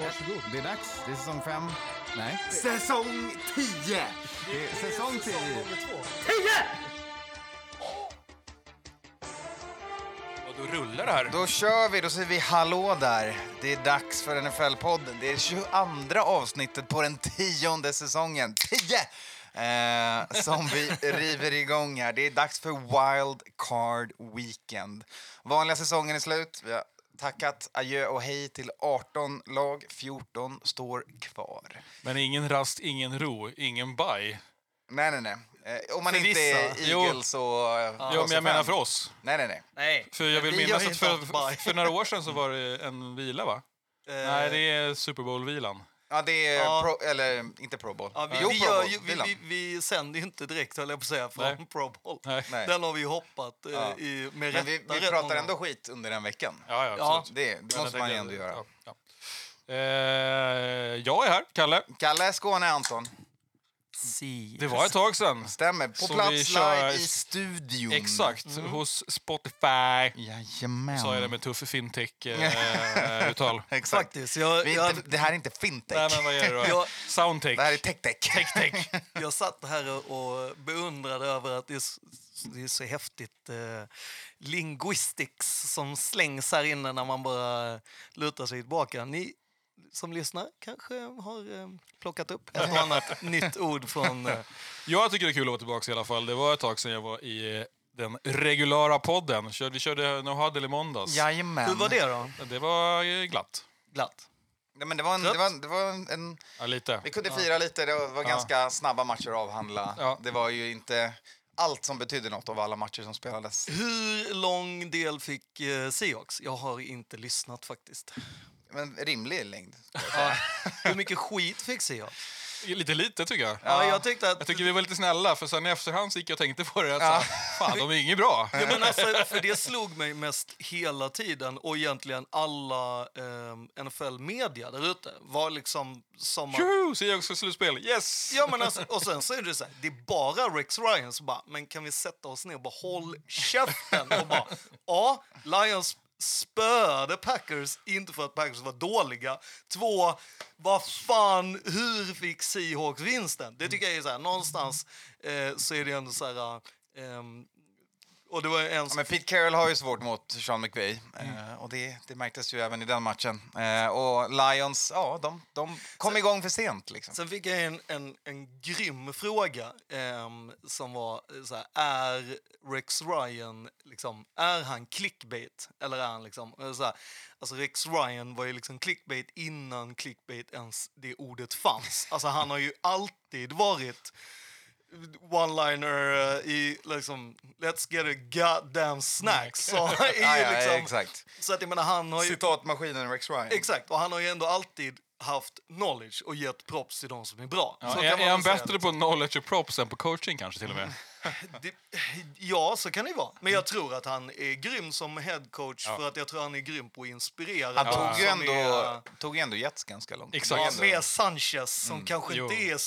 Varsågod. Det är dags. Det är säsong fem. Nej, Säsong 10! det är säsong tio. Och då rullar det här. Då kör vi, då säger vi hallå där. Det är dags för NFL-podden. Det är 22 avsnittet på den tionde säsongen. 10! Eh, som vi river igång här. Det är dags för Wild Card Weekend. Vanliga säsongen är slut. Vi har tackat adjö och hej till 18 lag. 14 står kvar. Men ingen rast, ingen ro, ingen baj. Nej, nej, nej. Eh, om man För inte är. Eagles och... Jo, men jag menar för oss. Nej, nej, nej. Nej. För jag vill minnas att för, för några år sedan så var det en vila, va? Nej, det är Super Bowl-vilan. Ja, det är Ja. Pro, eller inte Pro Bowl. Ja, vi, jo, vi, Pro gör Bowl. ju, vi, vi, vi sänder ju inte direkt, höll jag på att säga, från Nej. Pro Bowl. Nej. Den har vi ju hoppat eh, Ja. i, med Men vi, rätta vi pratar många ändå skit under den veckan. Ja, ja, absolut. Det, det måste man ju ändå göra. Ja, ja. Eh, jag är här, Kalle. Kalle Skåne Anton. Si. Det var ett tag sedan. Stämmer. På Så plats vi kör- live i studion. Exakt, Mm. hos Spotify. Jajamän. Sa jag det med tuff fintech-uttal. Exakt. Faktiskt. Jag, Vi är jag, inte, det här är inte fintech. Nej, men vad är det då? jag, Soundtech. Det här är tech-tech. Tech-tech. jag satt här och och beundrade över att det är, s- det är så häftigt eh, linguistics som slängs här inne när man bara lutar sig tillbaka. Ni som lyssnar kanske har eh, plockat upp ett och annat nytt ord från... Eh, Jag tycker det är kul att vara tillbaka i alla fall. Det var ett tag sedan jag var i eh, den reguljära podden. Vi körde No Huddle i måndags. Jajamän. hur var det då? Det var glatt. Glatt? Nej, men det var en, det var, det var en, en, Ja, lite. vi kunde fira lite. Det var ganska snabba matcher att avhandla. Ja. Det var ju inte allt som betydde något av alla matcher som spelades. Hur lång del fick eh, Seahawks? Jag har inte lyssnat faktiskt. Men rimlig längd. Ja. Hur mycket skit fick Seahawks? Lite lite tycker jag. Ja, jag tänkte att... Jag tycker vi var lite snälla, för sen i efterhand så gick jag och tänkte på det. Att Ja. så, fan, de är inget bra. Ja, men alltså, för det slog mig mest hela tiden och egentligen alla eh, NFL-media där ute var liksom som att... Tjoho! Seahawks slutspel. Yes! Ja, men alltså, och sen så är det så här, det är bara Rex Ryan som bara, men kan vi sätta oss ner och bara håll käften och bara, ja, Lions spöade Packers, inte för att Packers var dåliga. Två, vad fan, hur fick Seahawks vinsten? Det tycker jag är så här, någonstans eh, så är det ändå så här, eh, och det var en Ja, men Pete Carroll har ju svårt mot Sean McVay. Mm. Eh, och det, det märktes ju även i den matchen. Eh, och Lions, ja, de, de kom igång för sent. Liksom. Sen fick jag en, en, en grym fråga ehm, som var eh, så här, är Rex Ryan, liksom, är han clickbait? Eller är han liksom, eh, så här, alltså Rex Ryan var ju liksom clickbait innan clickbait ens det ordet fanns. Alltså han har ju alltid varit one-liner eh, i liksom Let's get a goddamn snack. Så, Ja, ja, liksom, exakt. så att jag menar han har ju... Citatmaskinen Rex Ryan. Exakt, och han har ju ändå alltid haft knowledge och gett props till de som är bra. Ja, Så är, är han bättre på knowledge och props än på coaching kanske till och med? Det, ja, så kan det ju vara. Men jag tror att han är grym som headcoach för att jag tror han är grym på att inspirera. Han tog ju ändå, Är, tog ändå Jets ganska långt. Exakt. ja, med Sanchez som kanske jo. inte är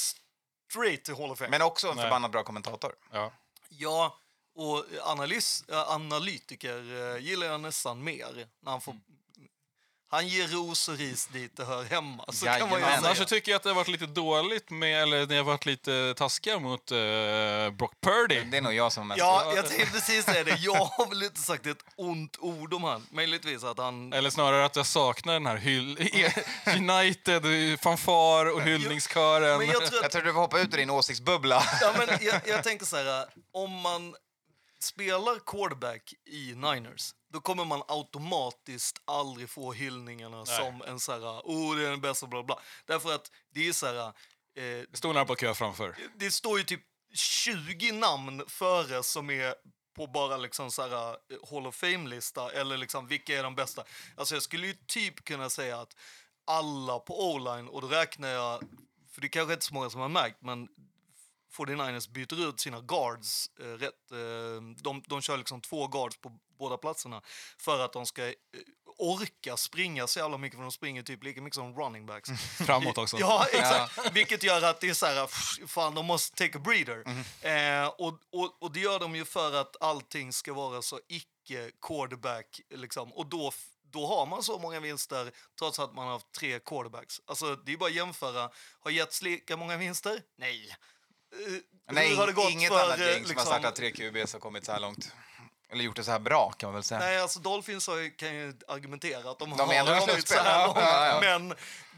straight till Hall of Fame. Men också en förbannat bra kommentator. Ja. Ja, och analys, äh, analytiker äh, gillar jag nästan mer. När han, får, han ger ros och ris dit det hör hemma. Så kan man ju Jajamän. Annars så säga. tycker jag att det har varit lite dåligt med, eller ni har varit lite taskiga mot uh, Brock Purdy. Det är nog jag som mest... Ja, jag tänkte precis säga det. Jag har väl inte sagt ett ont ord om han. Möjligtvis att han... Eller snarare att jag saknar den här hyll United, fanfar och hyllningskören. Men jag tror att Jag tror du får hoppa ut ur din åsiktsbubbla. Ja, men jag, jag tänker så här, om man spelar quarterback i Niners, då kommer man automatiskt aldrig få hyllningarna som en så här, oh det är den bästa, bla bla. Därför att det är så här, eh, Det stod några på kö framför. det står ju typ 20 namn före som är på bara liksom så här, eh, Hall of Fame-lista eller liksom vilka är de bästa. Alltså jag skulle ju typ kunna säga att alla på O-line och då räknar jag, för det kanske inte är så många som har märkt, men 49ers byter ut sina guards eh, rätt. Eh, de, de kör liksom två guards på båda platserna för att de ska eh, orka springa så jävla mycket, för de springer typ lika mycket som running backs. Framåt också. Ja, exakt. Vilket gör att det är så här, pff, fan, de måste take a breather. Eh, och, och, och det gör de ju för att allting ska vara så icke-quarterback, liksom. Och då, då har man så många vinster trots att man har haft tre quarterbacks. Alltså, det är bara att jämföra. Har Jets lika många vinster? Nej. Eh, hur Nej, har det gått inget för, annat eh, gäng som har liksom- startat tre QBs har kommit så här långt. Eller gjort det så här bra kan man väl säga. Nej, alltså Dolphins har ju, kan ju argumentera att de, De har kommit så här långt. Ja, ja. Men,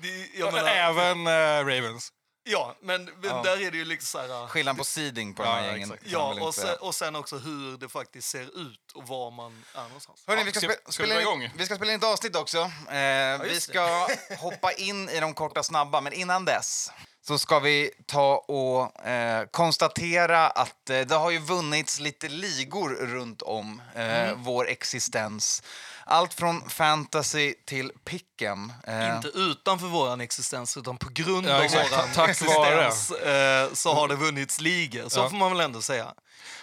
det, jag menar, Även eh, Ravens. ja, men, men Ja. där är det ju liksom så här... Skillnad på seeding på de här Ja, gängen. Ja, och sen, och sen också hur det faktiskt ser ut och var man är någonstans. Hörni, Ja, vi, ska ska- ska spela in, igång? vi ska spela in ett avsnitt också. Eh, vi ska hoppa in i de korta snabba, men innan dess så ska vi ta och eh, konstatera att eh, det har ju vunnits lite ligor runt om eh, Mm. vår existens. Allt från fantasy till pick'em. Eh, Inte utanför vår existens, utan på grund Ja, av vår Tack existens eh, så har det vunnits ligor. Så Ja. får man väl ändå säga.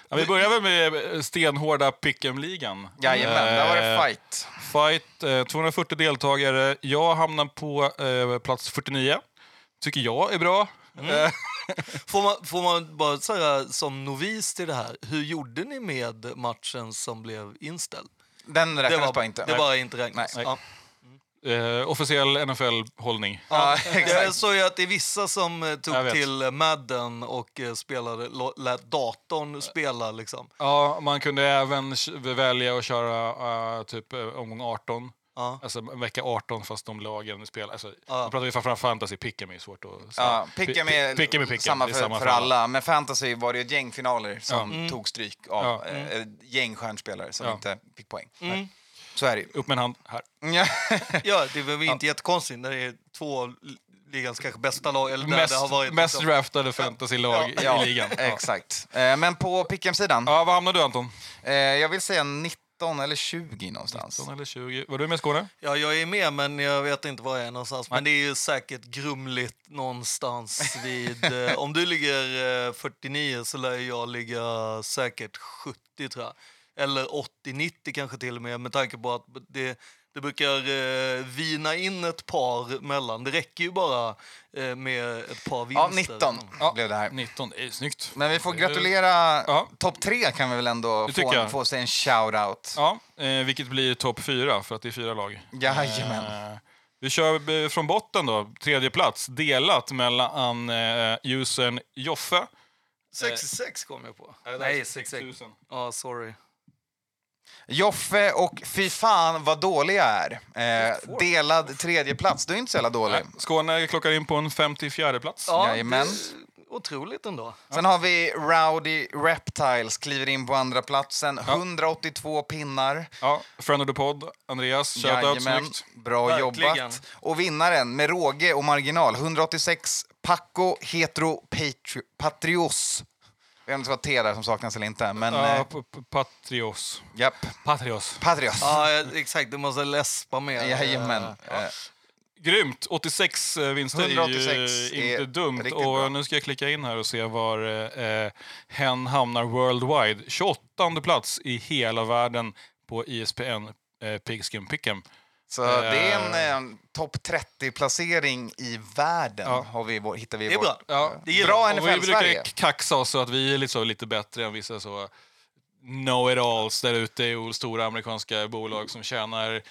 Ja, vi börjar väl med eh, stenhårda Pick'em-ligan. Jajamän, där var det fight. Fight, eh, 240 deltagare. Jag hamnar på eh, plats 49. Tycker jag är bra. Mm. Eh, Får man, får man bara säga som novis till det här, hur gjorde ni med matchen som blev inställd? Den Det räknades var, bara inte. det var inte räknas. Nej. Ja. eh, officiell NFL-hållning. Ja, Jag såg ju att det är vissa som eh, tog till Madden och eh, spelade, lät datorn spela liksom. Ja, man kunde även välja att köra eh, typ omgång 18. Ja. Alltså vecka 18 fast de lagen spelar. Alltså, Ja. Nu pratar vi framförallt fantasy, pick'em är svårt att säga. Ja, pick'em är, Pi- pick'em är pick'em. samma för, är samma för alla. Men fantasy var det ju ett gäng finaler som Mm. tog stryk av Ja. eh, ett gäng stjärnspelare som Ja. inte fick poäng. Mm. Så är det ju. Upp med en hand här. Ja. Ja, det var väl inte jättekonstigt när det är två ligans kanske bästa lag. Eller där Mest, det har varit mest liksom- draftade fantasylag Ja, i ligan. Ja. Exakt. Eh, Men på pick'em-sidan, Ja, vad hamnar du Anton? eh, jag vill säga 19 eller 20 någonstans. 19 eller 20? Var du med Skåne? Ja, jag är med, men jag vet inte var jag är någonstans. Men det är ju säkert grumligt någonstans vid... eh, om du ligger eh, 49 så lär jag ligga säkert 70, tror jag. Eller 80-90 kanske till och med, med tanke på att det, det brukar eh, vina in ett par mellan. Det räcker ju bara eh, med ett par vinster. Ja, 19 Ja. blev det här. 19, det är snyggt. Men vi får gratulera Ja. topp tre kan vi väl ändå Det få, jag. få sig en shout-out. Ja, eh, vilket blir topp fyra för att det är fyra lag. Jajamän. Eh, vi kör eh, från botten då, tredje plats, delat mellan eh, usern Joffe. 66 kom jag på. Nej, Nej, 66. 000. Ja, sorry. Joffe och fy fan vad dålig jag är. Eh, delad tredje plats. du är inte så jävla dålig. Nej, Skåne klockar in på en 54 plats. Ja, Jajamän. det är otroligt ändå. Sen har vi Rowdy Reptiles, kliver in på andra platsen. 182 pinnar. Ja, friend of the pod, Andreas, shoutout, Jajamän, snyggt. bra Verkligen. jobbat. Och vinnaren med råge och marginal, 186, Paco Hetero Patri- Patrios. Jag vet inte vad T där som saknas eller inte, men Ja, eh, Patrios. japp. Patrios. Patrios. Ja, exakt. Du måste läspa mer. Jajamän. Eh, Eh, Grymt! 86 eh, vinster 186 är ju är inte dumt. riktigt Och bra. nu ska jag klicka in här och se var eh, hen hamnar worldwide. 28 plats i hela världen på ISPN eh, Pigskin Pick'em. Så det är en eh, topp 30-placering i världen, Ja. har vi, vår- hittar vi i Det är vårt- bra. Ja, Det gillar Bra och vi brukar NFL-Sverige. kaxa oss så att vi är liksom lite bättre än vissa så know-it-alls där ute i stora amerikanska bolag som tjänar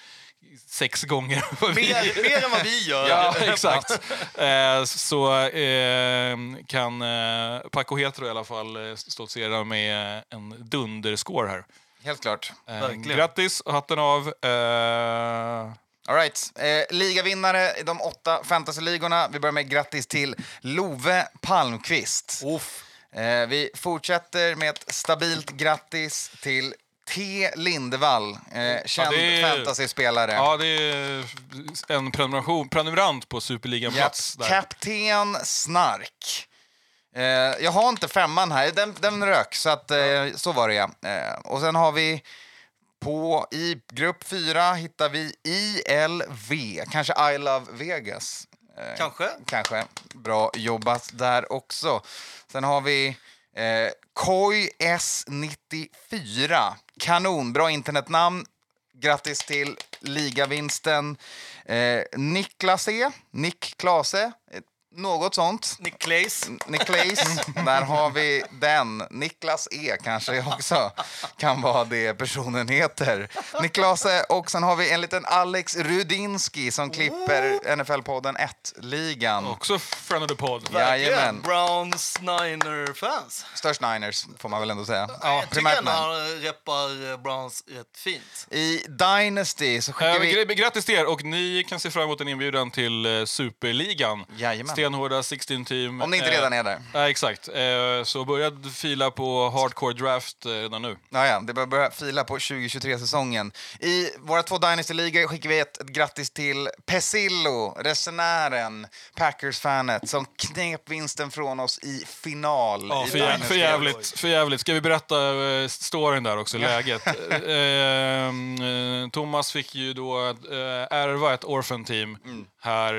sex gånger vad vi Mer, mer än vad vi gör. Ja, exakt. Eh, så eh, kan eh, Paco Hetero i alla fall eh, stoltsera med en dunderscore här. Helt klart. Eh, grattis, hatten av. Eh, All right. eh, ligavinnare i de åtta fantasyligorna. Vi börjar med grattis till Love Palmqvist. Uff. Eh, vi fortsätter med ett stabilt grattis till T. Lindevall, eh, känd det är- fantasyspelare. ja, det är en prenumeration, prenumerant på Superligan-plats. Där. Kapten Snark. Eh, jag har inte femman här, den, den rök, så, att, eh, så var det ja. Eh, och sen har vi På, I grupp fyra hittar vi ILV, kanske I Love Vegas. Eh, Kanske. Kanske. Bra jobbat där också. Sen har vi eh, Koi S94. Kanon, bra internetnamn. Grattis till ligavinsten. Eh, Niklas E. Nick Klase. Något sånt. Nick Claes. Niklas, där har vi den. Niklas E kanske också kan vara det personen heter. Niklas E. Och sen har vi en liten Alex Rudinski som klipper NFL-podden 1-ligan. Också friend of the pod. Jajamän. Browns Niner-fans. Störst Niners, får man väl ändå säga. Ja, jag tycker primärt ändå men. han reppar eh, Browns rätt fint. I Dynasty så skickar Eh, vi... gr- Grattis till er och ni kan se fram emot en inbjudan till eh, Superligan. Jajamän. Stenhårda 16 team. Om ni inte Eh, redan är där. Nej, exakt. Eh, Så börja fila på hardcore draft eh, redan nu. Ja, ja, det börjar börja fila på 2023-säsongen. I våra två Dynasty-ligor skickar vi ett, ett grattis till Pesillo, resenären, Packers-fanet, som knep vinsten från oss i final. Ja, i för, jä- Dynasty. för, jävligt, för jävligt. Ska vi berätta uh, storyn där också, läget? Eh, eh, Thomas fick ju då uh, ärva ett orphan-team Mm. här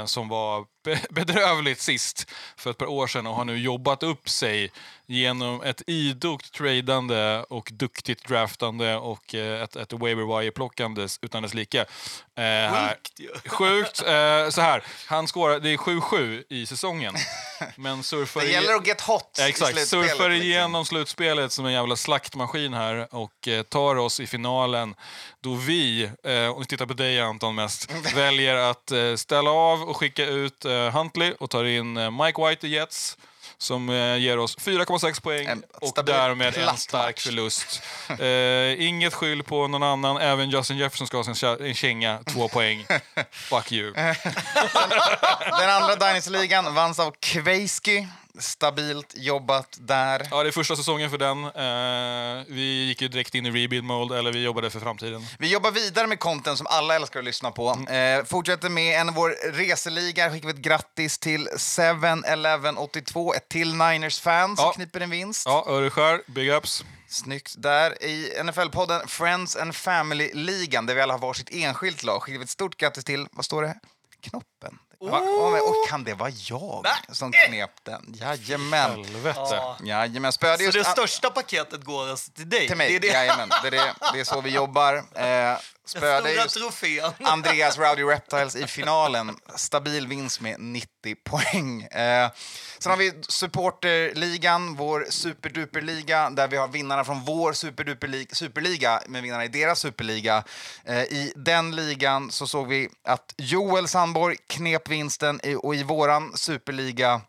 eh, som var bedrövligt sist för ett par år sedan och har nu jobbat upp sig genom ett idogt tradande och duktigt draftande och eh, ett, ett waiver wire-plockande utan dess like. Eh, Sjukt ju. Sjukt. Eh, så här, han skårar, det är 7-7 i säsongen. Men surfar Det i- gäller att get hot i exakt. Surfar liksom. igenom slutspelet som en jävla slaktmaskin här och eh, tar oss i finalen då vi, eh, och tittar på dig Anton mest, väljer att eh, ställa av och skicka ut eh, Huntley och tar in eh, Mike White i Jets som eh, ger oss 4,6 poäng En och därmed en stark förlust. Eh, inget skyll på någon annan, även Justin Jefferson ska ha sin känga, två poäng. Fuck you. Den andra Dynasty-ligan vanns av Kveiski. Stabilt jobbat där. Ja, det är första säsongen för den. Eh, vi gick ju direkt in i rebuild mode, eller vi jobbade för framtiden. Vi jobbar vidare med content som alla älskar att lyssna på. Mm. Eh, fortsätter med en av vår reseliga. Skickar vi ett grattis till 7-Eleven82, ett till Niners-fan som Ja. kniper en vinst. Ja, Öreskär, big ups. Snyggt. Där i NFL-podden Friends and Family-ligan, där vi alla har varsitt enskilt lag, skickar vi ett stort grattis till, vad står det? Knoppen. Va? Oh! Och kan det vara jag Nej. som knep den? Jajamän. Helvete. Ja. Jajamän. Så det största paketet går alltså till dig? till mig. Det är det Jajamän. Det är, det. det är så vi jobbar. Eh, spöade trofén. Andreas Rowdy Reptiles i finalen. Stabil vinst med 90 poäng. Eh, sen har vi supporterligan, vår superduperliga, där vi har vinnarna från vår superduperliga, superliga med vinnarna i deras superliga. Eh, I den ligan så såg vi att Joel Sandborg knep vinsten i, och i våran superliga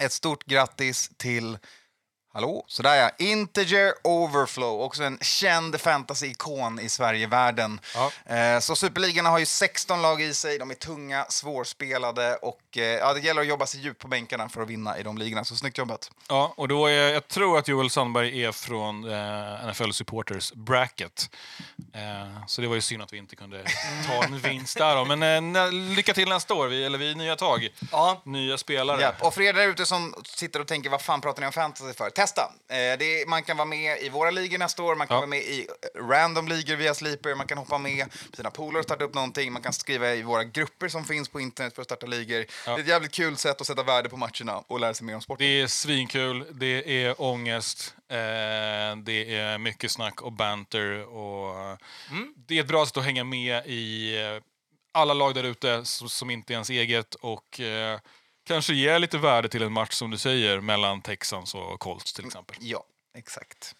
ett stort grattis till Hallå, sådär ja. Integer Overflow, också en känd fantasy-ikon i Sverigevärlden. Ja. Eh, så Superligan har ju 16 lag i sig, de är tunga, svårspelade och eh, ja, det gäller att jobba sig djupt på bänkarna för att vinna i de ligorna. Så snyggt jobbat. Ja, och då är, jag tror att Joel Sandberg är från eh, NFL Supporters Bracket. Eh, så det var ju synd att vi inte kunde ta en vinst där. Då. Men eh, lycka till nästa år, vi, eller vi är nya tag. Ja. Nya spelare. Ja. Och för er där ute som sitter och tänker vad fan pratar ni om fantasy för? Testa! Eh, det är, man kan vara med i våra ligor nästa år, man kan Ja. vara med i random ligor via Sleeper, man kan hoppa med på sina polare och starta upp någonting, man kan skriva i våra grupper som finns på internet för att starta ligor. Det är ett jävligt kul sätt att sätta värde på matcherna och lära sig mer om sporten. Det är svinkul, det är ångest, eh, det är mycket snack och banter. Och, Det är ett bra sätt att hänga med i eh, alla lag där ute som, som inte är ens eget och eh, kanske ge lite värde till en match som du säger mellan Texans och Colts till exempel. Ja, exakt.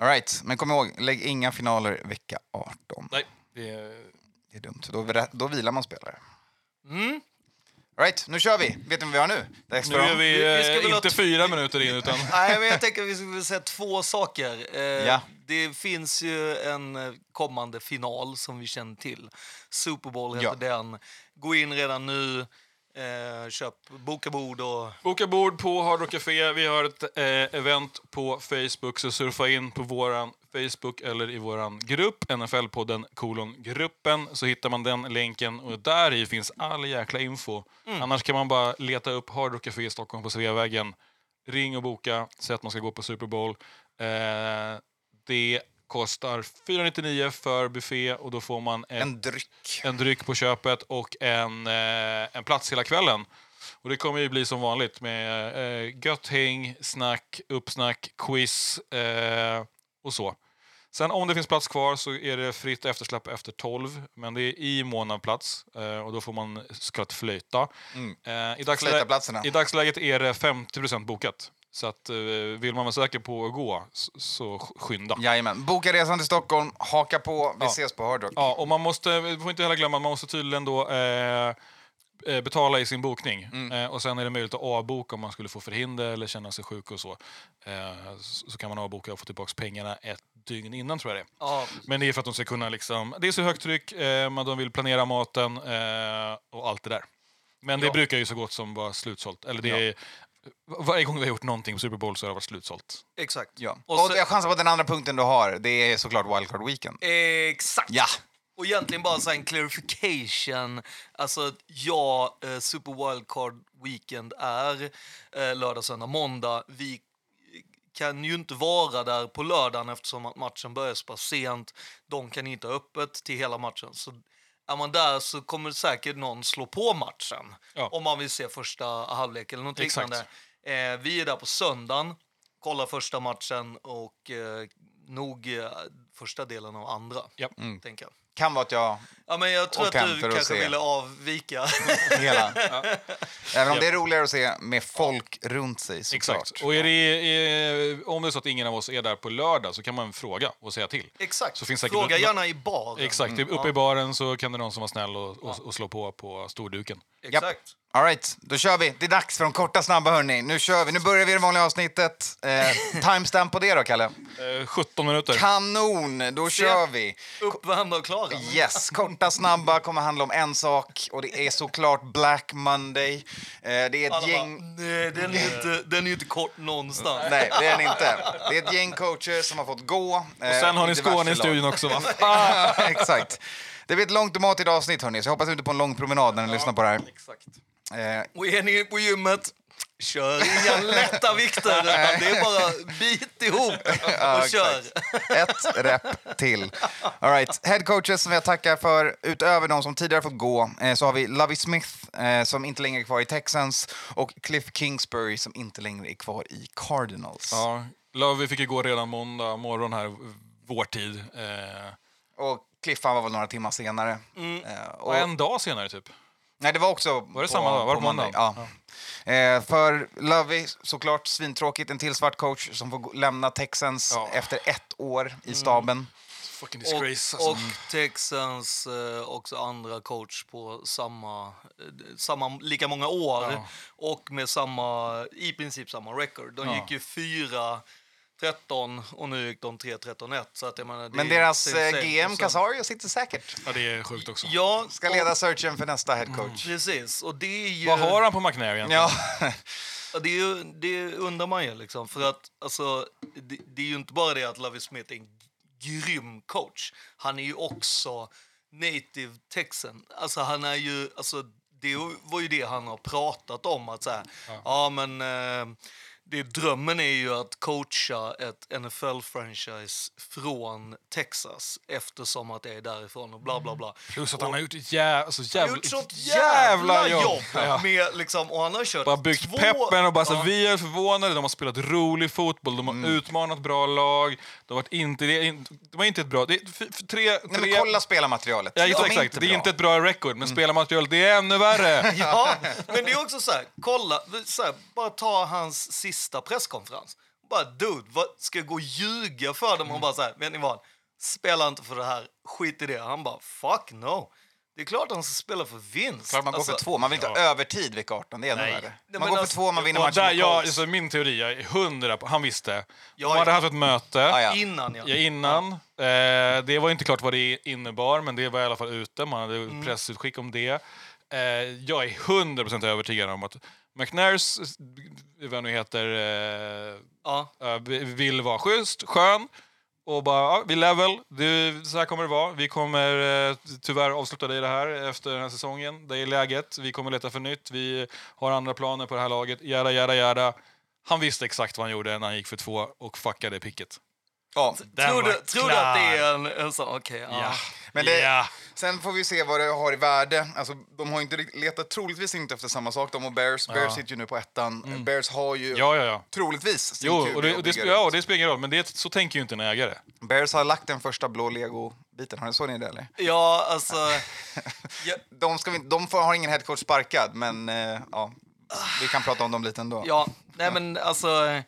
All right, men kom ihåg, lägg inga finaler vecka 18. Nej, det är... Det är dumt, då, då vilar man spelare. Mm. All right, nu kör vi. Vet ni vad vi har nu? Nu är vi, Vi- vi ska eh, väl inte fyra minuter in utan... Nej, men jag tänker att vi skulle säga två saker. Eh, Ja. Det finns ju en kommande final som vi känner till. Super Bowl heter Ja. den. Gå in redan nu, eh, köp, boka bord och... Boka bord på Hard Rock Café. Vi har ett eh, event på Facebook, så surfa in på våran Facebook eller i våran grupp, NFL-podden kolon gruppen, så hittar man den länken och där i finns all jäkla info. Annars kan man bara leta upp Hard Rock Café i Stockholm på Sveavägen. Ring och boka, säg att man ska gå på Super Bowl. Eh, det kostar 499 för buffé och då får man ett, En dryck. en dryck på köpet och en, eh, en plats hela kvällen. Och det kommer ju bli som vanligt med eh, gött häng, snack, uppsnack, quiz eh, och så. Sen om det finns plats kvar så är det fritt eftersläpp efter 12, men det är i mån plats eh, och då får man så kallat flöjta. Eh, i, dagsläget. I dagsläget är det 50% bokat. Så att, eh, vill man vara säker på att gå, så, skynda. Jajamän. Boka resan till Stockholm, haka på, vi Ja. ses på Hard Rock. Ja, och man måste, vi får inte heller glömma, man måste tydligen då eh, eh, betala i sin bokning. Mm. Eh, och sen är det möjligt att avboka om man skulle få förhinder eller känna sig sjuk och så. Eh, så kan man avboka och få tillbaka pengarna ett dygn innan tror jag det. Ja, Men det är för att de ska kunna liksom, det är så högt tryck, eh, de vill planera maten eh, och allt det där. Men det Ja. brukar ju så gott som vara slutsålt. Eller det är, varje gång vi har gjort någonting på Super Bowl så har det varit slutsålt. exakt. Ja. Och Och, så- jag chansar på att den andra punkten du har, det är såklart Wildcard Weekend. Exakt. Ja. Och egentligen bara så en clarification. Alltså, ja, eh, Super Wildcard Weekend är eh, lördag, söndag, måndag. Vi kan ju inte vara där på lördagen eftersom att matchen börjar så pass sent. De kan inte ha öppet till hela matchen. Så är man där så kommer säkert någon slå på matchen Ja. om man vill se första halvlek eller något Exakt. liknande. Eh, vi är där på söndagen, kollar första matchen och eh, nog eh, första delen av andra. Ja. Tänker jag. Kan vara att jag Ja, men jag tror Och att du kanske se. ville avvika. hela... Även om Ja. det är roligare att se med folk runt sig. Exakt. Och är det, eh, om det är så att ingen av oss är där på lördag så kan man fråga och säga till. Exakt. Så finns säkert Fråga gärna i baren. Exakt, Mm. uppe i baren så kan det någon som var snäll och, och, och slå på på storduken. Exakt. All right, då kör vi. Det är dags för de korta snabba hörni. Nu kör vi. Nu börjar vi det vanliga avsnittet. Eh, timestamp på det då, Kalle? Eh, 17 minuter. Kanon! Då kör vi. Uppvärmda och klara. Yes, korta snabba kommer handla om en sak och det är såklart Black Monday. Eh, det är ett Alla gäng... bara, nej, den är, inte, den är ju inte kort någonstans. Nej, det är den inte. Det är ett gäng coacher som har fått gå. och sen har ni Skåne i studion också va? Ja, exakt. Det blir ett långt och matigt avsnitt hörni, så jag hoppas ute på en lång promenad när ni lyssnar på det här. Exakt. Eh, Och är ni på gymmet, kör inga lätta vikter. Det är bara bit ihop Ja, och kör. Ett rep till. All right. Head coaches som jag tackar för, utöver de som tidigare fått gå, eh, så har vi Lovie Smith eh, som inte längre är kvar i Texans och Cliff Kingsbury som inte längre är kvar i Cardinals. Ja, Love fick ju gå redan måndag morgon här, vår tid. Eh, Och Cliff han var väl några timmar senare. Eh, och en dag senare typ. Nej, det var också Var det samma dag? Var det på måndag? Ja. Eh, för Lovey, såklart svintråkigt, en till svart coach som får lämna Texans Ja. efter ett år i staben. Fucking Och, disgrace. alltså. och Texans eh, också andra coach på samma, eh, samma lika många år Ja. och med samma, i princip samma record. De Ja. gick ju 4 13 och nu gick de 3-13-1. Så att jag menar, det Men deras eh. GM Casario sitter säkert. Ja, det är sjukt också. Ja, Ska leda searchen för nästa head coach. precis. Och det är ju... Vad har han på McNair egentligen? Ja, Ja, det, är ju, det undrar man ju. Liksom, för att, alltså, det, det är ju inte bara det att Lovie Smith är en grym coach. Han är ju också native texan. Alltså, han är ju, alltså, det var ju det han har pratat om. Att så här, ja. men... Eh, det, drömmen är ju att coacha ett NFL-franchise från Texas eftersom att det är därifrån och bla bla bla. Plus att han har gjort ett jä alltså, jävla, gjort sånt jävla jävla jobb! jobb. Ja. Med, liksom, och han har kört Bara byggt två... peppen och bara så, Ja. vi är förvånade, de har spelat rolig fotboll, de har Mm. utmanat bra lag, de har varit inte, det är de var inte ett bra... Det är, f- tre, Nej, tre, men kolla spelarmaterialet. Ja, De exakt, är exakt. det är inte ett bra record, men spelarmaterialet det är ännu värre. Ja, men det är också så här, kolla, så här, bara ta hans sista presskonferens. Bara dude, vad, ska jag gå och ljuga för dem och bara så här, vet ni vad? Spela inte för det här, skit i det. Han bara, fuck no. Det är klart han ska spela för vinst. Klart man går Alltså, för två. Man vill inte ha övertid vecka 18. Det är Nej. värre. Man men går för alltså- två, man vinner matchen där, ja, Colts. alltså, min teori, jag är hundra på, han visste. Ja, De hade ja. haft ett möte Ja, ja. Innan ja. ja, innan. Eh, det var inte klart vad det innebar, men det var i alla fall ute. Man hade Mm. pressutskick om det. Eh, jag är 100% övertygad om att McNairs, vad nu heter, eh, ja. vill vara schysst, skön och bara, ja, vi level, det, så här kommer det vara. Vi kommer eh, tyvärr avsluta dig det här efter den här säsongen. Det är läget, vi kommer leta för nytt, vi har andra planer på det här laget, jada, jada, jada. Han visste exakt vad han gjorde när han gick för två och fuckade picket. Ja, Tror du, tror du att det är en, en sån, okej, ja. Ja. Men det, ja. Sen får vi se vad det har i värde. Alltså, de har inte letat troligtvis inte efter samma sak, de och Bears. Bears sitter ju nu på ettan. Bears har ju ja, ja, ja. troligtvis sin Jo, och det, och det, sp- ja, det spelar ingen roll, men det, så tänker ju inte en ägare. Bears har lagt den första blå lego-biten. Har ni såg ni det eller? Ja, alltså... De, ska vi, de får, har ingen headcoach sparkad, men eh, ja, vi kan prata om dem lite ändå. ja, nej men alltså...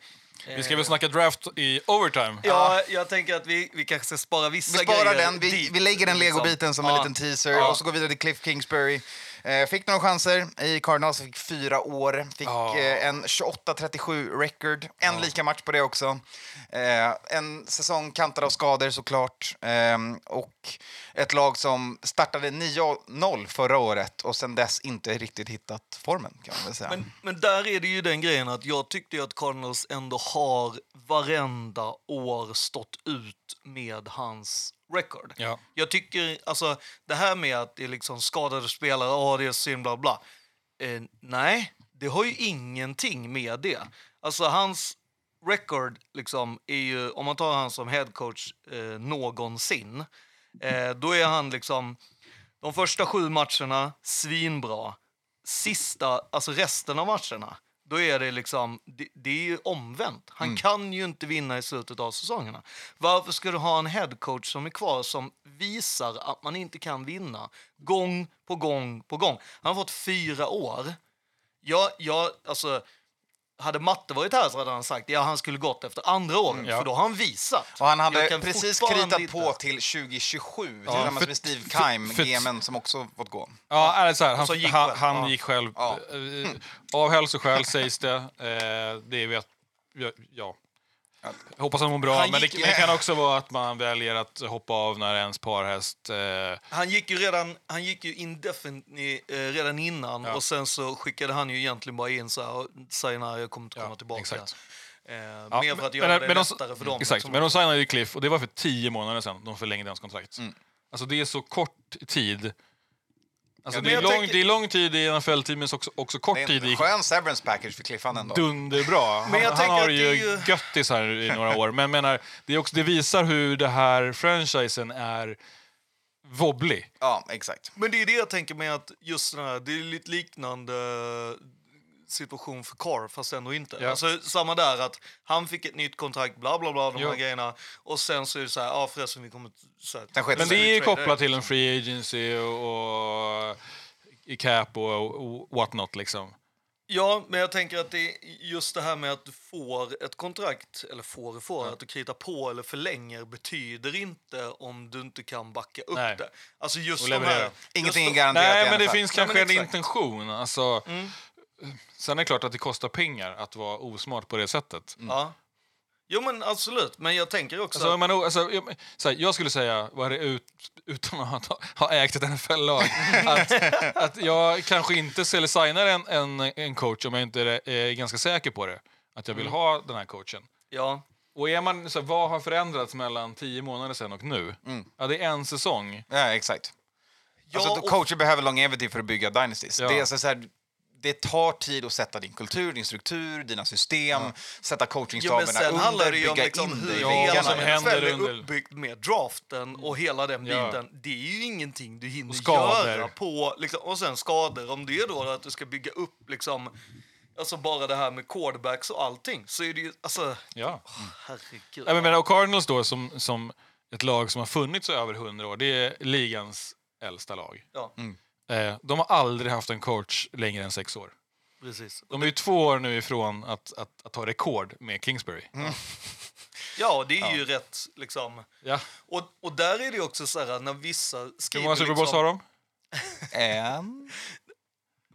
eh, Vi ska väl snacka draft i overtime? Ja, jag tänker att vi, vi kanske ska spara vissa Vi sparar grejer den, vi, dit, vi lägger den liksom. legobiten som en Ja. liten teaser Ja. och så går vi vidare till Cliff Kingsbury. Eh, fick några chanser i Cardinals, fick fyra år, fick Ja. eh, en 28-37 record, en lika match på det också. En säsong kantad av skador såklart Ehm, och ett lag som startade 9-0 förra året och sen dess inte riktigt hittat formen kan man väl säga. Men, men där är det ju den grejen att jag tyckte ju att Cardinals ändå har varenda år stått ut med hans record. Ja. Jag tycker, alltså det här med att det är liksom skadade spelare, ja det är synd, bla bla. Eh, nej, det har ju ingenting med det. Alltså hans record liksom är ju, om man tar han som headcoach eh, någonsin, eh, då är han liksom de första sju matcherna svinbra. Sista, alltså resten av matcherna, då är det liksom, det, det är ju omvänt. Han kan ju inte vinna i slutet av säsongerna. Varför ska du ha en headcoach som är kvar som visar att man inte kan vinna gång på gång på gång? Han har fått fyra år. Jag, jag, alltså, hade Matte varit här så hade han sagt ja han skulle gått efter andra året, Ja. för då har han visat. Och han hade precis kritat inte- på till 2027 tillsammans för- med Steve Keim, för- GMen, som också fått gå. Ja, är det så här, han, Så gick han, själv, han ja. gick själv. Ja. eh, Av hälsoskäl sägs det. Eh, det vet ja, ja. Jag hoppas han mår bra, Han men det, det kan också vara att man väljer att hoppa av när ens parhäst... Eh, Han gick ju redan, han gick ju indefinitely eh, redan innan Ja. och sen så skickade han ju egentligen bara in så här, säg när jag kommer inte komma Ja, tillbaka. exakt. Eh, Ja, mer för att göra men- det men de- lättare för dem. Exakt, liksom. men de signade ju Cliff och det var för tio månader sedan de förlängde hans kontrakt. Mm. Alltså det är så kort tid. Alltså Ja, det, är men lång, jag tänker- det är lång tid i NFL-team men också, också kort Det är tid i en skön severance package för Cliff han ändå. dunderbra. Han, Men jag han har det ju ju- göttis här i några år. Men menar, det, är också, det visar hur det här franchisen är wobblig. Ja, exakt. Men det är det jag tänker med att just den här, det är lite liknande situation för Carr, fast ändå inte. Ja. Alltså, samma där, att han fick ett nytt kontrakt, bla bla bla, de Jo. här grejerna. Och sen så är det så här, ja förresten vi kommer... Så här, Men sig. det är ju kopplat det. till en free agency och, och i cap och, och what not liksom. Ja, men jag tänker att det är just det här med att du får ett kontrakt, eller får och får, att du kritar på eller förlänger betyder inte om du inte kan backa upp Nej. det. Alltså just de här... Ingenting är just de- garanterat Nej, men det finns kanske men en intention. Alltså, Mm. Sen är det klart att det kostar pengar att vara osmart på det sättet. Ja. Jo men absolut, men jag tänker också... Alltså, man, alltså, jag, så här, jag skulle säga, vad är det ut, utan att ha, ha ägt ett NFL-lag, att, att jag kanske inte skulle signa en, en, en coach om jag inte är, är ganska säker på det. Att jag vill Mm. ha den här coachen. ja. Och är man, så här, vad har förändrats mellan tio månader sedan och nu? Ja, det är en säsong. Ja, exakt. Ja, alltså, och- coacher behöver longevity för att bygga dynasties. Ja. Det, är så här, det tar tid att sätta din kultur, din struktur, dina system, sätta Jo, men coachingstaberna sen under, handlar det ju om bygga liksom hur Ja, som händer är under- uppbyggt med draften och hela den Ja. biten. Det är ju ingenting du hinner Och skador. göra på... Liksom, och sen skador. Om det är då att du ska bygga upp liksom... Alltså bara det här med quarterbacks och allting. Så är det ju... Alltså, Ja. herregud. Ja, men, men, och Cardinals då, som, som ett lag som har funnits i över hundra år, det är ligans äldsta lag. Ja, Eh, de har aldrig haft en coach längre än sex år. precis. De är ju två år nu ifrån att, att, att ta rekord med Kingsbury. Ja, det är ju rätt liksom... Ja. Och, och där är det ju också så här när vissa Hur skriver... många Super Bowls liksom, har de? En.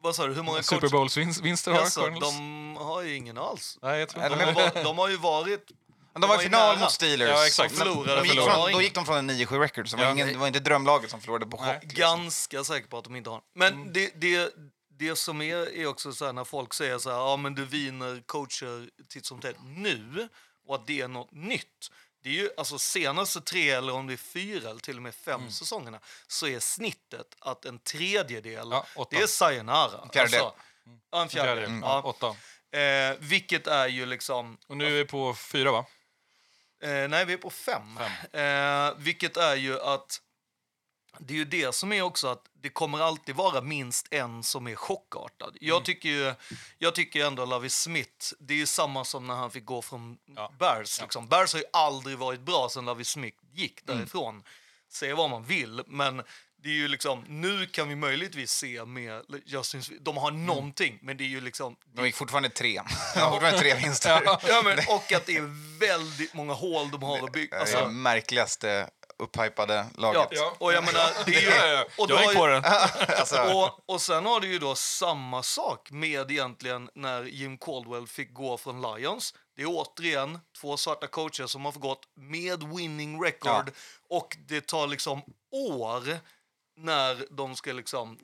Vad sa du? Hur många Super Bowls-vinster har Alltså, Cardinals? de har ju ingen alls. Nej, jag tror De har, de har ju varit... Men de var i final nära. mot Steelers. Ja, exakt. Förlorade, de gick förlorade. från, då gick de från en 9-7 record, så det var, Ja. ingen, det var inte drömlaget som förlorade på chock. liksom. Ganska säker på att de inte har. Men det, det, det som är, är också så här när folk säger så här, ja men du vinner coacher titt som tätt nu och att det är något nytt. Det är ju alltså senaste tre eller om det är fyra eller till och med fem säsongerna så är snittet att en tredjedel, Ja, åtta. det är sayonara. Fjärdedel. Alltså, ja, en fjärdedel. Fjärde, Ja. åtta. Eh, vilket är ju liksom Och nu är vi på fyra, va? Eh, nej, vi är på fem. Eh, vilket är ju att det är ju det som är också att det kommer alltid vara minst en som är chockartad. Jag tycker ju jag tycker ändå Lavi Smith, det är ju samma som när han fick gå från Ja. Bears. Liksom. Bears har ju aldrig varit bra sen Lavi Smith gick därifrån. Säga vad man vill, men det är ju liksom, nu kan vi möjligtvis se med Justin de har någonting, men det är ju liksom... De gick fortfarande tre. De har fortfarande tre vinster. Ja, men, och att det är väldigt många hål de har att bygga. Det är Alltså, det märkligaste upphypade laget. Ja, och jag menar, det är ju... Ja, ja. Och, Jag gick på den. Alltså, och, och sen har du ju då samma sak med egentligen när Jim Caldwell fick gå från Lions. Det är återigen två svarta coacher som har gått med winning record och det tar liksom år när de ska liksom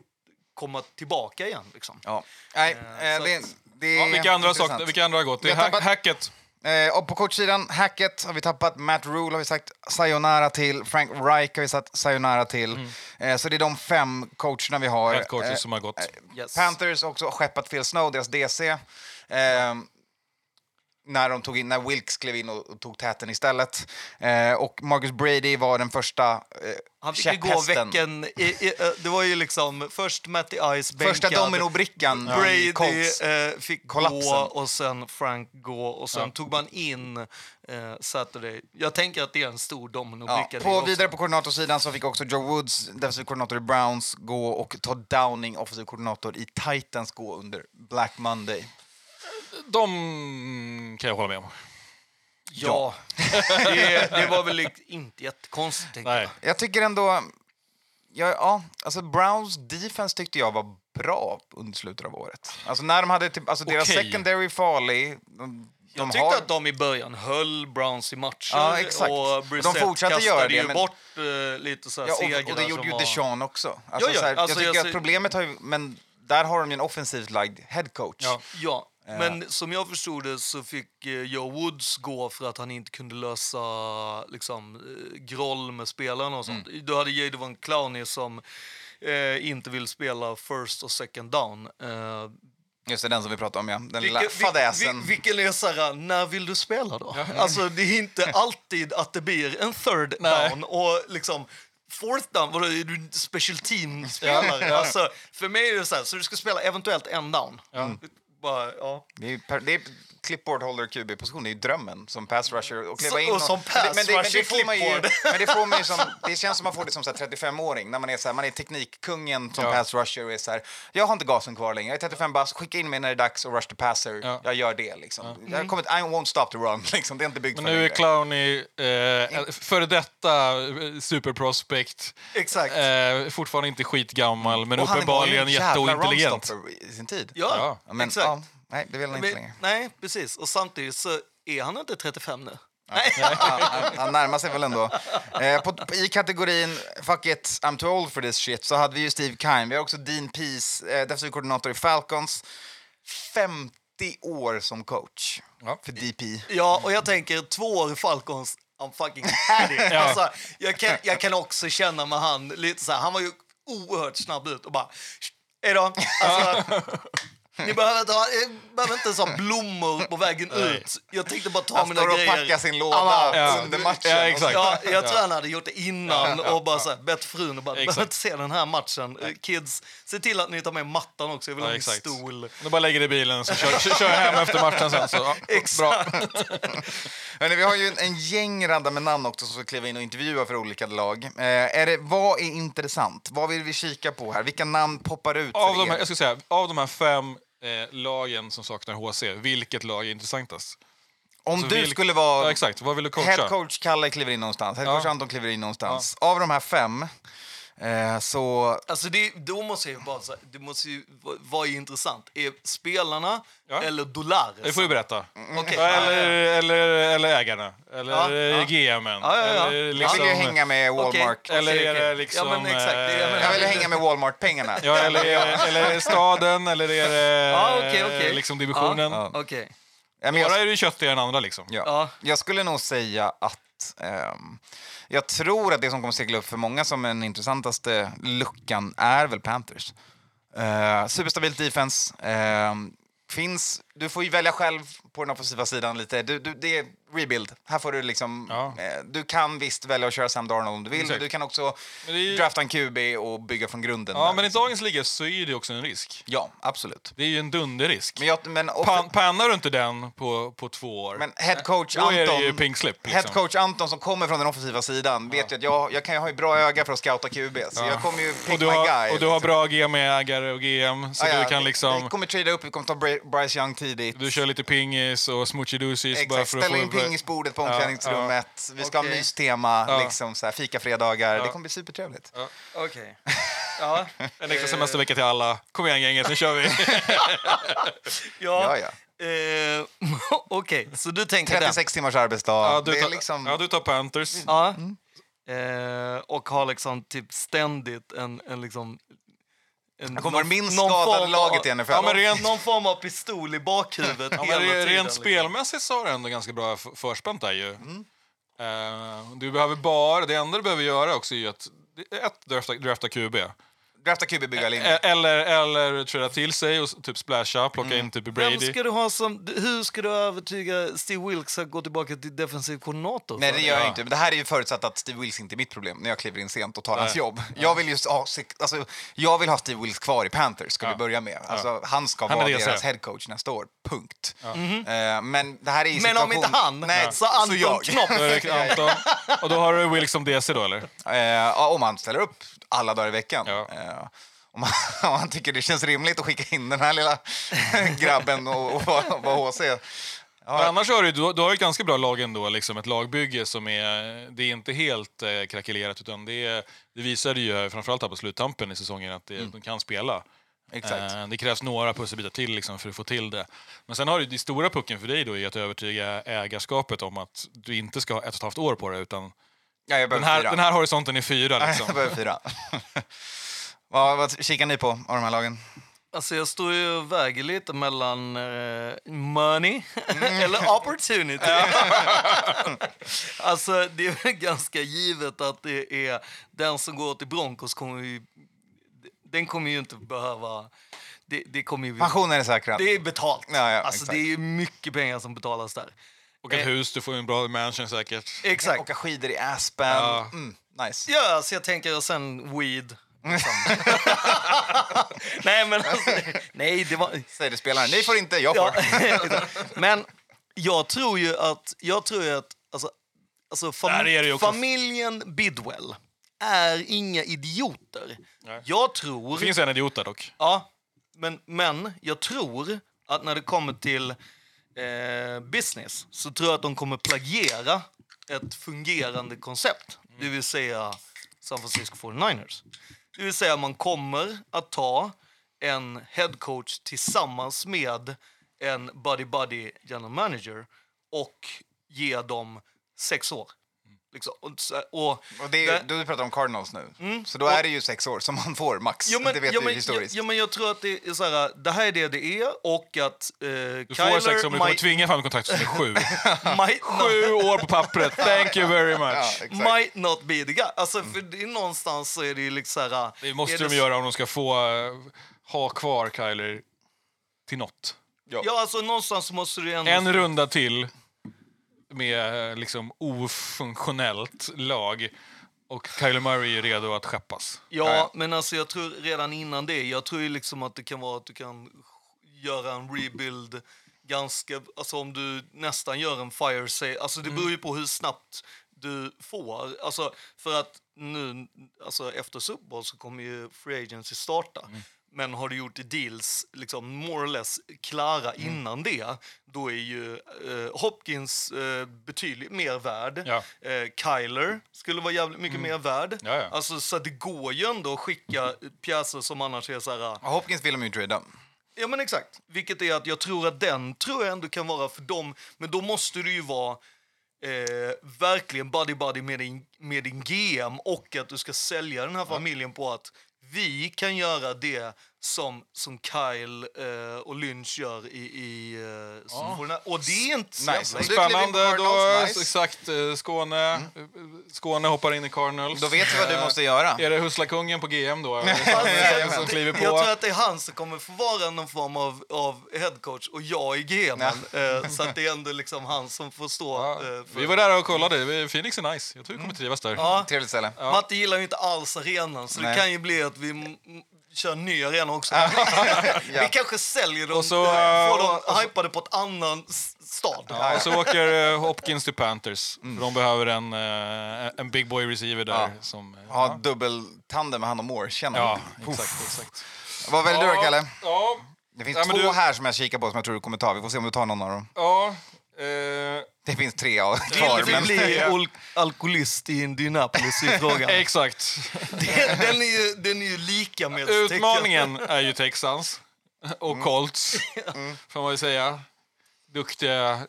komma tillbaka igen. Liksom. ja. Nej, Eh, eh, det, att- det är Ja, vilka, andra intressant. saker, vilka andra har gått? Det är hack, tappat- hacket. Eh, och på coachsidan, Hackett har vi tappat, Matt Rule har vi sagt sayonara till, Frank Reich har vi sagt sayonara till. Eh, så det är de fem coacherna vi har. Head coaches Eh, som har gått. Yes. Panthers har också skeppat Phil Snow, deras DC. Eh, när, de tog in, när Wilkes klev in och, och tog täten istället. Eh, och Marcus Brady var den första eh, Han fick ju gå käpphästen. veckan... I, i, eh, det var ju liksom först Matty Ice bänkad. Första dominobrickan Brady Colts. eh, fick Kollapsen. gå och sen Frank gå och sen Ja. tog man in eh, Saturday. Jag tänker att det är en stor Ja, dominobricka. det på vidare på koordinatorsidan så fick också Joe Woods, defensiv koordinator i Browns, gå och Todd Downing, offensiv koordinator i Titans, gå under Black Monday. De kan jag hålla med om. Ja, det, det var väl inte jättekonstigt. tänker Nej. Jag tycker ändå... Ja, ja, alltså Browns defense tyckte jag var bra under slutet av året. Alltså när de hade typ, alltså deras Okej. secondary farlig. De, Jag tyckte har, att de i början höll Browns i matcher Ja, exakt. och De fortsatte kastade göra det, ju men- bort eh, lite så här ja, segrar och, och det gjorde som ju var... Deshaun också. Alltså, Ja, ja, så här, alltså, jag tycker jag att ser- problemet har ju... Men där har de ju en offensivt lagd head coach. Ja. Ja, men som jag förstod det så fick eh, Joe Woods gå för att han inte kunde lösa liksom, eh, groll med spelarna och sånt. Mm. Du hade Jadon Clowney som eh, inte vill spela first och second down. Eh, Just det, den som vi pratade om, ja. Den lilla vilken, fadäsen. vil- vilken är så här, när vill du spela då? Alltså det är inte alltid att det blir en third Nej. down och liksom Fourth down, vadå, är du special team-spelare? Alltså, för mig är det så här, så du ska spela eventuellt en down. Bara, ja. Det är, per, det är clipboard holder QB-position, det är ju drömmen som pass rusher. Och kliva Så- in och som pass men det, men det får man ju, men det får man ju som, det känns som man får det som så här 35-åring när man är så här, man är teknikkungen som Ja. pass rusher och är så här, jag har inte gasen kvar längre, jag är 35 bast, skicka in mig när det är dags och rush the passer, Ja. jag gör det liksom. Jag har kommit, I won't stop the run, liksom. det är inte byggt Men för nu är. Clowney, eh, före detta eh, superprospect, Exakt. eh, fortfarande inte skitgammal, men Och han var ju uppenbarligen en jävla jätteointelligent. runstopper i sin tid. Ja, Ja, men, exakt. Nej, det vill han inte Men, längre. nej, precis. Och samtidigt så är han inte 35 nu. Ja, han, han närmar sig väl ändå. Eh, på, på, I kategorin Fuck it, I'm too old for this shit så hade vi ju Steve Kine. Vi har också Dean Pease, eh, defensiv koordinator i Falcons. 50 år som coach Ja. för DP. Ja, och jag tänker två år i Falcons, I'm fucking had it. alltså, jag, kan, jag kan också känna med han lite så här, han var ju oerhört snabb ut och bara, hej då. Alltså, ni behöver inte, ha, eh, behöver inte så blommor på vägen ut. Jag tänkte bara ta Han mina står och grejer. packar sin låda Ja, ja. under matchen. Ja, exakt. Ja, jag tror han hade gjort det innan och bara så här, bett frun och bara, Exakt. behöver inte se den här matchen. Kids, se till att ni tar med mattan också, jag vill Ja, ha min exakt. stol. Du bara lägger det i bilen så kör, kör, jag hem efter matchen sen. Så, ja, bra. Hörrni, vi har ju en, en gäng radda med namn också som ska kliva in och intervjua för olika lag. Eh, är det, vad är intressant? Vad vill vi kika på här? Vilka namn poppar ut Av för de, här, jag ska säga, av de här fem eh, lagen som saknar HC, vilket lag är intressantast? Om Så du vilk- skulle vara Ja, exakt. Vad vill du coacha? head coach Kalle kliver in någonstans, head coach Ja. Anton kliver in någonstans. Av de här fem eh, så... Alltså det, då måste jag ju bara säga, det måste ju vara- vara intressant. Är spelarna Ja. eller Dolares? Det får du berätta. Okej. Ja, eller, eller, eller ägarna. Eller Ja. GMen. Ja, ja, ja. Eller, Jag liksom, vill ju hänga med Walmart. Okej. eller är det liksom... Ja, men exakt, det är- jag eh, menar- Jag vill hänga med Walmart-pengarna. Ja, eller, eller är det staden, eller är det Ja, okej, okej. liksom divisionen? Ja. Ja, jag- Några är ju köttigare än andra. Liksom. Ja. Ja. Jag skulle nog säga att Ehm, jag tror att det som kommer segla upp för många som den intressantaste luckan är väl Panthers. Ehm, superstabilt defense. Ehm, finns du får ju välja själv på den offensiva sidan lite. Du, du, det är rebuild. Här får du liksom... Ja. Eh, du kan visst välja att köra Sam Darnold om du vill, du kan också ju- drafta en QB och bygga från grunden. Ja, där, men i liksom. dagens liga så är det också en risk. Ja, absolut. Det är ju en dunderrisk. Men, jag, men, off- Pan, pannar du inte den på, på två år, men head coach då är det ju Anton... pink slip. Head Liksom. coach Anton som kommer från den offensiva sidan vet ju att jag, jag kan ju ha ett bra öga för att scouta QB. Så Ja. jag kommer ju pick Och du, my har, guy. och du har liksom. bra GM-ägare och GM, så du kan liksom... Vi kommer trada upp, vi kommer ta Bryce Young tidigt. Du kör lite pingis och smoochy-doozies bara för att få... in pingisbordet på omklädningsrummet. Vi ska ha Okej. mystema, Ja. liksom så här, fikafredagar. Ja. Det kommer bli supertrevligt. Okej. Ja. En extra semestervecka till alla. Kom igen gänget, nu kör vi! Ja, ja. ja. Eh, Okej, så du tänker den. 36 timmars arbetsdag. Ja, du, det är tar, liksom... ja, du tar Panthers. Ja. Eh, och har liksom typ ständigt en, en liksom... En, Jag kommer minst någon skadade form laget i av- NFL. Ja, men rent- Någon form av pistol i bakhuvudet Ja, hela men re- tiden. rent liksom. spelmässigt så har du ändå ganska bra förspänt där ju. Mm. Eh, du behöver bara, det enda du behöver göra också är ju att ett, drafta, drafta QB. Drafta QB, bygga linje. E- Eller, eller träda till sig och typ splasha, plocka Mm. in typ Vem Brady. ska du ha som, hur ska du övertyga Steve Wilkes att gå tillbaka till defensiv koordinator? Nej, det gör jag Ja. inte. Men det här är ju förutsatt att Steve Wilkes inte är mitt problem när jag kliver in sent och tar hans Nej. jobb. Jag vill, just ha, alltså, jag vill ha Steve Wilkes kvar i Panthers, ska Ja. vi börja med. Alltså, Han ska Han vara deras head coach nästa år, punkt. Eh, men det här är ju Men om situation- inte han, Nej, så Anton jag. Knopp. Anton. Och då har du Wilk som DC då eller? Ja, om han ställer upp alla dagar i veckan. Ja. Eh, om, han, om han tycker det känns rimligt att skicka in den här lilla grabben och, och vara vara HC. Men annars har du, du, du har ett ganska bra lag ändå, liksom ett lagbygge som är, det är inte helt eh, krackelerat utan det, är, det visade ju framförallt här på sluttampen i säsongen att det, de kan spela. Mm. Exakt. Eh, det krävs några pusselbitar till liksom, för att få till det. Men sen har du, det stora pucken för dig då är att övertyga ägarskapet om att du inte ska ha ett och ett halvt år på det utan Ja, jag den här, fyra. den här horisonten är fyra. jag Liksom. behöver fyra. vad, vad kikar ni på av de här lagen? Alltså jag står ju och väger lite mellan eh, money Mm. eller opportunity. alltså det är ganska givet att det är den som går till Broncos kommer ju, den kommer ju inte behöva, det, det kommer ju, Pensionen är säkrad. det är betalt. Ja, ja, alltså exakt. det är ju mycket pengar som betalas där. Och ett hus, du får en bra mansion säkert. Exakt. Åka skidor i Aspen. Ja. Mm, nice. Ja, alltså jag tänker och sen weed. liksom. nej men alltså, nej det var... Säger det spelaren. Ni får inte, jag får. Ja, men jag tror ju att, jag tror ju att alltså, alltså fam familjen Bidwell är inga idioter. Nej. Jag tror... Det finns en idiot där dock. Ja, men, men jag tror att när det kommer till eh, business så tror jag att de kommer plagiera ett fungerande koncept. Det vill säga San Francisco 49ers. Det vill säga man kommer att ta en headcoach tillsammans med en buddy-buddy general manager och ge dem sex år. Liksom. Och, och, Och det är, du pratar om Cardinals nu. Så då är det ju sex år som man får max. Jo, men, det vet jo, men, historiskt. jo, jo, men jag tror att det är så här, det här är det det är och att eh, Du Kyler får sex om du kommer tvinga fram kontrakt som är sju. might, Sju år på pappret, thank you very Ja, much. exakt. might not be the guy. Alltså, för det är någonstans så är det ju liksom så här... Det måste de det- göra om de ska få eh, ha kvar Kyler till något. Ja, alltså någonstans måste du ändå... En runda till med eh, liksom ofunktionellt lag och Kyler Murray är redo att skeppas. Ja, Ja. men alltså jag tror redan innan det, jag tror liksom att det kan vara att du kan göra en rebuild ganska, alltså om du nästan gör en fire sale, alltså det beror ju på hur snabbt du får. Alltså för att nu, alltså efter Super Bowl så kommer ju Free Agency starta. Men har du gjort deals liksom more or less klara innan det, då är ju eh, Hopkins eh, betydligt mer värd. Ja. Eh, Kyler skulle vara jävligt mycket mer värd. Ja, ja. Alltså, så det går ju ändå att skicka pjäser som annars är så här... Och Hopkins vill de ju trada. Ja, men exakt. Vilket är att jag tror att den tror jag ändå kan vara för dem. Men då måste du ju vara eh, verkligen buddy-buddy med din, med din GM och att du ska sälja den här familjen på att vi kan göra det som, som Kyle eh, och Lynch gör i... i eh, som och det är inte så Nice. jävla- Spännande. Då, nice. Exakt. eh, Skåne. eh, Skåne hoppar in i Cardinals. Då vet vi vad du måste göra. Är det Husslakungen på GM då? Alltså, som kliver på? Jag tror att det är han som kommer få vara någon form av, av headcoach och jag är GM. Eh, så att det är ändå liksom han som får stå Ja, eh, för... vi var där och kollade. Vi- Phoenix är nice. Jag tror vi kommer trivas där. Ja, Trevligt ställe. Matte gillar ju inte alls arenan, så Nej. det kan ju bli att vi kör en ny arena också. Ja. Vi kanske säljer dem, Och så, får dem och- hypade på ett annan stad. Ja, och så åker eh, Hopkins till Panthers. För De behöver en, eh, en big boy receiver där. Ja. Som, eh, Ha dubbeltandem med han och Moore. Känner ja, exakt. exakt. Vad väljer du då, Kalle? Ja, Det finns Ja, två du- här som jag kikar på som jag tror du kommer ta. Vi får se om du tar någon av dem. ja. Eh, Det finns tre av kvar. Vill vi Men... bli al- alkoholist i Indianapolis i frågan? exakt. den, den, är ju, den är ju lika med Utmaningen är ju Texans och Colts, får man ju säga. Duktiga,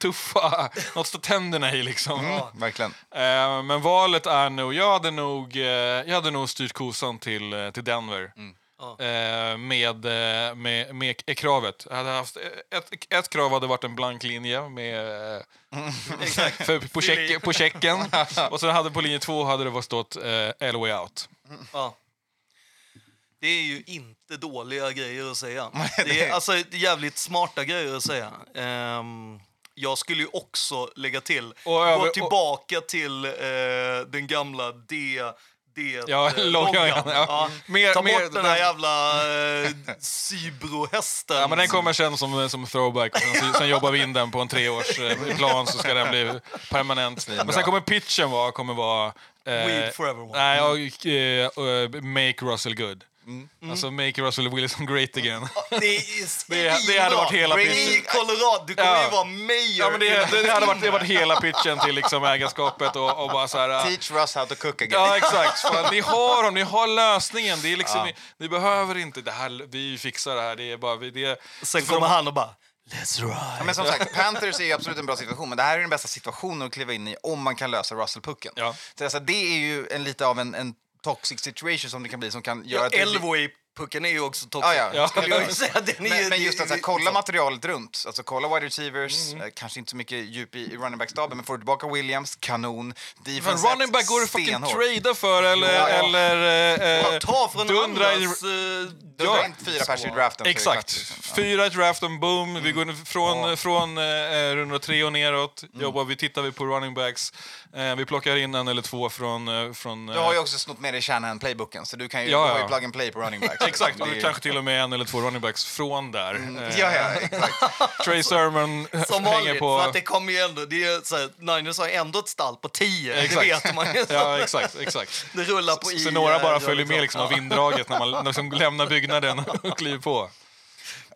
tuffa, något står tänderna i liksom. Verkligen. Eh, men valet är nog, jag hade nog, eh, jag hade nog styrt kosan till, eh, till Denver. Ja. Eh, med, eh, med, med k- kravet. Jag hade haft ett, ett krav hade varit en blank linje med, eh, Exakt. för, på, check, på checken. Och sen hade på linje två hade det varit stått eh, LOA out. Ja. Det är ju inte dåliga grejer att säga. Det är alltså jävligt smarta grejer att säga. Ehm, jag skulle ju också lägga till, Och gå över- och- tillbaka till eh, den gamla D... D Ja, eh, loggan, ja. Ja. Mer- Ta mer- bort den här den- jävla eh, Cybro-hästen. Ja, men den kommer sen som, som throwback. Sen, sen jobbar vi in den på en treårsplan så ska den bli permanent. Men sen kommer pitchen vara, kommer vara eh, Weed forever one. Nej, och, eh, eh, make Russell good. Mm. Alltså make Russell Wilson great again. Det, är Det- det hade varit hela I pitchen. Colorado, du kommer Ja. ju vara mayor. Ja, men det, det, det hade varit, det varit hela pitchen till liksom ägarskapet och, och bara så här... äh, Teach Russ how to cook again. Ja, exakt. Fan, ni har dem, ni har lösningen. Det är liksom, ni, ni behöver inte det här, vi fixar det här. Det är bara, vi- det, Sen kommer han och bara... Let's ride. Ja, men som sagt, Panthers är ju absolut en bra situation, men det här är den bästa situationen att kliva in i om man kan lösa Russell-pucken. Ja. Så alltså, det är ju en, lite av en, en toxic situation som det kan bli som kan göra Ja, att det Elway-pucken är ju också toxic. Ja, ja. Ja. Skulle jag ju säga. Den är ju- Men, men just att så här, kolla liksom- materialet runt. Alltså, kolla wide receivers, eh, kanske inte så mycket djup i, i running back-staben, men får du tillbaka Williams, kanon. Men running back går det fucking trada för eller... Ja, ja. eller eh, Ja, Ta från dundra i- andras... eh, Du drar in fyra pers i draften. Exakt. klart. Fyra i draften, boom. Vi går från, från eh, runda tre och neråt. Jobbar, vi tittar vi på running backs. Eh, vi plockar in en eller två från... Eh, från Du har ju också snott med dig Shanahan-playbooken, så du kan ju, Ja, du ja. plug and play på running backs. Exakt, Det och kanske till och med en eller två running backs från där. Eh, Ja, ja, exakt. Trey Sermon Som hänger vanligt, på... för att det kommer ju ändå... Det är så här, Niners har ändå ett stall på 10, det Exakt. vet man ju. Ja, exakt, exakt. Det rullar på Så, i. så några bara eh, följer med liksom av vinddraget när man liksom lämnar byggnaden och kliver på.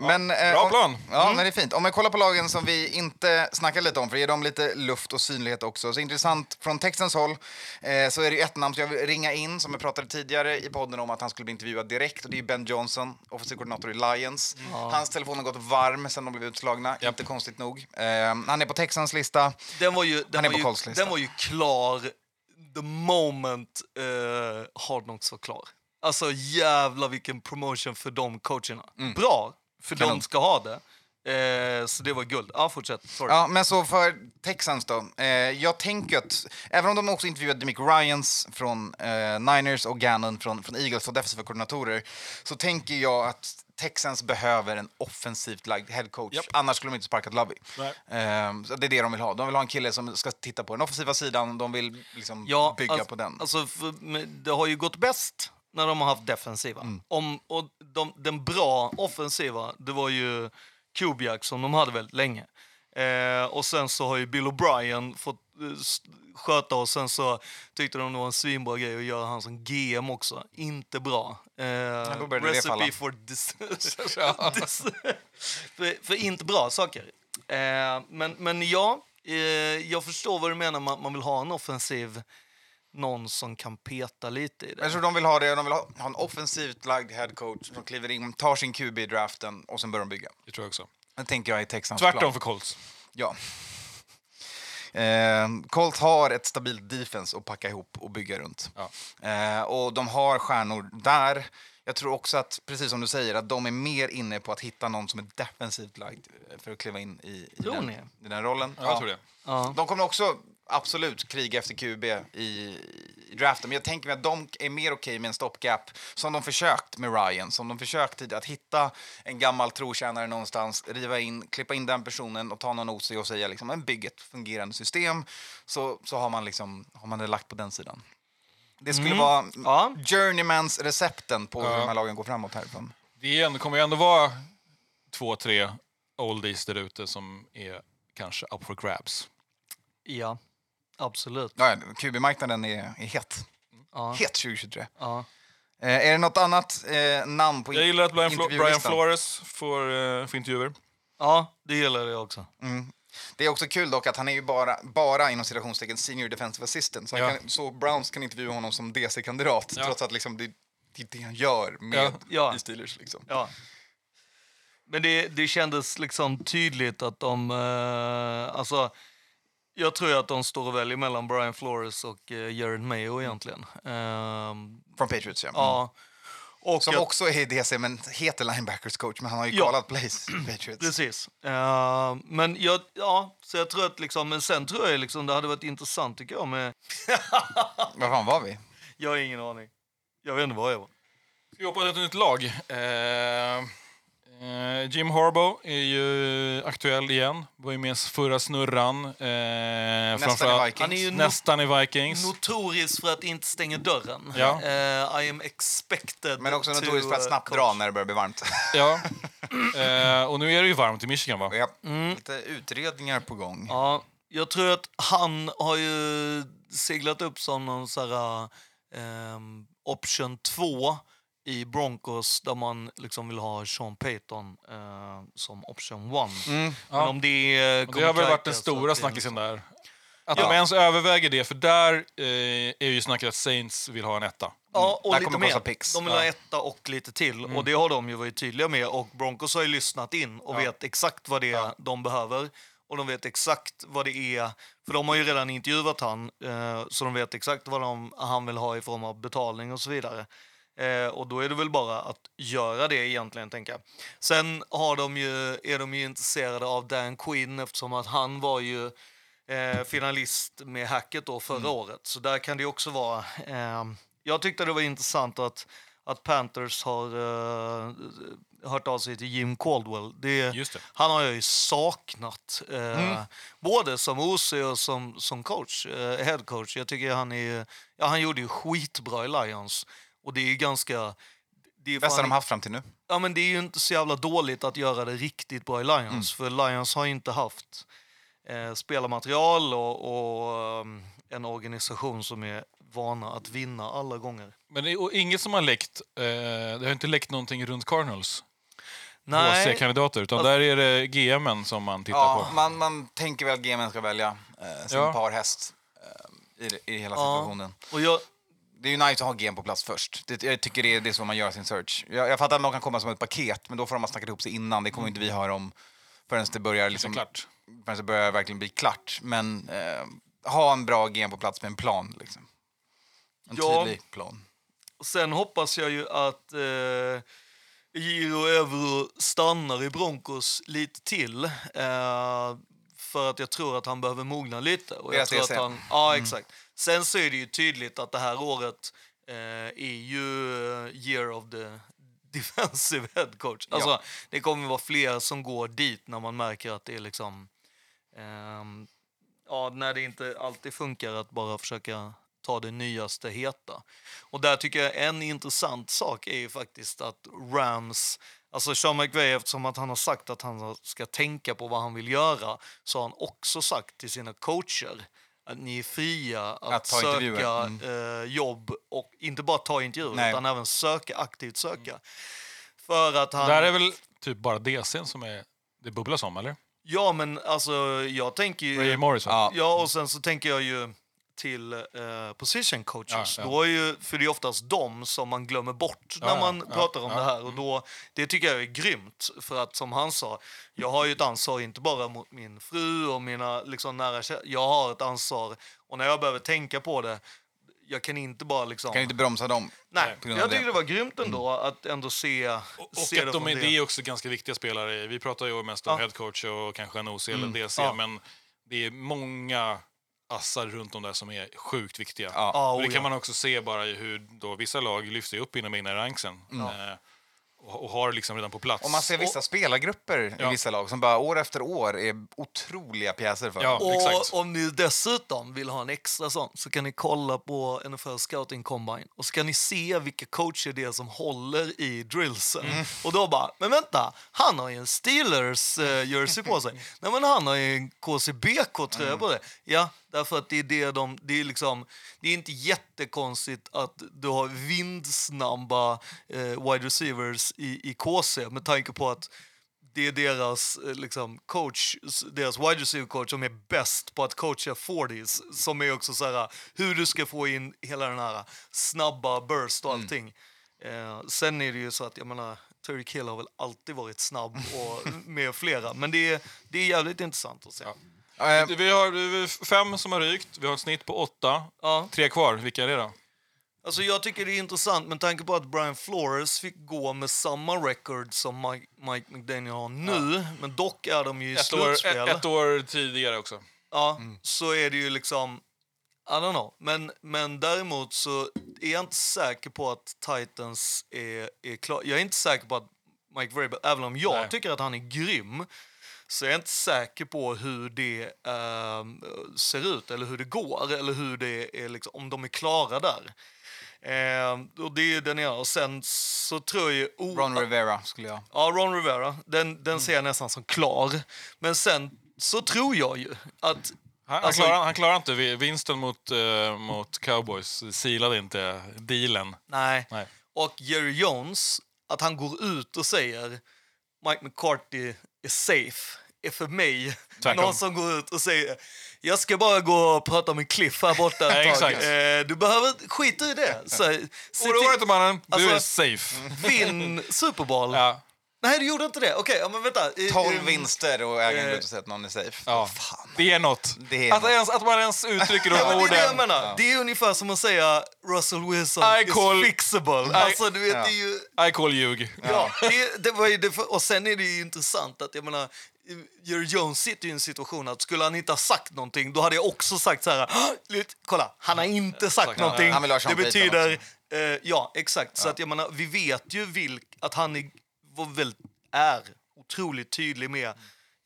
Men, eh, Bra om- plan. Ja, Mm. men det är fint. Om jag kollar på lagen som vi inte snackade lite om, för att ge dem lite luft och synlighet också. Så intressant, från Texans håll eh, så är det ett namn som jag vill ringa in, som jag pratade tidigare i podden om att han skulle bli intervjuad direkt, och det är Ben Johnson, offensiv koordinator i Lions. Hans telefon har gått varm sen de blev utslagna, inte konstigt nog. Eh, han är på Texans lista. Den var ju, den är var på Colts lista. den var ju klar the moment uh, Hard Knocks var klar. Alltså jävla vilken promotion för de coacherna. Bra, för Kanon. de ska ha det. Eh, så det var guld. Ja, fortsätt. Sorry. Ja, men så för Texans då. Eh, jag tänker att, även om de också intervjuade Demick Ryans från eh, Niners och Gannon från, från Eagles som defensiva koordinatorer, så tänker jag att Texans behöver en offensivt lagd headcoach. Japp. Annars skulle de inte sparkat Lovey. Nej. Eh, det är det de vill ha. De vill ha en kille som ska titta på den offensiva sidan. De vill liksom Ja, bygga alltså, på den. Alltså, det har ju gått bäst när de har haft defensiva. Mm. Om, och de, den bra offensiva, det var ju Kubiak som de hade väldigt länge. Eh, och sen så har ju Bill O'Brien fått eh, sköta och sen så tyckte de det var en svinbra grej att göra han som GM också. Inte bra. Eh, recipe for dis, för, för inte bra saker. Eh, men, men ja, eh, jag förstår vad du menar med att man vill ha en offensiv någon som kan peta lite i det. Jag tror de vill ha det. De vill ha, ha en offensivt lagd headcoach som kliver in, tar sin QB i draften och sen börjar de bygga. Det tror jag också. Det tänker jag är Texans Tvärtom plan. för Colts. Ja. Eh, Colts har ett stabilt defense att packa ihop och bygga runt. Ja. Eh, och de har stjärnor där. Jag tror också att, precis som du säger, att de är mer inne på att hitta någon som är defensivt lagd för att kliva in i, i, den, i den rollen. Ja, jag tror det. Ja. De kommer också absolut kriga efter QB i, i draften, men jag tänker mig att de är mer okej med en stopgap som de försökt med Ryan, som de försökt tidigare, att hitta en gammal trotjänare någonstans, riva in, klippa in den personen och ta någon OC och säga liksom, men bygg ett fungerande system, så, så har man liksom, har man det lagt på den sidan. Det skulle vara Ja. journeymans recepten på hur Ja. de här lagen går framåt härifrån. Det ändå, kommer ju ändå vara två, tre oldies där ute som är kanske up for grabs. ja, absolut. Ja, QB-marknaden är, är het. Ja. Het 2023. Ja. Eh, är det något annat eh, namn på Jag gillar att Brian, Flo- Brian? Flores får, eh, får intervjuer. ja, det gillar jag också. Mm. Det är också kul dock att han är ju bara, bara inom citationstecken senior defensive assistant. Så, Ja. kan, så Browns kan intervjua honom som DC-kandidat Ja. trots att liksom det, det är det han gör med Ja. Ja. i Steelers. Liksom. Ja. Men det, det kändes liksom tydligt att de... Eh, alltså, jag tror att de står och väljer mellan Brian Flores och eh, Jared Mayo egentligen. Ehm, Från Patriots, ja. Ja. Och Som att- också är DC, men heter linebackers coach, men han har ju Ja. kallat plays i Patriots. Precis. Eh, men jag, ja, så jag tror att liksom, men sen tror jag liksom det hade varit intressant tycker jag med... Vad fan var vi? Jag har ingen aning. Jag vet inte vad jag var. Vi hoppar till ett nytt lag. Eh, Jim Harbaugh är ju aktuell igen. Var ju med förra snurran. Eh, Nästan i Vikings. Han är ju Nästan i Vikings. notorisk för att inte stänga dörren. Ja. Eh, I am expected Men också to, notoriskt för att eh, snabbt coach. dra när det börjar bli varmt. Ja. Eh, och nu är det ju varmt i Michigan va? ja. Lite utredningar på gång. Ja, jag tror att han har ju seglat upp som någon sån här ehm, option 2 i Broncos där man liksom vill ha Sean Payton eh, som option 1. Men Ja. om det eh, det har väl varit den stora snackisen där. Att Ja. de ens överväger det, för där eh, är ju snacket att Saints vill ha en etta. Ja, och Där lite mer. picks. De vill ha etta och lite till. Och det har de ju varit tydliga med. Och Broncos har ju lyssnat in och vet exakt vad det är de behöver. Och de vet exakt vad det är. För de har ju redan intervjuat han. Eh, så de vet exakt vad de, han vill ha i form av betalning och så vidare. Eh, och då är det väl bara att göra det egentligen, tänker jag. Sen har de ju, är de ju intresserade av Dan Quinn eftersom att han var ju eh, finalist med Hacket då förra året. Så där kan det också vara... Eh, jag tyckte det var intressant att, att Panthers har eh, hört av sig till Jim Caldwell. Det, det. Han har jag ju saknat, eh, både som OC och som, som coach, eh, head coach. Jag tycker han är... Ja, han gjorde ju skitbra i Lions. Och det är ju ganska... Det är Bästa fan- de haft fram till nu. Ja, men det är ju inte så jävla dåligt att göra det riktigt bra i Lions. För Lions har ju inte haft eh, spelarmaterial och, och um, en organisation som är vana att vinna alla gånger. Men det är och inget som har läckt, eh, det har inte läckt någonting runt Cardinals Nej, HC-kandidater, utan Alltså- där är det GMen som man tittar Ja, på. man, man tänker väl att GMen ska välja eh, som Ja. parhäst eh, i, i hela Ja. situationen. och jag, Det är ju nice att ha GM på plats först. Det, jag tycker det är det som man gör sin search. Jag, jag fattar att de kan komma som ett paket, men då får de ha snackat ihop sig innan. Det kommer inte vi höra om förrän det börjar, liksom, klart. förrän det börjar verkligen bli klart. Men eh, ha en bra GM på plats med en plan. Liksom. En Ja. tydlig plan. sen hoppas jag ju att eh, Giro Euro stannar i Broncos lite till. Eh, för att jag tror att han behöver mogna lite. Och jag tror att han, ja, exakt. Sen så är det ju tydligt att det här året eh, är ju eh, year of the defensive head coach. Alltså, Ja. Det kommer vara fler som går dit när man märker att det är liksom... ehm, ja, när det inte alltid funkar att bara försöka ta det nyaste heta. Och där tycker jag en intressant sak är ju faktiskt att Rams, alltså Sean McVay eftersom att han har sagt att han ska tänka på vad han vill göra, så har han också sagt till sina coacher att ni är fria att, Att söka eh, jobb och inte bara ta intervjuer Nej. utan även söka, aktivt söka. För att han... Där är väl typ bara DCn som är, det bubblas om, eller? Ja, men alltså jag tänker ju... Ray Morris, va? Ja. Ja, och sen så tänker jag ju till eh, position coaches. Ja, ja. Då är ju, för det är oftast dem som man glömmer bort när Ja, man ja, pratar om ja. det här. Och då, det tycker jag är grymt. För att som han sa, jag har ju ett ansvar inte bara mot min fru och mina liksom, nära Jag har ett ansvar och när jag behöver tänka på det jag kan inte bara liksom... Kan inte bromsa dem. Nej, jag tycker det var grymt ändå att ändå se, Och se att de är, det är också ganska viktiga spelare. Vi pratar ju mest om Ja. headcoach och kanske en OC eller DC, Ja. men det är många assar runt om där som är sjukt viktiga. Ja. Ja, och det oh, kan ja. man också se bara i hur då vissa lag lyfter upp inom egna ranksen. Eh, och, och har liksom redan på plats. Och man ser vissa spelargrupper Ja. i vissa lag som bara år efter år är otroliga pjäser för. Ja. exakt. Och om ni dessutom vill ha en extra sån så kan ni kolla på NFL Scouting Combine och så kan ni se vilka coacher det är som håller i drillsen. Mm. Och då bara, men vänta, han har ju en Steelers uh, jersey på sig. Nej men han har ju en KCBK-tröja Mm. på det. Ja, därför att det är det de, det är liksom, det är inte jättekonstigt att du har vindsnabba eh, wide receivers i, i KC med tanke på att det är deras eh, liksom, coach, deras wide receiver coach som är bäst på att coacha 40s. Som är också så här, hur du ska få in hela den här snabba burst och allting. Eh, sen är det ju så att, jag menar, Terry Kill har väl alltid varit snabb och med flera. Men det är, det är jävligt intressant att se. Ja. Eh, Vi har fem som har rykt, vi har ett snitt på åtta. Ja. Tre kvar, vilka är det då? Alltså jag tycker det är intressant med tanke på att Brian Flores fick gå med samma record som Mike, Mike McDaniel har nu. Men dock är de ju i Ett år, slutspel. ett, ett år tidigare också. Ja, så är det ju liksom... I don't know. Men, men däremot så är jag inte säker på att Titans är, är klar. Jag är inte säker på att Mike Vrabel, även om jag Nej. tycker att han är grym, så är jag inte säker på hur det ehm, ser ut eller hur det går eller hur det är, liksom, om de är klara där. Ehm, och det är den ena. Och sen så tror jag... o- Ron Rivera skulle jag... Ja, Ron Rivera. Den, den Mm. ser jag nästan som klar. Men sen så tror jag ju att... Han, Alltså- han, klarar, han klarar inte vi- vinsten mot, eh, mot Cowboys, silade inte dealen. Nej. Nej. Och Jerry Jones, att han går ut och säger Mike McCarthy är safe, är för mig Tvärtom. någon som går ut och säger jag ska bara gå och prata med Cliff här borta ett tag. Eh, du behöver skita i det. Så, Oroa dig inte mannen, du Alltså- är safe. vinn Super Bowl. Ja. Nej, du gjorde inte det. Okej, ja, men vänta. Eh, 12 eh, vinster och ägaren går eh, ut och säger att någon är safe. Ja. Fan. Det är något. Det är att, något. Ens, att man ens uttrycker Ja, de men det är det jag orden. menar. Det är ungefär som att säga Russell Wilson I is call- fixable. Alltså, du vet, Ja. det är ju... I call ljug. Ja, det, det var ju det för, och sen är det ju intressant att jag menar, Jerry Jones sitter ju i en situation att skulle han inte ha sagt någonting, då hade jag också sagt så här, "Hå! Lut, kolla, han har inte sagt Sagt, någonting. han vill ha Sean det betyder, eh, ja exakt, så att jag menar, vi vet ju vilk, att han är, var väl, är otroligt tydlig med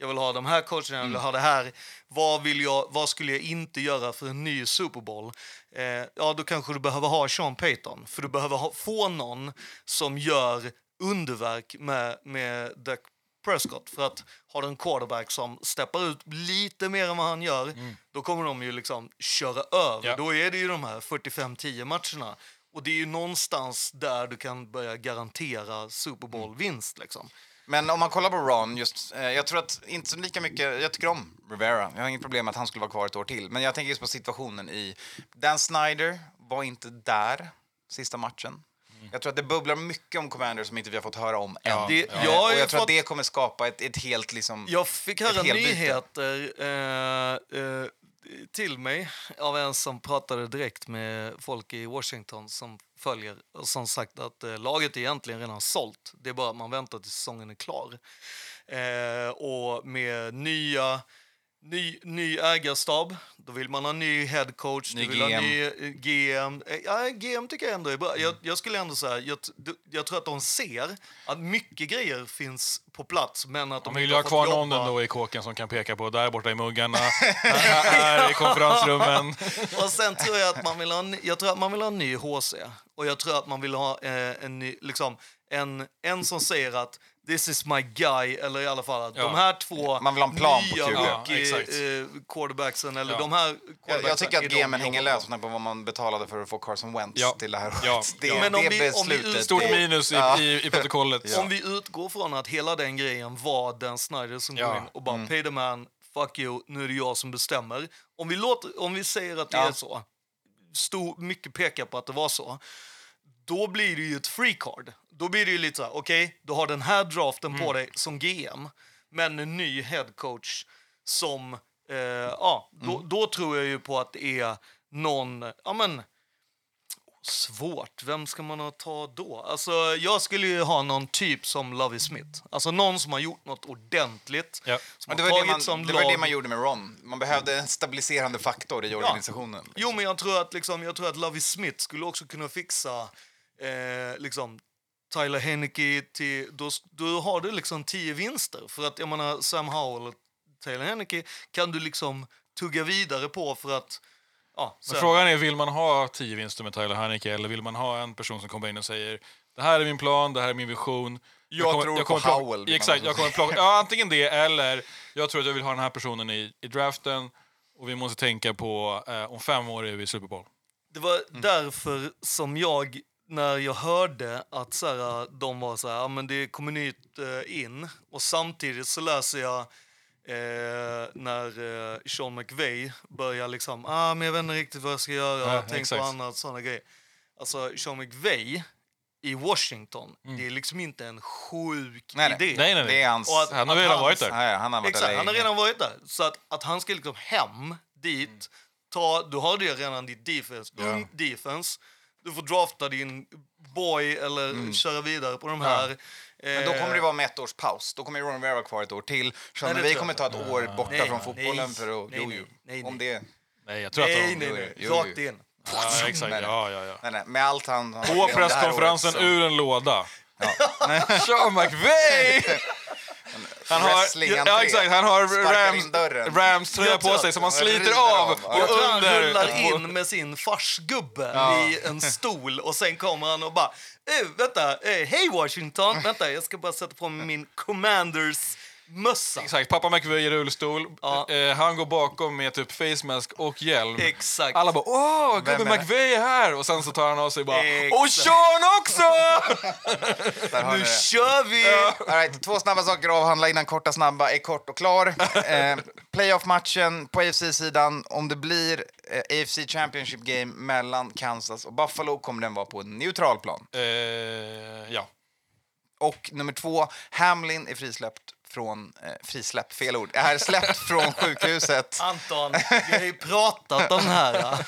jag vill ha de här coacherna, jag vill ha det här. Vad, vill jag, vad skulle jag inte göra för en ny Super Bowl? Eh, ja, då kanske du behöver ha Sean Payton. För du behöver ha, få någon som gör underverk med, med Dak Prescott. För att har du en quarterback som steppar ut lite mer än vad han gör, då kommer de ju liksom köra över. Ja. Då är det ju de här 45-10 matcherna. Och det är ju någonstans där du kan börja garantera Super Bowl-vinst. Liksom. Men om man kollar på Ron, just, eh, jag tror att inte så lika mycket, jag tycker om Rivera. Jag har inget problem med att han skulle vara kvar ett år till. Men jag tänker just på situationen i, Dan Snyder var inte där sista matchen. Jag tror att det bubblar mycket om Commander som inte vi har fått höra om än. Ja, Det- ja. jag och jag tror att det kommer skapa ett, ett helt liksom... Jag fick höra nyheter eh, eh, till mig av en som pratade direkt med folk i Washington som följer och som sagt att eh, laget är egentligen redan sålt. Det är bara att man väntar tills säsongen är klar. Eh, och med nya Ny, ny ägarstab, då vill man ha ny headcoach, Ny du vill ha GM. ny eh, GM. Eh, Ja, GM tycker jag ändå är bra. Jag, jag skulle ändå säga, jag, jag tror att de ser att mycket grejer finns på plats, men att de De vill inte ha kvar någon ändå i kåken som kan peka på där borta i muggarna, här, här i konferensrummen. Och sen tror jag att man vill ha, en- jag tror att man vill ha en ny HC. Och jag tror att man vill ha eh, en ny, liksom, en, en som säger att this is my guy, eller i alla fall att Ja. de här två Man vill ha en plan på nya QB. Ja, rookie, exakt. eh, quarterbacksen, eller Ja. de här Jag, jag tycker att vi hänger löst med vad man betalade för att få Carson Wentz Ja. till det här Ja. Det, Ja. Men om det vi- om vi beslutet... Stort det- minus i, Ja. i, i protokollet. Om vi utgår från att hela den grejen var Dan Snyder som Ja. går in och bara pay the man, fuck you, nu är det jag som bestämmer. Om vi, låter, om vi säger att det Ja. är så, stor, mycket pekar på att det var så, då blir det ju ett free card. Då blir det ju lite så här, okej, du har den här draften på dig som GM, men en ny head coach som, eh, ja, då, då tror jag ju på att det är någon, ja men, Svårt. Vem ska man ta då? Alltså, jag skulle ju ha någon typ som Lovie Smith. Alltså någon som har gjort något ordentligt. Ja. Som det var det, man, som det var det man gjorde med Ron. Man behövde en stabiliserande faktor i organisationen. Jo, men jag tror att, liksom, jag tror att Lovie Smith skulle också kunna fixa eh, liksom, Tyler Henneke till... Då, då har du liksom tio vinster. För att jag menar, Sam Howell och Taylor Henneke kan du liksom tugga vidare på för att... Ja, Men frågan är, vill man ha tio vinster med Tyler Haneke eller vill man ha en person som kommer in och säger det här är min plan, det här är min vision. Jag tror på plocka- Howell, Exakt, jag kommer plocka, ja, antingen det eller jag tror att jag vill ha den här personen i, i draften och vi måste tänka på eh, om fem år är vi i Super Bowl. Det var därför som jag, när jag hörde att så här, de var så här, ja, men det kommer nytt eh, in och samtidigt så läser jag eh, när eh, Sean McVay börjar liksom, ah, men jag vet inte riktigt vad jag ska göra, Ja, tänk exakt. på annat, sådana grejer. Alltså Sean McVay i Washington, det är liksom inte en sjuk Nej, nej. idé. Nej, nej, nej. Det är hans... Att- Han har redan hans- varit där. Ja, han har varit Exakt, där han har redan varit där. Så att, att han ska liksom hem dit, ta, du har det redan ditt defense, ung defense. Du får drafta din boy eller köra vidare på de här. Mm. Men då kommer det vara med ett års paus. Då kommer Ron Rivera vara kvar ett år till. Det vi kommer ta jag ett år borta Nej, från fotbollen nej, för att... nej, jo, nej, jo. nej, Om nej. det... Nej, jag tror Nej, att nej, de... nej. jo, Rakt in. Ja, exakt. Nej, nej. Ja, ja, ja. Nej, nej. Med allt han... På presskonferensen året så- ur en låda. Sean McVay! Han har, ja, exakt, han har Rams. Rams tröja på sig som han sliter av. av. Ja. Och Jag tror han rullar in med sin farsgubbe i en stol och sen kommer han och bara eh, vänta, eh, hej Washington, vänta jag ska bara sätta på min commanders mössa. Exakt, pappa McVay i rullstol. Ja. Eh, han går bakom med typ face mask och hjälm. Exakt. Alla bara åh, gubben är det?" McVay är här! Och sen så tar han av sig bara och Sean också! Nu kör vi! All right, två snabba saker att avhandla innan korta snabba är kort och klar. Eh, Playoff-matchen på AFC-sidan, om det blir eh, AFC Championship Game mellan Kansas och Buffalo kommer den vara på en neutral plan. eh, ja. Och nummer två, Hamlin är frisläppt från... Eh, frisläppt, fel ord. Är släppt från sjukhuset. Anton, vi har ju pratat om det här.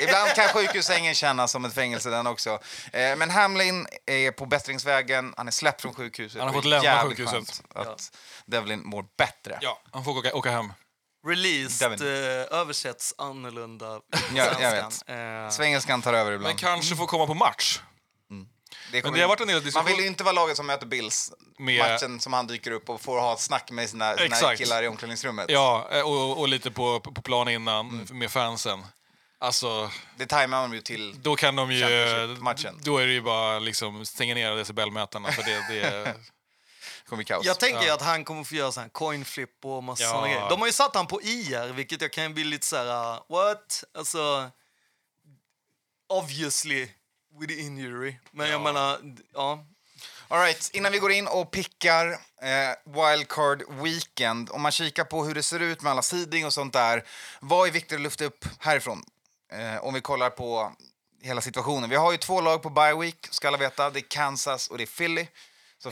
Ibland kan sjukhussängen kännas som ett fängelse den också. Eh, men Hamlin är på bättringsvägen, han är släppt från sjukhuset. Han har fått lämna sjukhuset. Att Devlin mår bättre. ja, han får åka, åka hem. Released eh, översätts annorlunda. Ja, jag svenskan. Eh, Svengelskan tar över Men ibland. kanske får komma på match. Det kommer det har varit en del Man diskussion- vill ju inte vara laget som möter Bills. Med- Matchen som han dyker upp och får ha ett snack med sina, sina killar i omklädningsrummet. Ja, eh, och, och lite på, på plan innan med fansen. Alltså, Det tajmar man ju till. då kan de ju... Championship-matchen. Då är det ju bara liksom stänga ner decibelmätarna. För det, det, kommer kaos. Jag tänker ju att han kommer få göra sån här coin flip och massa Ja. såna grejer. De har ju satt han på IR, vilket jag kan bli lite så här, uh, what? Alltså, obviously with the injury. Men jag menar, ja. All right, innan vi går in och pickar eh, wildcard weekend, om man kikar på hur det ser ut med alla seeding och sånt där, vad är viktigt att lyfta upp härifrån? Eh, om vi kollar på hela situationen. Vi har ju två lag på bye week, ska alla veta. Det är Kansas och det är Philly.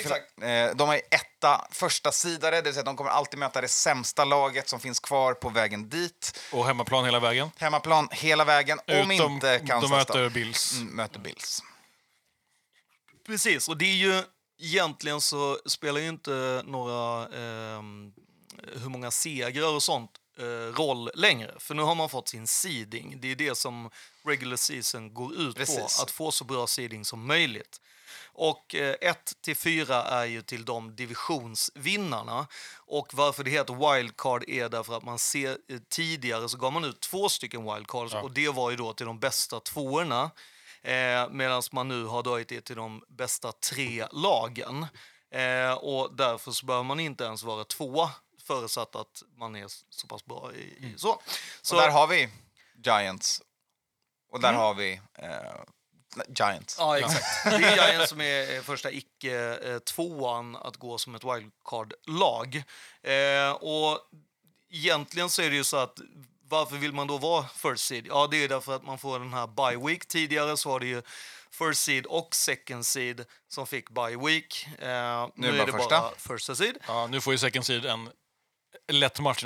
Så Exakt. eh, de är etta första sidare, det vill säga att de kommer alltid möta det sämsta laget som finns kvar på vägen dit. och hemmaplan hela vägen. Hemmaplan hela vägen, om Utom inte Kansas de möter Bills. mm, möter Bills. Precis, och det är ju egentligen så spelar ju inte några ehm, hur många segrar och sånt eh, roll längre. För nu har man fått sin seeding. Det är det som regular season går ut Precis. på, att få så bra seeding som möjligt. Och 1 till 4 är ju till de divisionsvinnarna. Och varför det heter wildcard är därför att man ser eh, tidigare så gav man ut två stycken wildcards och det var ju då till de bästa tvåorna. Eh, Medan man nu har dragit det till de bästa tre lagen. Eh, och därför så behöver man inte ens vara två förutsatt att man är så pass bra i, i så. så Och där har vi Giants. Och där har vi eh, Giants. Ja, exakt. Det är Giants som är första icke-tvåan att gå som ett wildcard-lag. Eh, och egentligen så är det ju så att varför vill man då vara first seed? Ja, det är därför att man får den här bye week. Tidigare så var det ju first seed och second seed som fick bye week. Eh, nu, är det är det bara bara första seed. Ja, nu får ju second seed en lätt match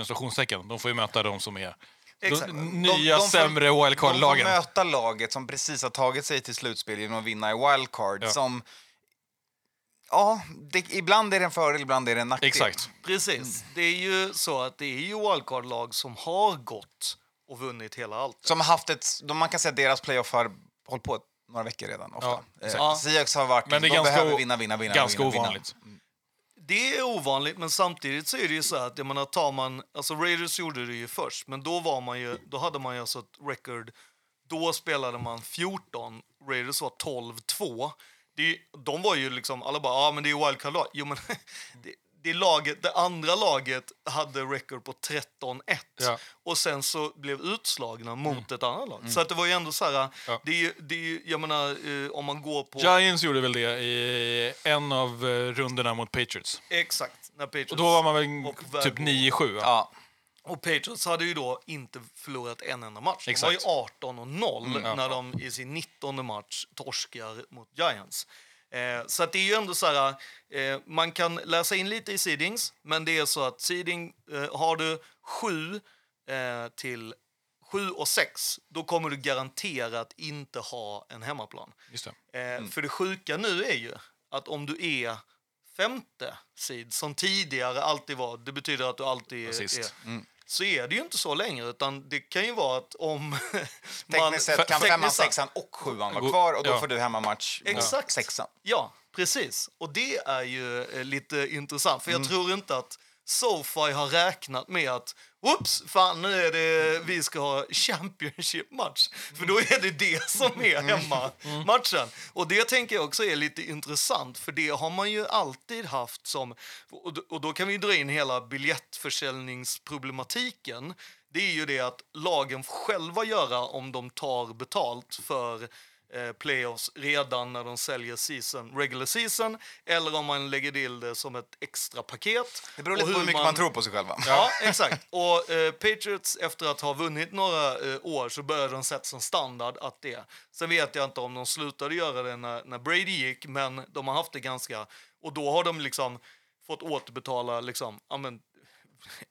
inom. De får ju möta de som är Exakt. De, De- nya, de får- sämre De får wildcard-lagen. möta laget som precis har tagit sig till slutspel genom att vinna i wildcard. Ja. Som, ja, det, ibland är det en fördel, ibland är det en nackdel. Exakt. Precis. Det är ju så att det är ju wildcard-lag som har gått och vunnit hela allt. Som har haft ett, de, man kan säga att deras playoff har hållit på några veckor redan. Ofta. Ja, eh, har varit, Men det är de ganska behöver vinna, vinna, vinna. Ganska vinna, vinna. Det är ovanligt, men samtidigt så är det ju så att jag menar, tar man, alltså Raiders gjorde det ju först, men då var man ju, då hade man ju alltså ett record, då spelade man 14, Raiders var 12-2. Det, de var ju liksom, alla bara, ja ah, men det är wildcard-lag. Jo men, det, det, laget, det andra laget hade record på 13-1 Ja. och sen så blev utslagna mot ett annat lag. Så att det var ju ändå så här, Ja. det är ju, det är ju, jag menar, eh, om man går på... Giants gjorde väl det i en av eh, rundorna mot Patriots. Exakt. När Patriots, Och då var man väl typ Verbo- 9-7. va? Ja. Och Patriots hade ju då inte förlorat en enda match. Exakt. De var ju 18 och 0 ja. när de i sin 19 match torskar mot Giants. Eh, så att det är ju ändå så här, eh, man kan läsa in lite i seedings, men det är så att seeding, eh, har du 7 eh, till 7 och 6, då kommer du garanterat inte ha en hemmaplan. Eh, För det sjuka nu är ju att om du är femte seed, som tidigare alltid var, det betyder att du alltid är, Sist. Så är det ju inte så längre, utan det kan ju vara att om man... Tekniskt sett kan femman, sexan och sjuan vara kvar och då ja. får du hemmamatch mot Exakt. sexan. Ja, precis. Och det är ju eh, lite intressant, för jag Mm. tror inte att SoFi har räknat med att Whoops, fan nu är det vi ska ha Championship-match. För då är det det som är hemma-matchen. Och det tänker jag också är lite intressant, för det har man ju alltid haft som... Och då, kan vi dra in hela biljettförsäljningsproblematiken. Det är ju det att lagen själva göra om de tar betalt för eh, playoffs redan när de säljer season, regular season eller om man lägger till det som ett extra paket. Det beror lite på hur mycket man tror på sig själva. Ja, exakt. Och eh, Patriots, efter att ha vunnit några eh, år, så började de sätta som standard att det. Sen vet jag inte om de slutade göra det när, när Brady gick, men de har haft det ganska... Och då har de liksom fått återbetala liksom, ja, men,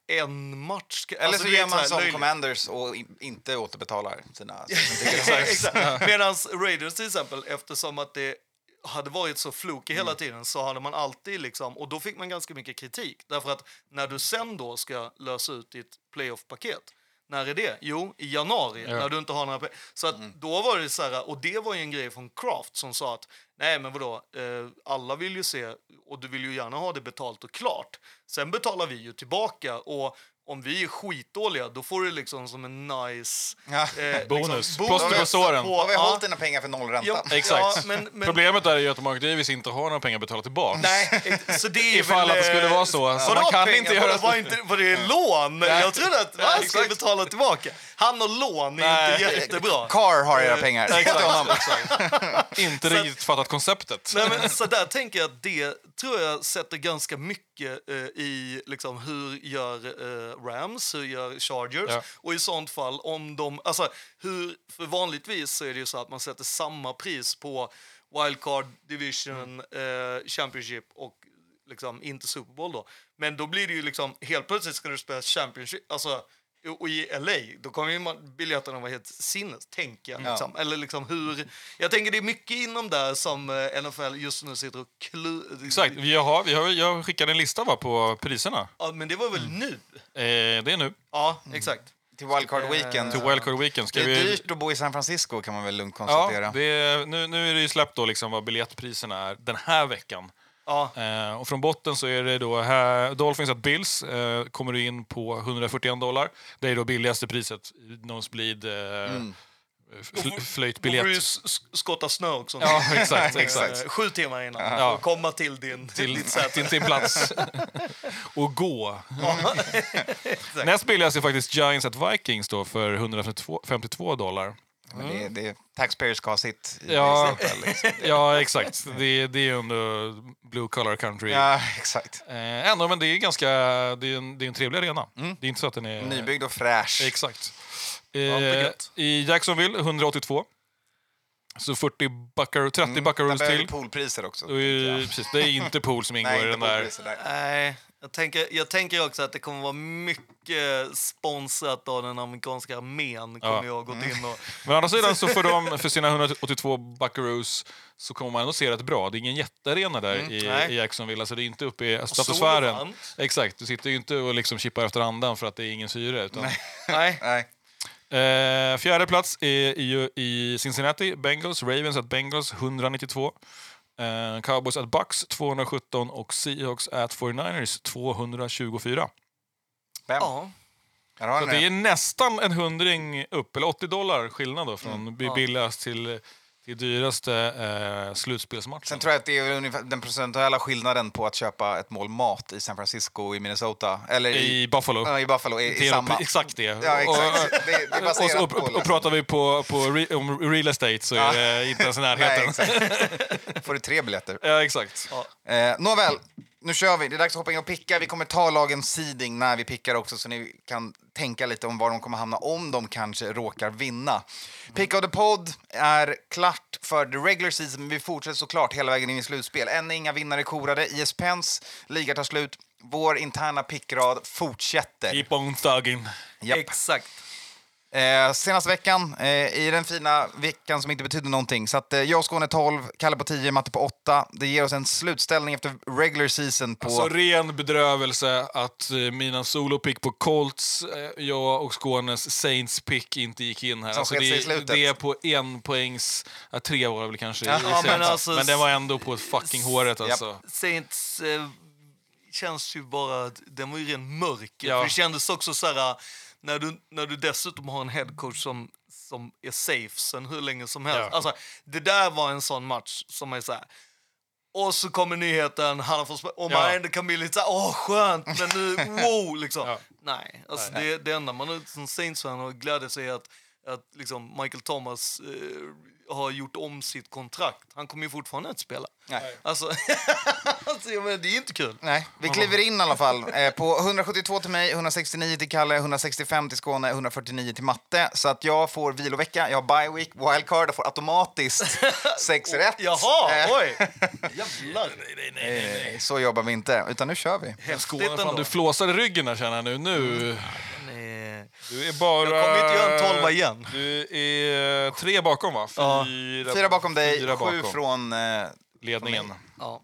en match. Eller Alltså, så gör vet, man som löjligt. Commanders och in, inte återbetalar sina... Medan Raiders till exempel, eftersom att det hade varit så fluk hela tiden så hade man alltid liksom, och då fick man ganska mycket kritik. Därför att när du sen då ska lösa ut ditt playoff-paket, när är det? Jo, i januari, Ja. när du inte har några play- Så att då var det så här, och det var ju en grej från Kraft som sa att nej men vadå, eh, alla vill ju se, och du vill ju gärna ha det betalt och klart. Sen betalar vi ju tillbaka och om vi är skitdåliga, då får du liksom som en nice... Ja. eh, Bonus. liksom, Plåster på såren. Då har vi ja. hållit dina pengar för noll ränta. Ja, Exakt. Ja, men, men, Problemet är ju att Mark Davis inte har några pengar att betala tillbaka. Nej, så det är Ifall väl, att det skulle eh, vara så. Så vadå man kan pengar? inte göra Var, inte, var det lån? Jag trodde att Nej, han skulle exakt. betala tillbaka. Han och lån är Nej. inte jättebra. Car har era Eh, pengar. Inte riktigt fattat konceptet. Nej, men, så där tänker jag att det tror jag sätter ganska mycket eh, i liksom, hur gör eh, Rams, hur gör Chargers Ja. och i sånt fall om de, alltså hur, för vanligtvis så är det ju så att man sätter samma pris på wildcard, division, eh, championship och liksom inte Super Bowl då. Men då blir det ju liksom, helt plötsligt ska du spela championship, alltså och i LA, då kommer ju biljetterna vara helt sinnes, tänker jag. Liksom. Eller liksom hur... Jag tänker det är mycket inom där som eh, NFL just nu sitter och klu... Exakt. Vi har, vi har, jag skickade en lista va, på priserna. Ja, men det var väl Mm. nu? Eh, det är nu. Ja, exakt. Till wildcard weekend. Till Wildcard Weekend. Ska Det är vi... dyrt att bo i San Francisco kan man väl lugnt Ja, konstatera. det är, nu, nu är det ju släppt då liksom vad biljettpriserna är den här veckan. Ja, Eh, och från botten så är det då här, Dolphins att Bills eh, kommer du in på 141 dollar. Det är då billigaste priset. Nosebleed eh, fl- då får du flöjtbiljett. skotta snö också. Ja, exakt. exakt. Eh, Sju timmar innan för Ja. att komma till din, Till, ditt säte. till din plats. och gå. Näst billigast är faktiskt Giants at Vikings då för 152 dollar. Men det, det, taxpayers ska ha sitt. i Ja. liksom. Ja, exakt. Det, det är ju ändå blue collar country. ja, exakt. Eh, ändå, men det är ganska... Det är en, det är en trevlig arena. Det är inte så att den är... Nybyggd och fräsch. Exakt. Eh. I Jacksonville 182. Så 40 buckaroo, 30 Där buckaroos till. poolpriser också. Och, eh, precis, det är inte pool som ingår Nej, i den där. där. Nej, jag tänker, jag tänker också att det kommer vara mycket sponsrat av den amerikanska armén. Kommer Ja. jag gått in och... Men å andra sidan så för, dem, för sina 182 buckaroos så kommer man ändå se rätt bra. Det är ingen jättearena där i, nej. i Jacksonville, alltså det är inte uppe i stratosfären. Exakt, du sitter ju inte och liksom chippar efter andan för att det är ingen syre. Utan, Nej. Nej. Eh, fjärde plats är i, i Cincinnati, Bengals. Ravens at Bengals 192. Eh, Cowboys at Bucks 217 och Seahawks at 49ers 224. Fem. Ja. Så det är nästan en hundring upp, eller 80 dollar skillnad då, från Mm. billigast till, till dyraste eh, slutspelsmatchen. Sen tror jag att det är ungefär den procentuella skillnaden på att köpa ett mål mat i San Francisco och i Minnesota. Eller i, I Buffalo. ja, i Buffalo. I Det är samma. Exakt det. Ja, exakt. Det, det är Och, och, och, på... och, och pratar vi på, på re, om real estate så är det inte ens i Nej, närheten. exakt. får du tre biljetter. Ja, exakt. Eh, nåväl, nu kör vi. Det är dags att hoppa in och picka. Vi kommer ta lagens seeding när vi pickar också så ni kan tänka lite om var de kommer hamna om de kanske råkar vinna. Pick of the pod är klart för the regular season, men vi fortsätter såklart hela vägen in i slutspel. Än inga vinnare korade. ISPNs liga tar slut. Vår interna pickrad fortsätter. Keep on thugging. Japp. Exakt. Eh, senaste veckan, eh, i den fina veckan som inte betydde någonting. Så att, eh, jag och Skåne 12, Kalle på 10, Matte på 8. Det ger oss en slutställning efter regular season på... Alltså ren bedrövelse att eh, mina solopick på Colts, eh, jag och Skånes Saints pick inte gick in här. Som Alltså det, det är på en poängs, ja, tre var det väl kanske i Ja, Saints. men men, alltså- det var ändå på ett fucking håret alltså. Saints eh, känns ju bara... Den var ju ren mörker. Ja. Det kändes också så här... När du, när du dessutom har en headcoach som, som är safe sen hur länge som helst. Ja. Alltså, det där var en sån match som är så här... Och så kommer nyheten, han har fått spela, och man Ja. ändå kan bli lite såhär, åh skönt, men nu, wow, liksom. Ja. Nej, alltså Det, det enda man som Saints-fan har glädje sig är att, att liksom Michael Thomas eh, har gjort om sitt kontrakt. Han kommer ju fortfarande inte spela. Nej. Alltså, alltså menar, det är inte kul. Nej, vi kliver in i alla fall. Eh, på 172 till mig, 169 till Kalle, 165 till Skåne, 149 till Matte. Så att jag får vilovecka, jag har bye week, wildcard och får automatiskt sex rätt. Jaha, Eh, oj! Jävlar. eh, Så jobbar vi inte, utan nu kör vi. Skåne, fan, du flåsar i ryggen där känner jag nu. nu. Du är bara... Jag kommer inte göra en tolva igen. Du är tre bakom va? Fyra, Fyra bakom dig, fyra sju bakom. från... Eh, ledningen. Ja.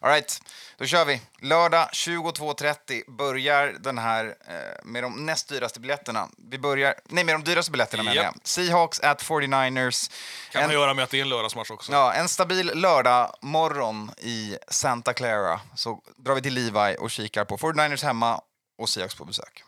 all right, då kör vi. Lördag 22.30 börjar den här eh, med de näst dyraste biljetterna. Vi börjar... Nej, med de dyraste biljetterna menar jag. Seahawks at 49ers. Kan En- ha göra med att det är en lördagsmatch också. Ja, en stabil lördag morgon i Santa Clara så drar vi till Levi och kikar på 49ers hemma och Seahawks på besök.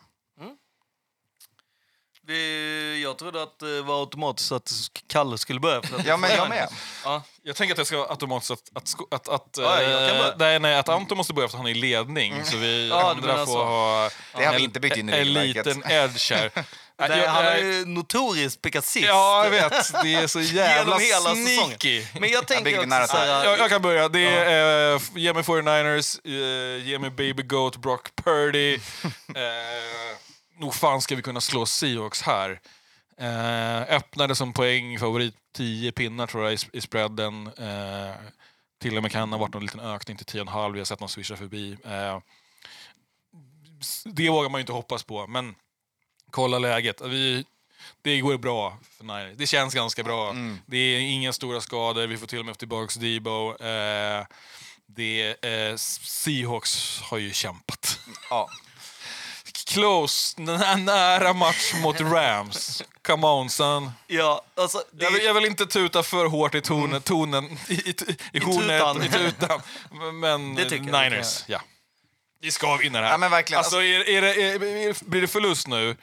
Vi, jag trodde att det var automatiskt att Kalle skulle börja. För att Ja, men jag med. Ja. Jag tänker att jag ska automatiskt att, att, att, att, Ja, jag börja. nej, nej, att Anton måste börja för att han är i ledning. Så vi Ja, andra får så. ha Det har vi inte byggt in i en liten edge här. Det, Jag- han har jag- ju notoriskt pickat sist. Ja, jag vet. Det är så jävla hela sneaky. Men jag tänker nära också så här, Jag, jag kan börja. Det är eh, ge mig 49ers, eh, ge mig Baby Goat, Brock Purdy. Eh, nog fan ska vi kunna slå Seahawks här. Eh, öppnade som poängfavorit, 10 pinnar tror jag i, i spreaden. Eh, till och med kan ha varit en liten ökning till 10,5. Vi har sett någon swisha förbi. Eh, det vågar man ju inte hoppas på, men kolla läget. Vi, det går bra för Niners. Det känns ganska bra. Det är inga stora skador. Vi får till och med tillbaka Debo. Eh, det, eh, Seahawks har ju kämpat. Ja. Close, nä- nära match mot Rams. Come on son. ja, alltså, det, Jag vill, jag vill inte tuta för hårt i tonen, tonen i, i, i, hornet, tutan. i tutan. Men Det Niners, ja. Vi ska vinna det här. Ja, men verkligen. Alltså, är, är det, är, blir det förlust nu,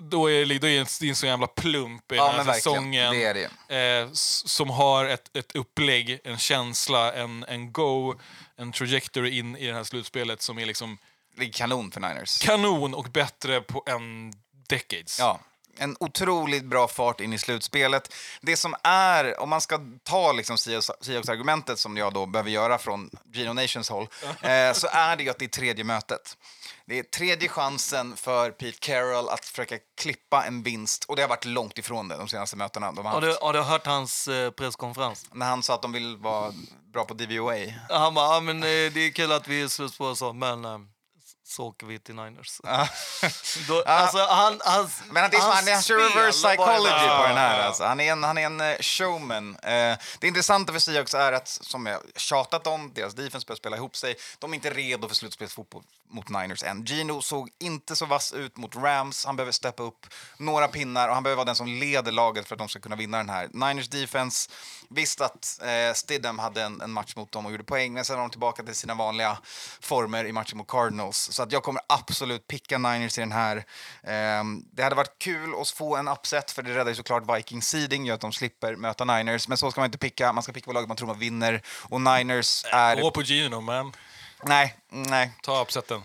då är det, då är det en sån jävla plump i Ja, den här säsongen. Det är det. Eh, som har ett, ett upplägg, en känsla, en, en go, en trajectory in i det här slutspelet som är liksom Det är kanon för Niners. kanon och bättre på en decades. Ja. en otroligt bra fart in i slutspelet. Det som är, om man ska ta liksom Seahawks-argumentet som jag då behöver göra från Gino Nations håll, eh, så är det ju att det är tredje mötet. Det är tredje chansen för Pete Carroll att försöka klippa en vinst och det har varit långt ifrån det de senaste mötena de har Har haft. du, har du hört hans eh, presskonferens? När han sa att de vill vara bra på DVOA. Han bara, ja, men, eh, det är kul att vi är slutspår och så, men eh, så åker vi till Niners. Då, alltså, han, hans, Men är, hans han, han kör reverse psychology på den här. Alltså. Han, är en, han är en eh, showman. Eh, det intressanta för Seahawks är att, som jag tjatat om, deras defense börjar spela ihop sig. De är inte redo för slutspelsfotboll mot Niners än. Gino såg inte så vass ut mot Rams. Han behöver steppa upp några pinnar och han behöver vara den som leder laget för att de ska kunna vinna den här. Niners defense, visst att eh, Stidham hade en, en match mot dem och gjorde poäng, men sen är de tillbaka till sina vanliga former i matchen mot Cardinals. Så att jag kommer absolut picka Niners i den här. Ehm, det hade varit kul att få en upset, för det räddar ju såklart Vikings seeding, gör att de slipper möta Niners. Men så ska man inte picka, man ska picka vad laget man tror man vinner. Och Niners är... Gå på Gino, man. Nej, nej. Ta upseten.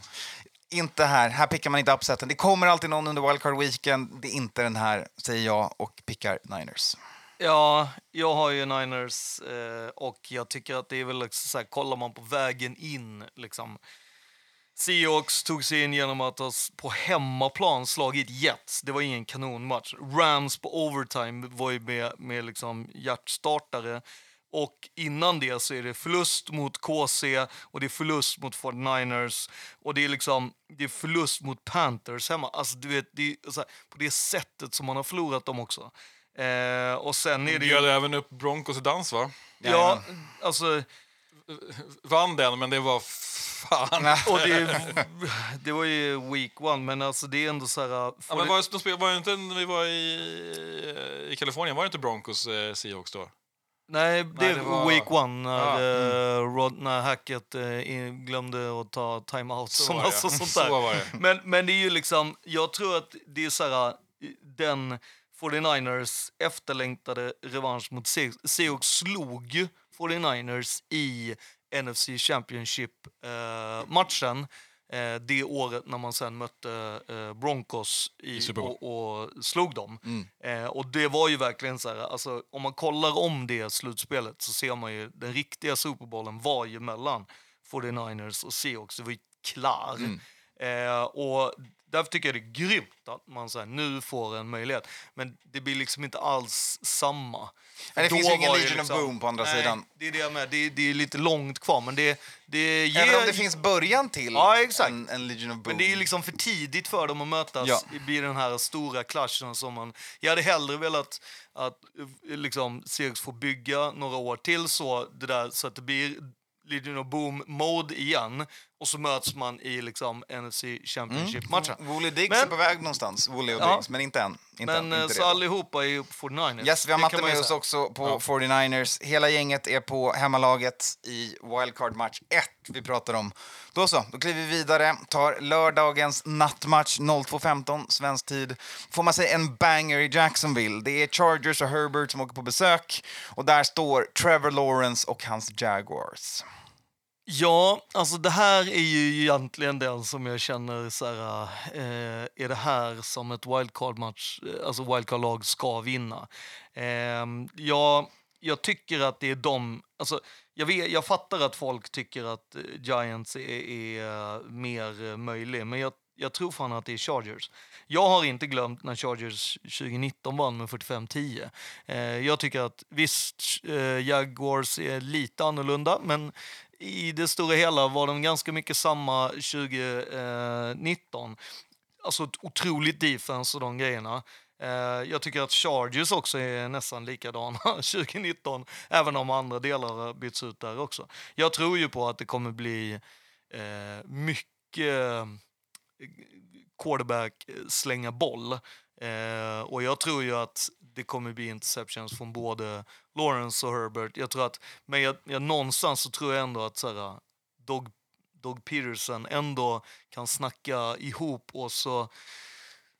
Inte här. Här pickar man inte upseten. Det kommer alltid någon under wildcard weekend. Det är inte den här, säger jag, och pickar Niners. Ja, jag har ju Niners eh, och jag tycker att det är väl liksom så här, kollar man på vägen in liksom. Seahawks tog sig in genom att ha på hemmaplan slagit Jets. Det var ingen kanonmatch. Rams på overtime var ju med, med liksom hjärtstartare. Och innan det så är det förlust mot KC och det är förlust mot 49ers och det är liksom det är förlust mot Panthers hemma. Alltså du vet, det är så här, på det sättet som man har förlorat dem också. Eh, och sen är det Bjöd ju... även upp Broncos i dans, va? Ja, alltså... Vann den, men det var fan... Och det, det var ju week one, men alltså det är ändå så här... Ja, men det- var, de spelade, var det inte när vi var i, i Kalifornien, var det inte Broncos eh, Seahawks då? Nej, det, Nej, är det var- week one när, Ja, eh, Rod, när Hackett eh, in- glömde att ta timeout Så det, alltså ja. sånt Så där. var det. Men, men det är ju liksom, jag tror att det är så här, den 49ers efterlängtade revansch mot Se- Seahawks slog ju 49ers i NFC Championship-matchen eh, det året när man sen mötte eh, Broncos i, I och, och slog dem. Mm. Eh, och det var ju verkligen så här, alltså, om man kollar om det slutspelet så ser man ju den riktiga Super Bowlen var ju mellan 49ers och Seahawks. Det var ju klar. Mm. Eh, och därför tycker jag det är grymt att man så här, nu får en möjlighet. Men det blir liksom inte alls samma. Men det Då finns ju ingen var Legion of Boom på andra nej, sidan. Det är det jag med. Det, det är lite långt kvar, men det, det ger... Även om det finns början till Ja, exakt. En, en Legion of Boom. Men det är liksom för tidigt för dem att mötas Ja. i den här stora clashen som man... Jag hade hellre velat att liksom, Seahawks får bygga några år till så, det där, så att det blir Legion of Boom-mode igen och så möts man i liksom NFC Championship-matchen. Wooly Diggs Men- är på väg någonstans, Wooly och Ja. Diggs, men inte än. Inte Men än, eh, inte så redo. allihopa är ju på 49ers. Yes, vi har Det Matte med oss också på 49ers. Hela gänget är på hemmalaget i wildcard match 1 vi pratar om. Då så, då kliver vi vidare, tar lördagens nattmatch 02.15 svensk tid. Får man säga en banger i Jacksonville. Det är Chargers och Herbert som åker på besök och där står Trevor Lawrence och hans Jaguars. Ja, alltså det här är ju egentligen den som jag känner så här, eh, är det här som ett wildcard-match, eh, alltså wildcard-lag ska vinna. Eh, jag, jag tycker att det är de, alltså jag, vet, jag fattar att folk tycker att eh, Giants är, är eh, mer möjlig, men jag, jag tror fan att det är Chargers. Jag har inte glömt när Chargers 2019 vann med 45-10. Eh, jag tycker att visst, eh, Jaguars är lite annorlunda, men i det stora hela var de ganska mycket samma 2019. Eh, alltså ett otroligt defense och de grejerna. Eh, jag tycker att Chargers också är nästan likadana 2019, även om andra delar har bytts ut där också. Jag tror ju på att det kommer bli eh, mycket eh, quarterback-slänga-boll. Eh, och jag tror ju att det kommer bli interceptions från både Lawrence och Herbert. Jag tror att, men jag, jag, någonstans så tror jag ändå att så här, Dog, Dog Peterson ändå kan snacka ihop och så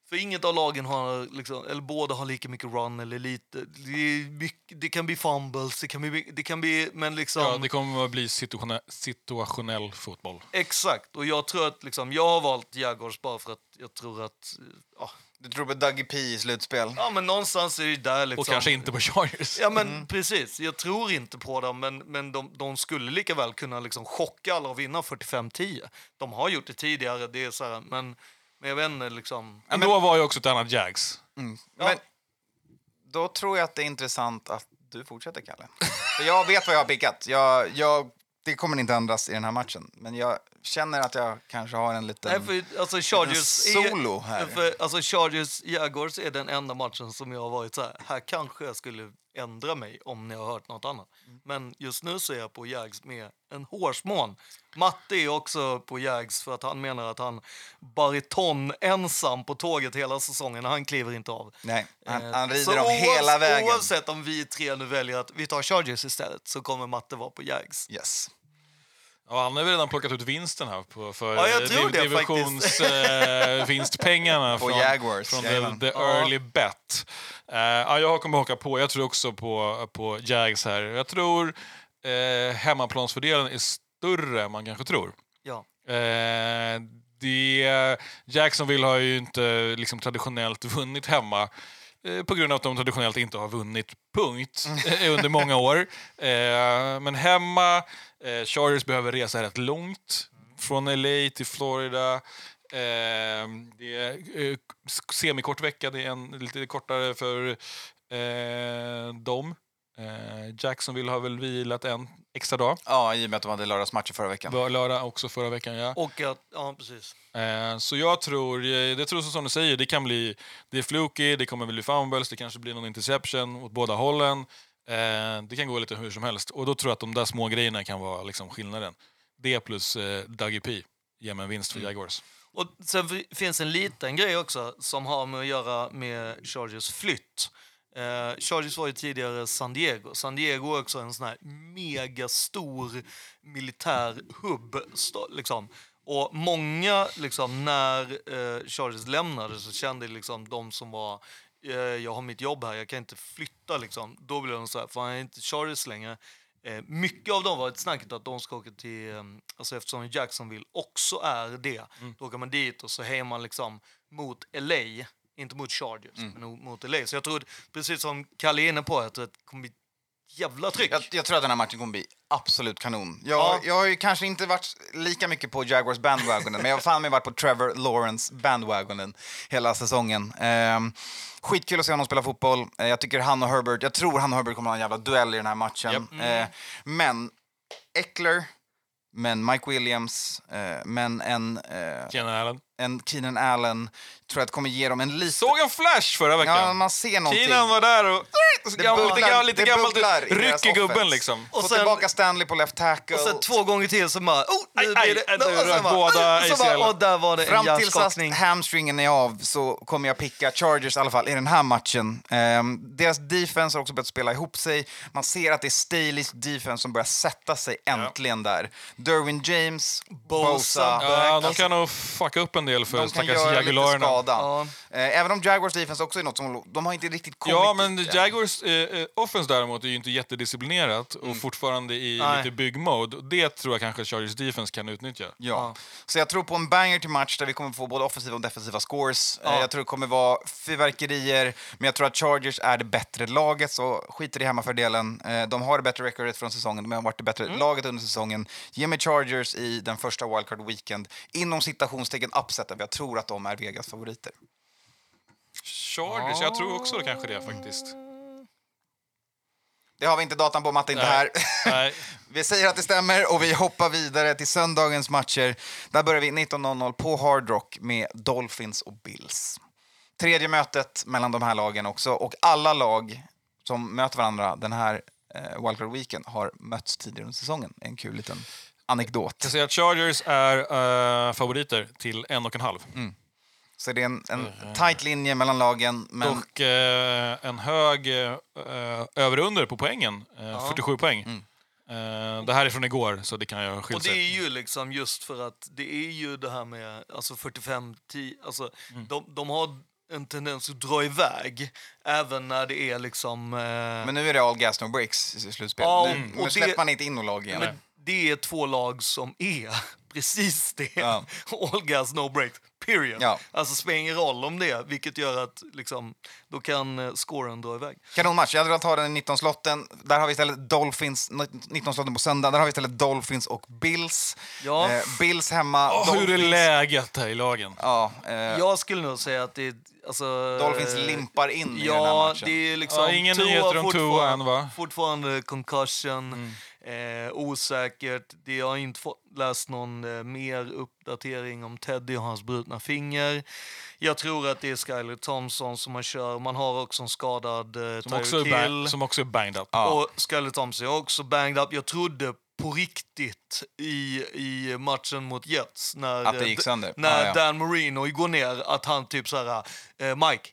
för inget av lagen har, liksom, eller båda har lika mycket run eller lite. Det, mycket, det kan bli fumbles, det kan bli, det kan bli men liksom... Ja, det kommer att bli situationell, situationell fotboll. Exakt, och jag tror att liksom, jag har valt Jaguars bara för att jag tror att ja, Du tror på Dougie P i slutspel? Ja, men någonstans är det där liksom. Och kanske inte på Chargers. Ja, men Mm. precis. Jag tror inte på dem, men, men de, de skulle lika väl kunna liksom chocka alla och vinna 45-10. De har gjort det tidigare, det är så här, men, men jag vet inte liksom. Men då var ju också ett annat Jags. Men då tror jag att det är intressant att du fortsätter, Kalle. För jag vet vad jag har pickat. Jag, jag, det kommer inte ändras i den här matchen. Men jag känner att jag kanske har en liten... Nej, för, alltså, Chargers solo här. För, alltså, Chargers Jaguars är den enda matchen som jag har varit så här, här kanske jag skulle ändra mig om ni har hört något annat. Men just nu så är jag på Jags med en hårsmån. Matte är också på Jags för att han menar att han bariton ensam på tåget hela säsongen. Han kliver inte av. Nej, han, Eh, han rider så dem oavs- hela vägen. Oavsett om vi tre nu väljer att vi tar Chargers istället så kommer Matte vara på Jags. Yes. Ja, han har väl redan plockat ut vinsten här på, för Ja, jag tror div- det divisionsvinstpengarna vinstpengarna På från, Jaguars, från the, the early bet. Uh, ja, jag kommer haka på. Jag tror också på, på Jags här. Jag tror uh, hemmaplansfördelen är större än man kanske tror. Ja. Eh, det, Jacksonville har ju inte liksom, traditionellt vunnit hemma eh, på grund av att de traditionellt inte har vunnit, punkt, eh, under många år. Eh, men hemma, eh, Chargers behöver resa rätt långt från LA till Florida. Eh, det är eh, semikort vecka, det är en lite kortare för eh, dem. Eh, Jacksonville har väl vilat en extra dag. Ja, i och med att de hade lördagsmatcher förra veckan. Lördag också förra veckan, ja. Och att, ja, precis. Eh, Så jag tror, eh, det tror som du säger, det kan bli, det är fluky, det kommer bli fumbles, det kanske blir någon interception åt båda hållen. Eh, Det kan gå lite hur som helst. Och då tror jag att de där små grejerna kan vara liksom skillnaden. Det plus eh, Dougie P ger mig en vinst för Jaguars. Och sen fi- finns en liten grej också som har med att göra med Chargers flytt. Eh, Chargers var ju tidigare San Diego. San Diego är också en sån här megastor militär hubb. Liksom. Och många, liksom, när eh, Chargers lämnade så kände liksom de som var eh, jag har mitt jobb här, jag kan inte flytta. Liksom. Då blev de så här, för han är inte Chargers längre. Eh, mycket av dem var ett snacket att de ska åka till, eh, alltså eftersom Jacksonville också är det, då åker man dit och så hejar man liksom mot LA, inte mot Chargers, men mot LA. Så jag tror, precis som Kalle är inne på, att det kommer bli jävla tryck. Jag, jag tror att den här matchen kommer bli absolut kanon. Jag, Ja. jag har ju kanske inte varit lika mycket på Jaguars bandwagonen, men jag har fan mig varit på Trevor Lawrence bandwagonen hela säsongen. Ehm, skitkul att se honom spela fotboll. Eh, jag tycker han och Herbert, jag tror han och Herbert kommer ha en jävla duell i den här matchen. Eh, men Eckler, men Mike Williams, eh, men en, eh, Keenan Allen. En Keenan Allen tror jag att kommer ge dem en liten... Såg en flash förra veckan. Ja, man ser någonting. Keenan var där och... Det bubblar- lite, lite det gammalt ryck i gubben liksom. Få Och sen- tillbaka Stanley på left tackle. Och sen två gånger till så bara... Oh, nu Aj, det... aj, och sen bara, båda så bara, och där var det en Fram tills att hamstringen är av så kommer jag picka Chargers i alla fall i den här matchen. Ehm, deras defense har också börjat spela ihop sig. Man ser att det är Staleys defense som börjar sätta sig äntligen där. Derwin James, Bosa. Bosa. Ja, de kan nog fucka upp en del för de kan stackars skada. Ja. Eh, Även om Jaguars defense också är något som de har inte riktigt kommit Ja, men dit. Jaguars eh, eh, offense däremot är ju inte jättedisciplinerat och fortfarande i Nej. lite byggmode. Och Det tror jag kanske Chargers defense kan utnyttja. Ja. Så jag tror på en banger till match där vi kommer få både offensiva och defensiva scores. Ja. Eh, Jag tror det kommer vara fyrverkerier, men jag tror att Chargers är det bättre laget, så skiter i hemmafördelen. Eh, De har det bättre recordet från säsongen, de har varit det bättre Mm. laget under säsongen. Ge mig Chargers i den första wildcard weekend, inom citationstecken upseten, för jag tror att de är Vegas favoriter. Chargers, jag tror också kanske det faktiskt. Det har vi inte datan på, Matte inte Nej. här. Nej. Vi säger att det stämmer och vi hoppar vidare till söndagens matcher. Där börjar vi 19.00 på Hard Rock med Dolphins och Bills. Tredje mötet mellan de här lagen också och alla lag som möter varandra den här eh, Wildcard Weekend har mötts tidigare under säsongen. En kul liten anekdot. Jag säger att Chargers är eh, favoriter till en och en halv. Så det är en, en tight linje mellan lagen, men Och eh, en hög eh, över och under på poängen. Eh, 47 poäng. Eh, det här är från igår, så det kan jag Och skilja det är ju liksom just för att det är ju det här med alltså 45-10, alltså Mm. de, de har en tendens att dra iväg även när det är liksom... Eh, men nu är det all gas no breaks i slutspel. Ja, nu, och nu det- släpper man inte in några lag igen. men det är två lag som är precis det. Ja. All gas, no breaks. period. Ja. Alltså spelar ingen roll om det, vilket gör att liksom, då kan eh, scoren dra iväg. Kanonmatch. Jag hade velat ha den i 19-slotten. Där har vi istället Dolphins, 19-slotten på söndag. Där har vi istället Dolphins och Bills. Ja. Eh, Bills hemma. Åh, hur är Dolphins- läget här i lagen? Ja, eh, Jag skulle nog säga att det är... Alltså, Dolphins limpar in i den här Ja, matchen. det är liksom... Ja, ingen nyheter om Tua fortfarande- än, va? Fortfarande concussion, Mm. Eh, osäkert. Det har inte fått läst någon eh, mer uppdatering om Teddy och hans brutna finger. Jag tror att det är Skyler Thompson som man kör. Man har också en skadad eh, Som också, bang, som också är banged up. Och Skyler Thompson är också banged up. Jag trodde på riktigt i, i matchen mot Jets när, Att det gick eh, när Ja, ja. Dan Marino går ner att han typ så här, eh, Mike,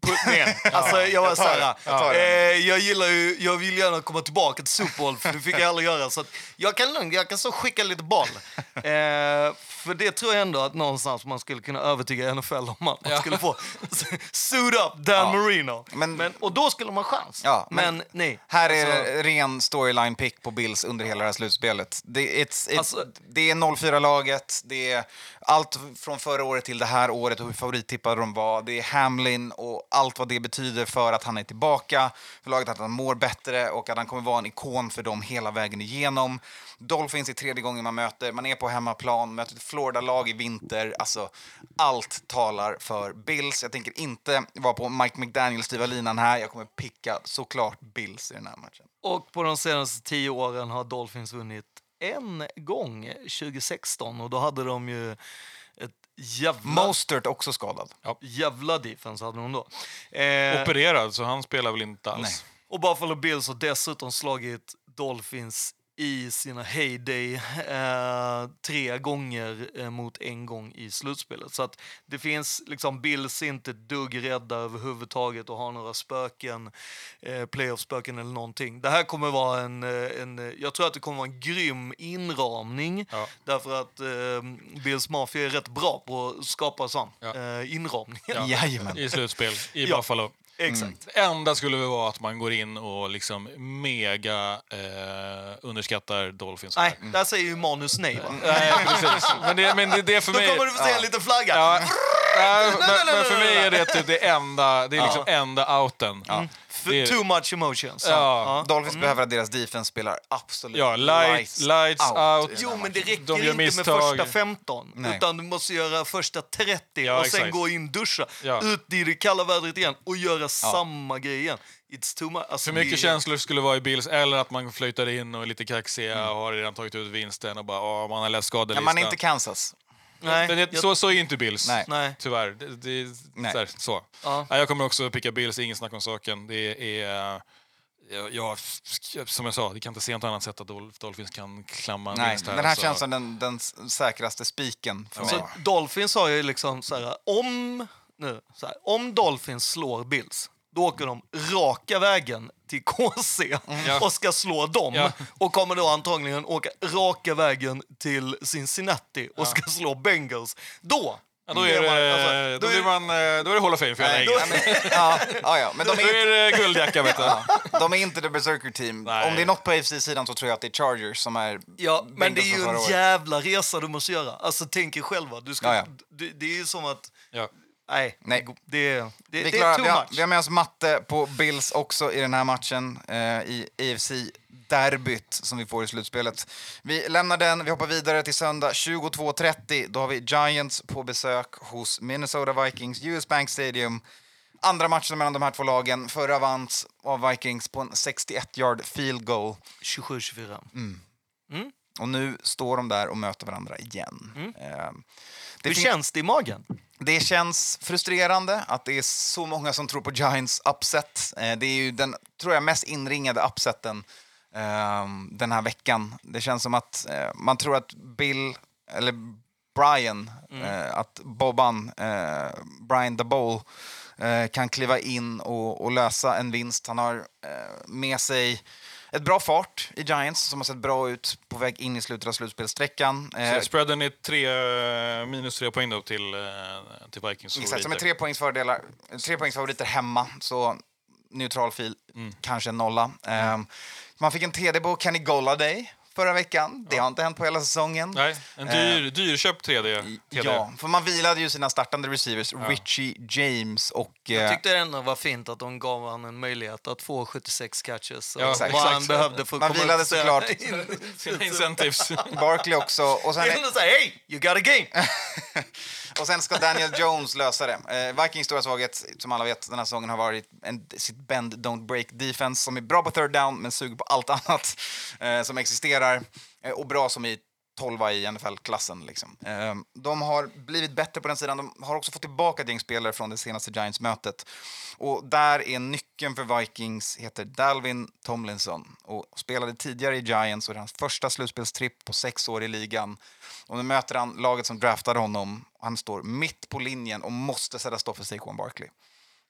Alltså jag var jag så här, jag eh, jag gillar ju, jag vill gärna komma tillbaka till Super Bowl för det fick jag aldrig göra. Så jag kan lugnt, jag kan så skicka lite boll. Eh, för det tror jag ändå att någonstans man skulle kunna övertyga NFL om att man Ja. skulle få suit up Dan Marino. Men- Men, och då skulle man ha chans. Ja, men- men, nej. Här är Alltså- det ren storyline pick på Bills under hela det här slutspelet. Det, it's, it's, Alltså- det är 0-4-laget, det är allt från förra året till det här året och hur favorittippade de var. Det är Hamlin och allt vad det betyder för att han är tillbaka, för laget att han mår bättre och att han kommer vara en ikon för dem hela vägen igenom. Dolphins är tredje gången man möter, man är på hemmaplan, möter ett Florida-lag i vinter. Alltså, allt talar för Bills. Jag tänker inte vara på Mike McDaniels styva linan här. Jag kommer picka såklart Bills i den här matchen. Och på de senaste tio åren har Dolphins vunnit en gång, 2016. Och då hade de ju ett jävla, Mostert också skadad. jävla defense. Hade de då. Eh, Opererad, så han spelar väl inte alls. Nej. och Buffalo Bills har dessutom slagit Dolphins i sina heyday eh, tre gånger eh, mot en gång i slutspelet. Så att det finns liksom Bills inte dugg rädda överhuvudtaget och har några spöken, eh, playoff-spöken eller någonting. Det här kommer vara en, eh, en, eh, jag tror att det kommer vara en grym inramning Ja. därför att eh, Bills Mafia är rätt bra på att skapa sån Ja. eh, inramning. Ja. I slutspel i Ja. Buffalo. Exakt. Det enda skulle väl vara att man går in och liksom mega eh, underskattar Dolphins. Nej, där säger ju manus nej va? Nej, precis. Men det, men det, det är för Då mig... kommer du få se en liten flagga. Ja, nej, men, nej, men för mig är det typ det enda, det är liksom enda outen. För too much emotions. Ja. Dolphins behöver att deras defense spelar absolut Ja, light, lights out. Jo, men det räcker De inte med första 15. Nej. Utan du måste göra första 30 Ja, och sen exakt. gå in, duscha, Ja. ut i det kalla vädret igen och göra samma grej igen. It's too much. Alltså, För mycket det- känslor skulle vara i Bills, eller att man flyttar in och är lite kaxiga och har redan tagit ut vinsten och bara åh, man har läst Ja, skadelistan. man är inte Kansas. Nej, Men det, jag- så, så är inte Bills. Nej. Nej. Tyvärr. Det, det, Nej. så. här, så. Ja. Nej, jag kommer också picka Bills, ingen snack om saken. Det är... Jag, jag, som jag sa, vi kan inte se något annat sätt att Dol- Dolphins kan klamma Nej, vinst här. den här så- känns som den, den säkraste spiken för Så mig. Dolphins har ju liksom så här, om, nu, så här, om Dolphins slår Bills, då åker de raka vägen till KC Ja. och ska slå dem. Ja. Och kommer då antagligen åka raka vägen till Cincinnati och ska slå Bengals. Då Ja, då, är det, alltså, då, då är- blir man, eh, då är det Hall of Fame för hela Nej, gänget. men, ja, ja, ja, men de Då är, är det guldjacka, vet du. ja, de är inte the Berserker team. Nej. Om det är något på AFC-sidan så tror jag att det är Chargers som är Ja, men det är ju en året. jävla resa du måste göra. Alltså tänk er själva. Du ska, Ja, ja. Det, det är ju som att... Nej, Nej. det, det, Vi, det klarar, är too vi, har, much. vi har med oss matte på Bills också i den här matchen eh, i AFC-derbyt som vi får i slutspelet. Vi lämnar den, vi hoppar vidare till söndag 22.30. Då har vi Giants på besök hos Minnesota Vikings, US Bank Stadium. Andra matchen mellan de här två lagen. Förra vanns av Vikings på en 61-yard field goal. 27-24. Och nu står de där och möter varandra igen. Eh, det Hur känns det i magen? det känns frustrerande att det är så många som tror på Giants upset. Eh, det är ju den, tror jag, mest inringade upseten eh, den här veckan. Det känns som att eh, man tror att Bill, eller Brian, eh, att Bobban, eh, Brian the Bowl, kan kliva in och, och lösa en vinst. Han har med sig ett bra fart i Giants som har sett bra ut på väg in i slutet av slutspelssträckan. Eh, Så spreaden är tre, eh, minus tre poäng då till, eh, till Vikings Exakt, som är tre poängs fördelar, tre poängs favoriter hemma, så neutral fil, kanske en nolla. Ehm, man fick en TD på Kenny Golladay förra veckan. Det har inte hänt på hela säsongen. Nej, en dyr, dyrköpt 3D. TD. Ja, för man vilade ju sina startande receivers, Richie James och... Jag eh, tyckte ändå var fint att de gav honom en möjlighet att få 76 catches. och Ja, vad exakt. han behövde för att Man komma vilade upp såklart. Sina incentives. Barkley också. Och sen, Jag säga hey, you got a game! och sen ska Daniel Jones lösa det. Eh, Vikings stora svaghet, som alla vet, den här säsongen har varit en, sitt bend don't break defense som är bra på third down men suger på allt annat eh, som existerar. Eh, och bra som i 12 i NFL-klassen. Liksom. Eh, de har blivit bättre på den sidan. De har också fått tillbaka ett gäng spelare från det senaste Giants-mötet. Och där är nyckeln för Vikings heter Dalvin Tomlinson och spelade tidigare i Giants och det är hans första slutspelstripp på sex år i ligan. Och nu möter han laget som draftade honom. Han står mitt på linjen och måste sätta stopp för Saquon Barkley.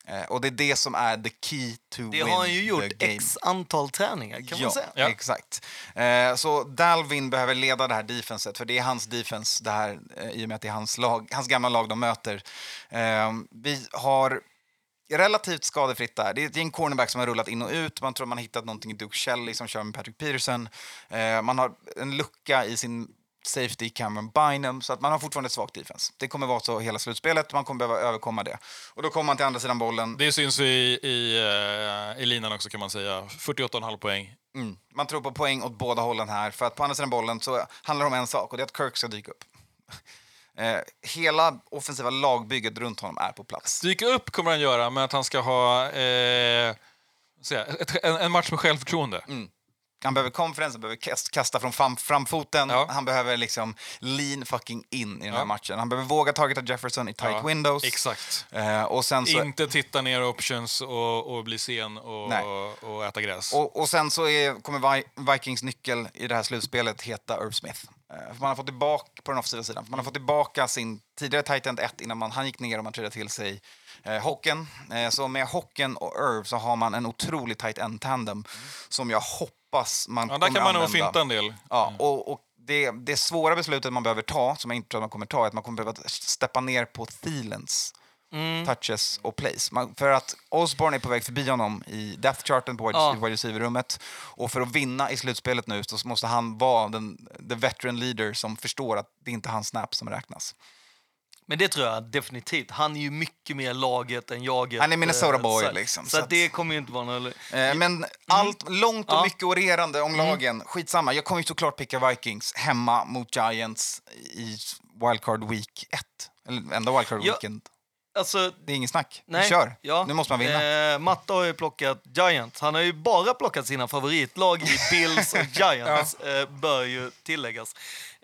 Eh, och det är det som är the key to Det win har han ju gjort x antal träningar kan ja, man säga. Ja. exakt. Eh, så Dalvin behöver leda det här defenset, för det är hans defense det här, eh, i och med att det är hans, lag, hans gamla lag de möter. Eh, vi har relativt skadefritt där. Det är gäng cornerback som har rullat in och ut. Man tror man har hittat någonting i Duke Shelley som kör med Patrick Peterson. Man har en lucka i sin safety Cameron Bynum, så att man har fortfarande ett svagt defense. Det kommer vara så hela slutspelet, man kommer behöva överkomma det. Och då kommer man till andra sidan bollen. Det syns i, i, eh, i linan också kan man säga. 48,5 poäng. Mm. Man tror på poäng åt båda hållen här, för att på andra sidan bollen så handlar det om en sak och det är att Kirk ska dyka upp. Eh, hela offensiva lagbygget runt honom är på plats. Dyka upp kommer han göra med att han ska ha eh, en, en match med självförtroende. Han behöver confidence, han behöver kast- kasta från fram, framfoten, Ja. han behöver liksom lean fucking in i den här Ja. matchen. Han behöver våga targeta Jefferson i tight Ja, windows. Exakt. Eh, och sen så... Inte titta ner options och, och bli sen och, Nej. och äta gräs. Och, och sen så är, kommer Vi- Vikings nyckel i det här slutspelet heta Irv Smith. Eh, man har fått tillbaka på den offensiva sidan. Man har fått tillbaka sin tidigare tight end 1 innan man, han gick ner och man trädde till sig eh, Hocken. Eh, så med Hocken och Irv så har man en otrolig tight end tandem som jag hoppas man ja, där kommer kan man nog använda. finta en del. Ja, och, och det, det svåra beslutet man behöver ta, som jag inte tror att man kommer ta, är att man kommer behöva steppa ner på Thielens touches och plays. Man, för att Osborne är på väg förbi honom i depth charten på Ja. wide receiver-rummet. Och för att vinna i slutspelet nu så måste han vara den the veteran leader som förstår att det är inte hans snap som räknas. Men det tror jag definitivt. Han är ju mycket mer laget än jaget. Han är Minnesota eh, boy, så, liksom, Så, så att det kommer ju inte vara någon... Eh, men allt långt och Ja. mycket orerande om lagen, skitsamma. Jag kommer ju såklart picka Vikings hemma mot Giants i wildcard week 1. Eller enda wildcard Ja. weekend. Alltså, Det är ingen snack. Nej, Kör! Ja. Nu måste man vinna. Eh, Matte har ju plockat Giants. Han har ju bara plockat sina favoritlag i Bills och Giants, eh, bör ju tilläggas.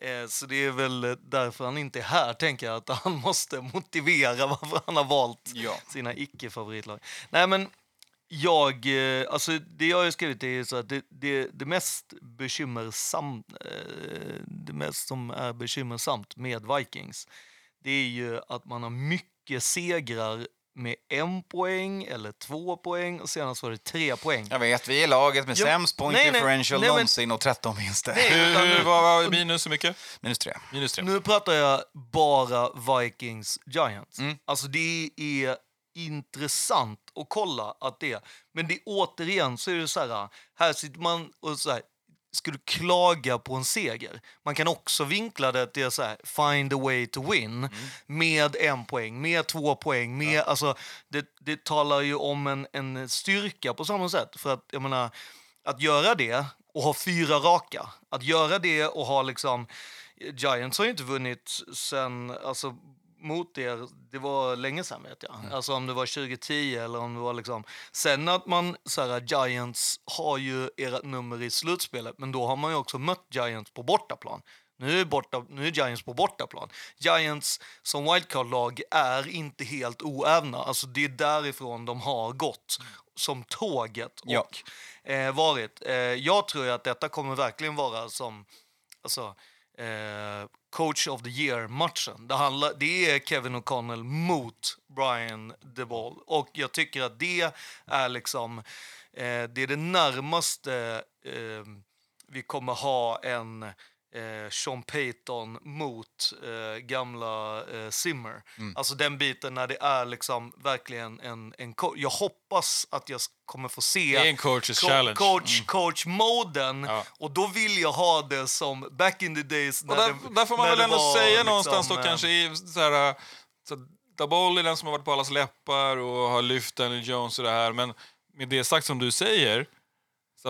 Eh, så det är väl därför han inte är här, tänker jag. Att han måste motivera varför han har valt Ja. sina icke-favoritlag. Nej, men jag, eh, alltså det jag har skrivit är så att det, det, det mest bekymmersamt, eh, det mest som är bekymmersamt med Vikings, det är ju att man har mycket segrar med en poäng eller två poäng och senast var det tre poäng. Jag vet, vi är laget med Ja, sämst point nej, differential nej, någonsin och 13 vinster. Nej, Hur, var minus hur mycket? Minus tre. Minus tre. Nu pratar jag bara Vikings Giants. Mm. Alltså det är intressant att kolla att det Men det återigen så är det så här, här sitter man och så här, ska du klaga på en seger? Man kan också vinkla det till så här, find a way to win med en poäng, med två poäng, med, alltså det, det talar ju om en, en styrka på samma sätt. För att jag menar, att göra det och ha fyra raka, att göra det och ha liksom Giants har ju inte vunnit sen, alltså mot er, det var länge sedan vet jag. Alltså om det var 2010 eller om det var liksom... Sen att man, så här, Giants har ju ert nummer i slutspelet, men då har man ju också mött Giants på bortaplan. Nu är, borta, nu är Giants på bortaplan. Giants som wildcard-lag är inte helt oävna. Alltså det är därifrån de har gått som tåget Ja. och eh, varit. Eh, jag tror ju att detta kommer verkligen vara som alltså, eh, coach of the year-matchen. Det, handlar, det är Kevin O'Connell mot Brian DeBall. Och jag tycker att det är liksom eh, det är det närmaste eh, vi kommer ha en eh, Sean Payton mot eh, gamla eh, Zimmer. Mm. Alltså den biten när det är liksom verkligen en, en co- Jag hoppas att jag kommer få se Det är en co- challenge. coach, coach-moden. Ja. Och då vill jag ha det som back in the days. Och när där, det, där får man väl ändå säga liksom, någonstans då eh, kanske i så här, så Dabol är den som har varit på allas läppar och har lyft Daniel Jones och det här. Men med det sagt som du säger,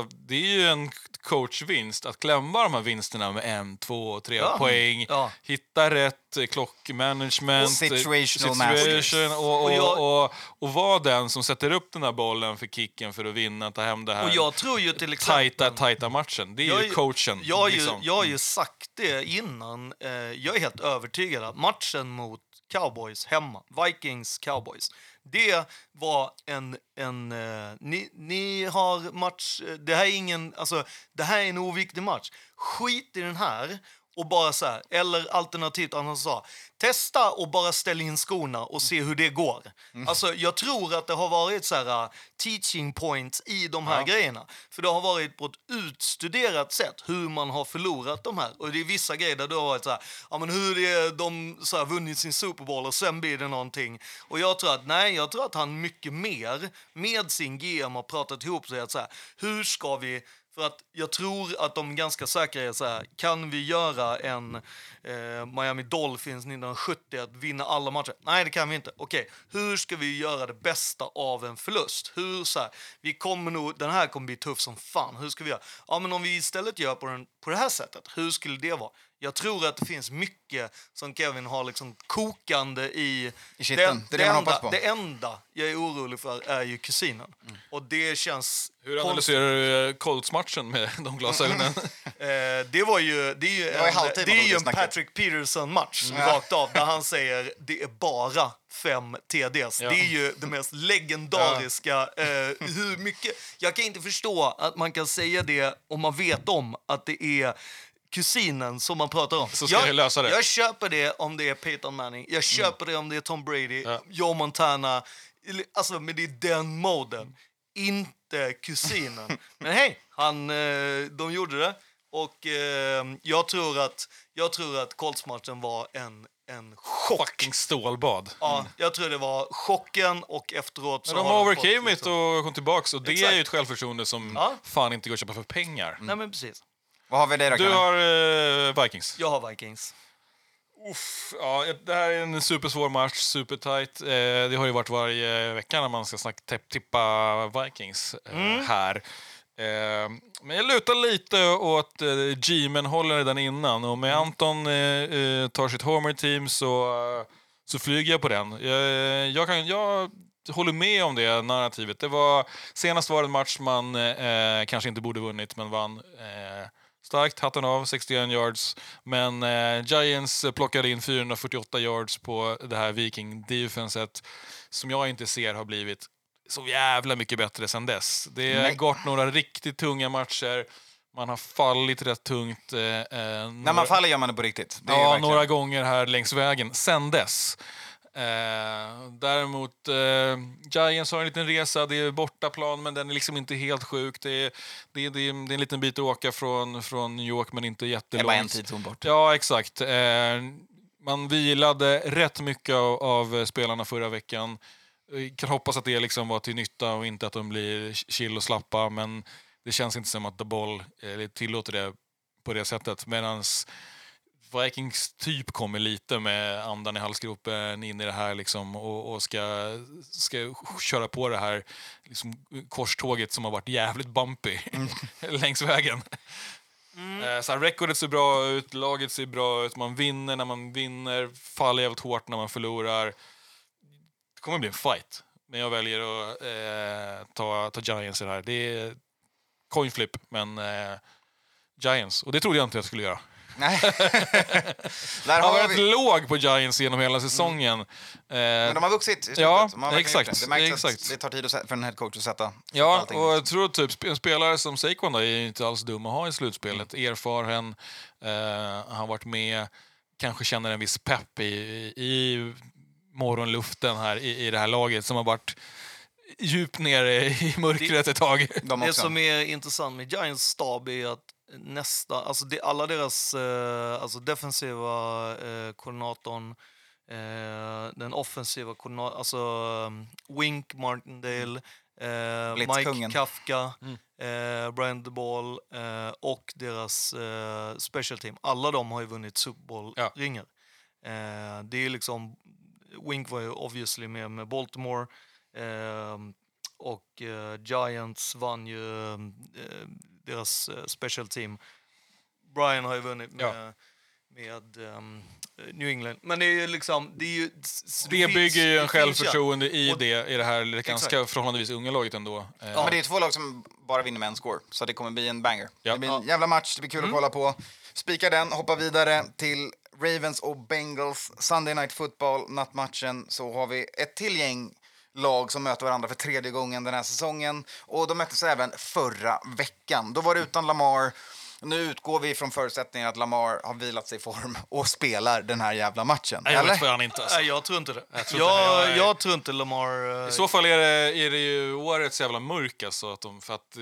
så det är ju en coachvinst att klämma de här vinsterna med en, två, tre Ja. poäng. Ja. Hitta rätt eh, klockmanagement, Och situational eh, masters. situation, och, och, Och och, och, och vara den som sätter upp den här bollen för kicken för att vinna, ta hem det här Och jag tror ju till exempel... tajta, tajta matchen. Det är Jag ju coachen. Jag har ju, liksom. jag har ju sagt det innan. Eh, jag är helt övertygad att matchen mot Cowboys hemma, Vikings Cowboys, det var en... en eh, ni, ni har match... Eh, det här är ingen... Alltså, det här är en oviktig match. Skit i den här och bara så här, eller alternativt att han sa, testa och bara ställ in skorna och se hur det går. Alltså jag tror att det har varit så här uh, teaching points i de här grejerna. För det har varit på ett utstuderat sätt hur man har förlorat de här. Och det är vissa grejer där det har varit så här, ja men hur det de så här, vunnit sin Super Bowl och sen blir det någonting. Och jag tror att, nej, jag tror att han mycket mer med sin GM har pratat ihop sig att så här, hur ska vi för att jag tror att de ganska säkra är så här, kan vi göra en eh, Miami Dolphins 1970 att vinna alla matcher? Nej, det kan vi inte. Okej, hur ska vi göra det bästa av en förlust? Hur så här, vi kommer nog, den här kommer bli tuff som fan. Hur ska vi göra? Ja, men om vi istället gör på, den, på det här sättet, hur skulle det vara? Jag tror att det finns mycket som Kevin har liksom kokande i... I kitteln. Det är det man enda, det enda jag är orolig för är ju kusinen. Och det känns... Hur konstigt. analyserar du eh, Colts-matchen med de glasögonen? Eh, det var ju, det är ju en, det är man ju en. Patrick Peterson-match Ja. rakt av där han säger det är bara fem TDs. Ja. Det är ju det mest legendariska. Eh, hur mycket, jag kan inte förstå att man kan säga det om man vet om att det är kusinen som man pratar om. Så ska jag, jag lösa det. jag köper det om det är Peyton Manning, jag köper det om det är Tom Brady, Ja. Joe Montana. Alltså, men det är den moden, inte kusinen. men hej, han, eh, de gjorde det. Och eh, jag tror att, jag tror att Colts-matchen var en, en chock. Fucking stålbad. Ja, jag tror det var chocken och efteråt så Men de har overcame it liksom- och kom tillbaks och det Exakt. är ju ett självförtroende som Ja. fan inte går att köpa för pengar. Nej men precis. Vad har vi dig då, Du Kalle? har eh, Vikings. Jag har Vikings. Uff, ja, det här är en supersvår match, supertight. Eh, det har ju varit varje vecka när man ska snacka, tipp- tippa Vikings eh, här. Eh, men jag lutar lite åt eh, G-men håller den innan och med Anton eh, eh, tar sitt homer-team så, eh, så flyger jag på den. Jag, jag, kan, jag håller med om det narrativet. Det var, senast var det en match man eh, kanske inte borde vunnit men vann. Eh, Starkt, hatten av, 61 yards. Men eh, Giants plockade in 448 yards på det här Viking-defenset som jag inte ser har blivit så jävla mycket bättre sen dess. Det har gått några riktigt tunga matcher. Man har fallit rätt tungt. Eh, eh, När några- man faller gör man det på riktigt. Det Ja, verkligen- några gånger här längs vägen sen dess. Eh, däremot, eh, Giants har en liten resa. Det är bortaplan, men den är liksom inte helt sjuk. Det är, det är, det är, det en liten bit att åka från, från New York, men inte Det jättelångt. bara en tidszon bort. Ja, exakt. Eh, man vilade rätt mycket av, av spelarna förra veckan. Kan hoppas att det liksom var till nytta och inte att de blir chill och slappa, men det känns inte som att The Ball eh, tillåter det på det sättet. Medans Vikings typ kommer lite med andan i halsgropen in i det här liksom, och, och ska, ska köra på det här liksom, korståget som har varit jävligt bumpy längs vägen. Eh, Så här, recordet ser bra ut, laget ser bra ut, man vinner när man vinner, faller jävligt hårt när man förlorar. Det kommer bli en fight, men jag väljer att eh, ta, ta Giants i det här. Det är coin flip, men eh, Giants. Och det trodde jag inte jag skulle göra. Nej. Jag har varit vi... låg på Giants genom hela säsongen. Eh, Men de har vuxit i slutet. Ja, De exakt, Det, det märks att exakt. det tar tid att för en headcoach att sätta, sätta Ja, allting. och jag tror typ en spelare som Saquon då är inte alls dum att ha i slutspelet. Mm. Erfaren, eh, han har varit med, kanske känner en viss pepp i, i morgonluften här i, i det här laget som har varit djupt nere i mörkret ett tag. de Det också. som är intressant med Giants stab är att nästa, alltså det, alla deras eh, alltså defensiva eh, koordinatorn, eh, den offensiva koordinatorn, alltså um, Wink Martindale, eh, Mike. Kafka, eh, Brian DeBall eh, och deras eh, special team. Alla de har ju vunnit Super Bowl-ringar. Eh, det är liksom, Wink var ju obviously med med Baltimore och Giants vann ju deras eh, special team. Brian har ju vunnit med, Ja. med ehm, New England. Men det är ju liksom, det är ju... Det finns- bygger ju en det självförtroende i Och- det, i det här ganska Exakt. förhållandevis unga laget ändå. Eh, Men det är två lag som bara vinner med en score, så det kommer bli en banger. Ja. Det blir en jävla match, det blir kul att kolla på. Spika den, hoppa vidare till Ravens och Bengals Sunday Night Football, nattmatchen. Så har vi ett till gäng lag som möter varandra för tredje gången den här säsongen. Och de möttes även förra veckan. Då var det utan Lamar. Nu utgår vi från förutsättningen att Lamar har vilat sig i form och spelar den här jävla matchen. Nej, jag eller? vet fan inte. Alltså. Nej, jag tror inte det. Jag tror inte det. jag, Jag- jag tror inte Lamar... eh, I så fall är det, är det ju årets jävla mörk alltså. Att de, för att,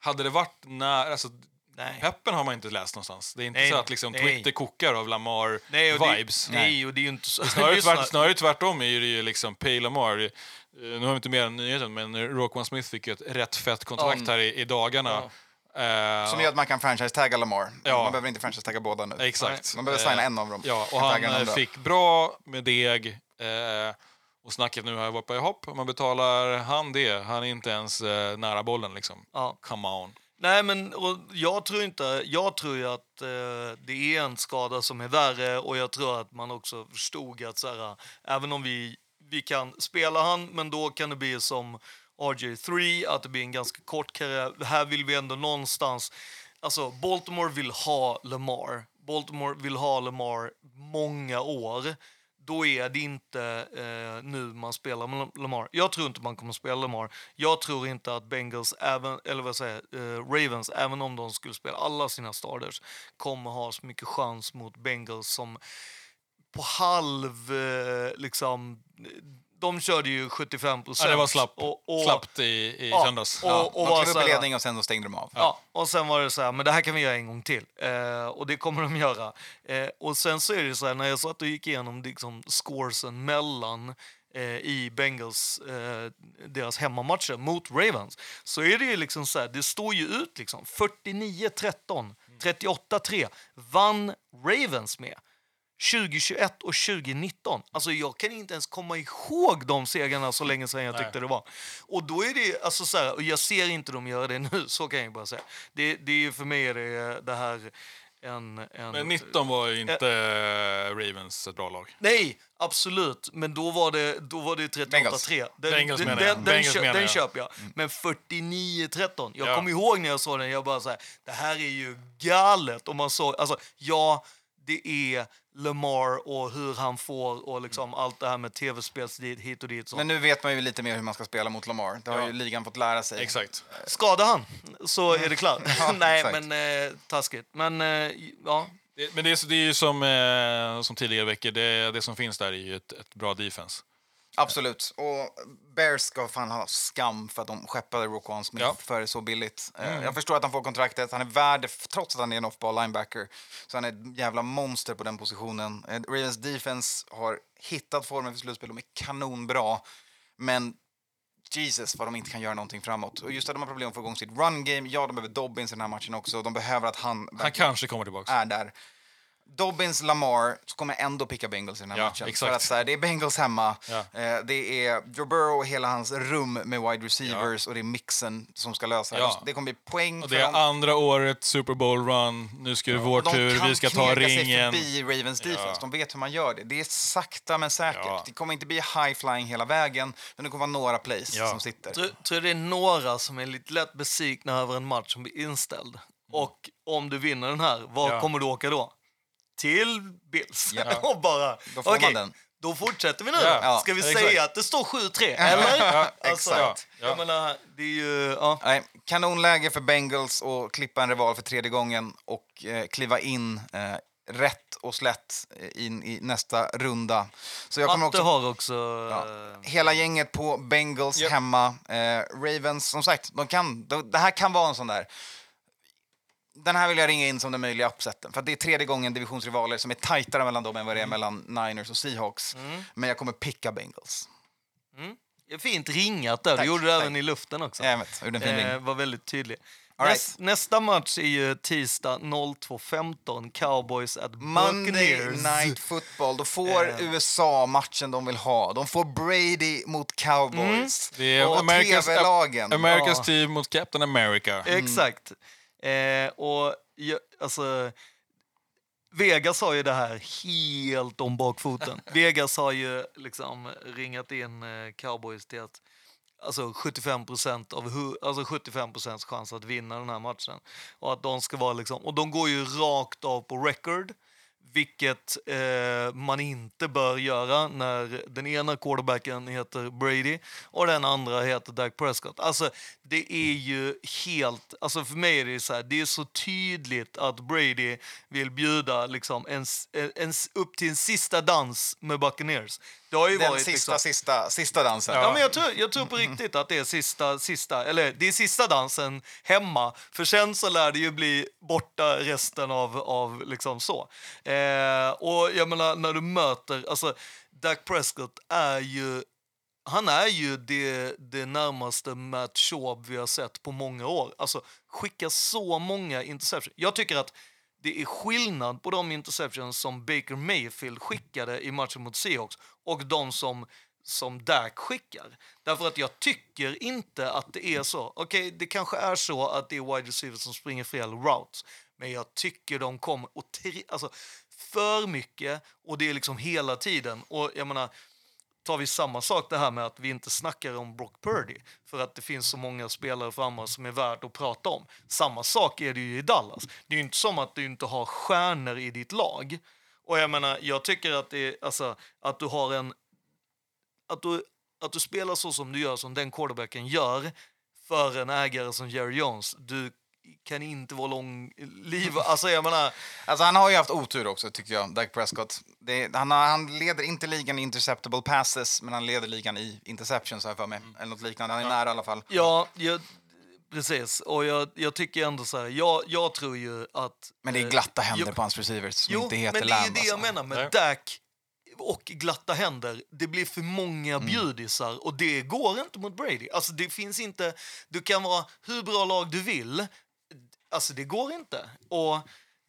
hade det varit när, alltså, Nej. peppen har man inte läst någonstans. Det är inte Nej, så att liksom, nej. Twitter kokar av Nej, och Lamar-vibes. Det, nej, och det är ju inte så... Snarare, Lyssna. tvärt, snarare tvärtom är det ju liksom Pay Lamar. Eh, Nu har vi inte mer än nyheten, men Roquan Smith fick ju ett rätt fett kontrakt Ja. här i, i dagarna. Eh, Som gör att man kan franchise-tagga Lamar. Ja. Man behöver inte franchise-tagga båda nu. Exakt. Man behöver Eh, signa en av dem. Ja, och han fick bra med deg. Eh, och snacket nu har varit på hopp. Man betalar han det, han är inte ens nära bollen liksom. Come on. Nej, men och jag tror inte... Jag tror ju att eh, det är en skada som är värre och jag tror att man också förstod att så här, även om vi, vi kan spela han, men då kan det bli som RJ3, att det blir en ganska kort karriär. Här vill vi ändå någonstans... Alltså, Baltimore vill ha Lamar. Baltimore vill ha Lamar många år. Då är det inte eh, nu man spelar med Lamar. Jag tror inte man kommer spela Lamar. Jag tror inte att Bengals, även, eller vad säger eh, Ravens, även om de skulle spela alla sina starters, kommer ha så mycket chans mot Bengals som på halv, eh, liksom, de körde ju 75 procent. Ja, det var slapp, och, och, slappt i, i Ja, söndags. och- Ja, och de var klev upp så i ledning och sen så stängde de av. Ja, och sen var det så här, men det här kan vi göra en gång till. Eh, och det kommer de göra. Eh, och sen så är det så här, när jag satt och gick igenom liksom, scoresen mellan eh, i Bengals, eh, deras hemmamatcher mot Ravens, så är det ju liksom så här, det står ju ut liksom. 49-13, 38-3 vann Ravens med. 2021 och 2019. Alltså jag kan inte ens komma ihåg de segrarna så länge sedan jag tyckte det var. Och då är det, alltså så här, och jag ser inte dem göra det nu, så kan jag bara säga. Det, det är ju för mig är det, det här en... en Men 19 var ju inte eh, Ravens ett bra lag. Nej, absolut. Men då var det, då var det Bengals. 38-3. Den, Bengals den, menar jag. den, den, kö- den jag. köper jag. Men 49-13. Jag Ja. kommer ihåg när jag såg den, jag bara så här, det här är ju galet. Och man såg, alltså, ja, det är Lamar och hur han får och liksom allt det här med tv-spels hit och dit. Så. Men nu vet man ju lite mer hur man ska spela mot Lamar. Det har Ja. ju ligan fått lära sig. Exakt. Skadar han så är det klart. Ja, Nej, exakt. men eh, taskigt. Men eh, ja, Det, men det är, det är ju som, eh, som tidigare veckor, det, det som finns där är ju ett, ett bra defense. Absolut. Och Bears ska fan ha skam för att de skeppade Roquan Smith Ja. för så billigt. Eh, Mm. Jag förstår att han får kontraktet. Han är värd trots att han är en off-ball linebacker. Så han är ett jävla monster på den positionen. Eh, Ravens defense har hittat formen för slutspel. De är kanonbra. Men Jesus vad de inte kan göra någonting framåt. Och just att de har problem att få igång sitt run game. Ja, de behöver Dobbins i den här matchen också. De behöver att han, Han kanske kommer tillbaka. är där. Dobbins, Lamar, så kommer jag ändå picka Bengals i den här Ja, matchen. exakt. För att så här, det är Bengals hemma, Ja. eh, det är Joe Burrow och hela hans rum med wide receivers och det är mixen som ska lösa det. Ja. Det kommer bli poäng Och det är andra året, Super Bowl run. Nu ska det vår De tur, kan vi ska ta knega sig ringen. förbi Ravens defense. Ja. De vet hur man gör det. Det är sakta men säkert. Ja. Det kommer inte bli high-flying hela vägen, men det kommer vara några plays Ja. som sitter. tror, tror det är några som är lite lätt besvikna över en match som blir inställd. Och om du vinner den här, var Ja. kommer du åka då? Till Bills. Ja. och bara, Då får man okej, den. Då fortsätter vi nu Ja. då. Ja, Ska vi exakt. säga att det står 7-3? Eller? Ja, Alltså, exakt. Ja. Jag menar, det är ju... Ja. Nej, kanonläge för Bengals att klippa en rival för tredje gången och eh, kliva in eh, rätt och slätt eh, in i nästa runda. Så jag kommer Matte också har också... Ja. eh, hela gänget på Bengals Japp. hemma. Eh, Ravens, som sagt, de kan, de, det här kan vara en sån där... den här vill jag ringa in som den möjliga upseten. För att det är tredje gången divisionsrivaler som är tajtare mellan dem än vad det är mellan Niners och Seahawks. Men jag kommer picka Bengals. Det är Fint ringat där. Du Tack, gjorde det även i luften också. Jag vet, jag Eh, var väldigt tydlig. Right. Nästa match är ju tisdag 02.15. Cowboys at Monday Buccaneers. Night Football. Då får Eh. USA matchen de vill ha. De får Brady mot Cowboys. Det är och America's, TV-lagen. America's Ja. team mot Captain America. Exakt. Eh, och jag, alltså, Vegas har ju det här helt om bakfoten. Vegas har ju liksom ringat in eh, Cowboys till att alltså 75 procent av hu- alltså 75 procents chans att vinna den här matchen. Och att de ska vara liksom, och de går ju rakt av på record. Vilket eh, man inte bör göra när den ena quarterbacken heter Brady och den andra heter Dak Prescott. Alltså, det är ju helt... Alltså för mig är det så här, det är så tydligt att Brady vill bjuda liksom en, eh, en, en, upp till en sista dans med Buccaneers. Det har ju Den varit sista, liksom, sista, sista dansen. Ja, men jag, tror, jag tror på riktigt att det är sista, sista, eller det är sista dansen hemma. För sen så lär det ju bli borta resten av, av liksom så. Eh, och jag menar, när du möter, alltså Dak Prescott är ju han är ju det, det närmaste Matt Schaub vi har sett på många år. Alltså, skickar så många interceptions. Jag tycker att det är skillnad på de interceptions som Baker Mayfield skickade i matchen mot Seahawks och de som, som Dak skickar. Därför att jag tycker inte att det är så. Okej, det kanske är så att det är wide receivers som springer fel routes. Men jag tycker de kommer och tri- alltså, för mycket och det är liksom hela tiden. Och jag menar, tar vi samma sak det här med att vi inte snackar om Brock Purdy för att det finns så många spelare framme som är värd att prata om. Samma sak är det ju i Dallas. Det är ju inte som att du inte har stjärnor i ditt lag. Och jag menar, jag tycker att det är, alltså, att du har en att du, att du spelar så som du gör, som den quarterbacken gör för en ägare som Jerry Jones. Du kan inte vara lång liv. Alltså jag menar, Alltså, han har ju haft otur också, tycker jag, Dak Prescott. Det, han, har, han leder inte ligan i interceptable passes, men han leder ligan i interceptions, jag för mig. Eller något liknande. Han är nära i alla fall. Ja, jag, precis. Och jag, jag tycker ändå så här, jag, jag tror ju att... Men det är eh, glatta händer jo, på hans receivers som Jo, inte heter men det är det jag alltså. menar med Nej. Dak och glatta händer. Det blir för många Mm. bjudisar och det går inte mot Brady. Alltså det finns inte... Du kan vara hur bra lag du vill. Alltså det går inte. Och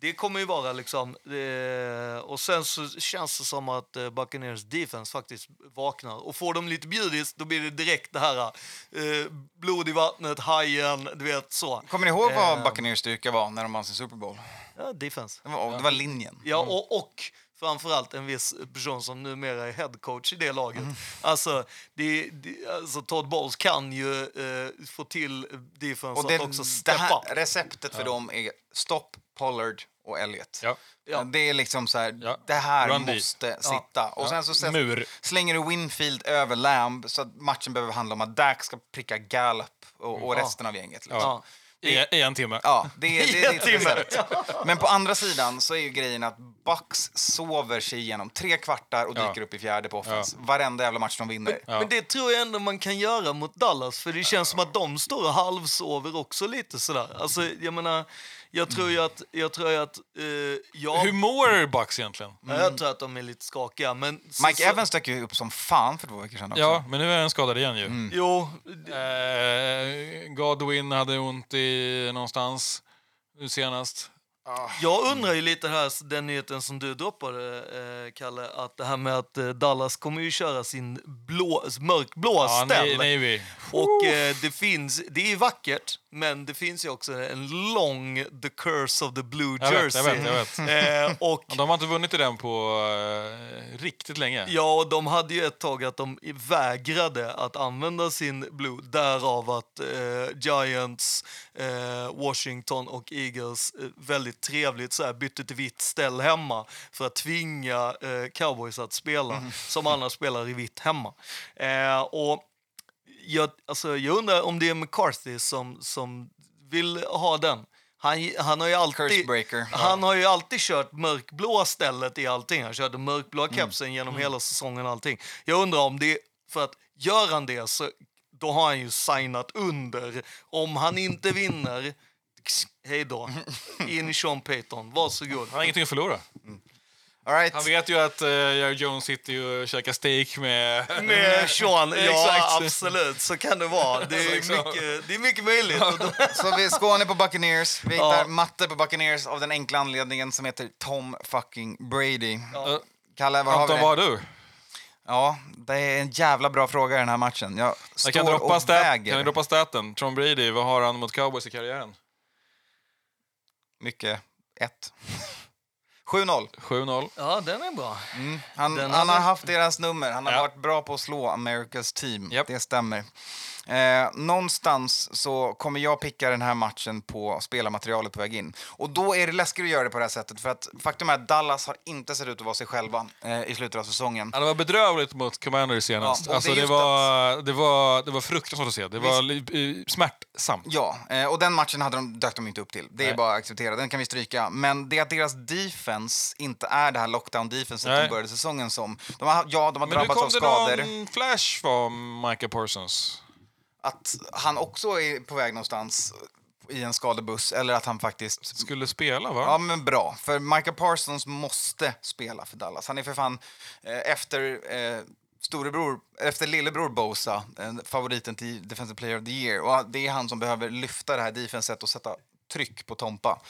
det kommer ju vara liksom... Eh, och sen så känns det som att eh, Buccaneers defense faktiskt vaknar. Och får de lite bjudis, då blir det direkt det här eh, blod i vattnet, hajen, du vet så. Kommer ni ihåg vad Eh. Buccaneers styrka var när de vann sin Super Bowl? Ja, defense. Det var, det var linjen. Ja, och, och framförallt en viss person som numera är headcoach i det laget. Mm. Alltså, det, det, alltså, Todd Bowles kan ju eh, få till defense Och det, att också det steppa här upp. receptet för dem är stopp, Pollard och Elliot. Ja. Ja. Det är liksom så här, Ja. det här Run måste sitta. Och sen så Mur. slänger du Winfield över Lamb så att matchen behöver handla om att Dak ska pricka Gallup och, och Ja. resten av gänget. Liksom. Ja. I, I en timme. Ja, det, det, det är En timme. Men på andra sidan så är ju grejen att Bucks sover sig igenom tre kvartar och Ja. dyker upp i fjärde på offense. Varenda jävla match de vinner. Ja. Men det tror jag ändå man kan göra mot Dallas, för det känns som att de står och halvsover också lite sådär. Alltså, jag menar, jag tror ju att, jag tror ju att, eh, ja, Hur mår Bucks egentligen? jag tror att de är lite skakiga, men... så- Mike så, Evans dök ju upp som fan för två veckor sedan också. Ja, men nu är han skadad igen ju. Mm. Jo, Eh, Godwin hade ont i någonstans nu senast. Jag undrar ju lite här, den nyheten som du droppade, eh, Kalle, att det här med att eh, Dallas kommer ju köra sin blå, mörkblå Ja, ställ. Och eh, det finns, det är vackert, men det finns ju också en lång The Curse of the Blue Jag vet, Jersey. jag vet, jag vet. Eh, och De har inte vunnit i den på eh, riktigt länge. Ja, och de hade ju ett tag att de vägrade att använda sin blue, därav att eh, Giants, eh, Washington och Eagles eh, väldigt trevligt så här, bytte till vitt ställ hemma för att tvinga eh, Cowboys att spela som annars spelar i vitt hemma. Och jag, alltså, jag undrar om det är McCarthy som, som vill ha den. Han, han har ju alltid... Curse breaker. Han har ju alltid kört mörkblå stället i allting. Han körde mörkblå Mm. kepsen genom hela säsongen allting. Jag undrar om det, för att gör han det så då har han ju signat under. Om han inte vinner Hej då. In i Sean Payton. Varsågod. Han har ingenting att förlora. All right. Han vet ju att uh, Jerry Jones sitter ju och käkar steak med... Med Sean, ja absolut. Så kan det vara. Det är Liksom. mycket, det är mycket möjligt. Så vi Skåne på Buccaneers. Vi hittar Ja. matte på Buccaneers av den enkla anledningen som heter Tom fucking Brady. Uh, Kalle, vad har vi Anton, vad har du? Ja, det är en jävla bra fråga i den här matchen. Jag står Jag kan, droppa och stat, väger. kan vi droppa staten? Tom Brady, vad har han mot cowboys i karriären? Mycket. Ett. 7-0. 7-0. Ja, den är bra. Mm. Han, Den han har haft deras nummer. Han har Ja. varit bra på att slå Americas team. Japp. Det stämmer. Eh, någonstans så kommer jag picka den här matchen på spelarmaterialet på väg in. Och då är det läskigt att göra det på det här sättet. För att faktum är att Dallas har inte sett ut att vara sig själva eh, i slutet av säsongen. Ja, det var bedrövligt mot Commanders senast. Ja, alltså, det det, var, det, var, det var fruktansvärt att se. Det var eh, smärtsamt. Ja, eh, och den matchen hade de, dök de inte upp till. Det är Nej. bara att acceptera, den kan vi stryka. Men det att deras defense inte är det här lockdown-defenset de började säsongen som. De har, ja, de har Men nu drabbats kom av det skador. någon flash från Micah Parsons. Att han också är på väg någonstans i en skadebuss, eller att han faktiskt... Skulle spela, va? Ja, men bra. För Michael Parsons måste spela för Dallas. Han är för fan eh, efter eh, storebror, efter lillebror Bosa, eh, favoriten till Defensive Player of the Year. Och det är han som behöver lyfta det här defenset och sätta tryck på Tompa.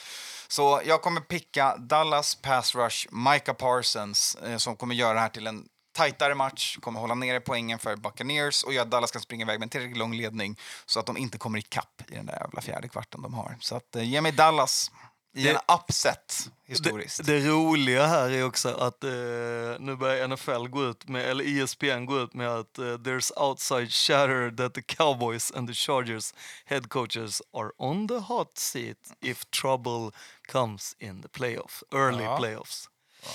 Så jag kommer picka Dallas pass rush, Micah Parsons, eh, som kommer göra det här till en tajtare match, kommer hålla nere poängen för Buccaneers och göra att Dallas kan springa iväg med en tillräckligt lång ledning så att de inte kommer ikapp i den där jävla fjärde kvarten de har. Så att, eh, ge mig Dallas i Det- en upset historiskt. Det, det roliga här är också att eh, nu börjar NFL gå ut med, eller ESPN gå ut med att eh, there's outside chatter that the Cowboys and the Chargers head coaches are on the hot seat if trouble comes in the playoff, early Ja. playoffs. Ja,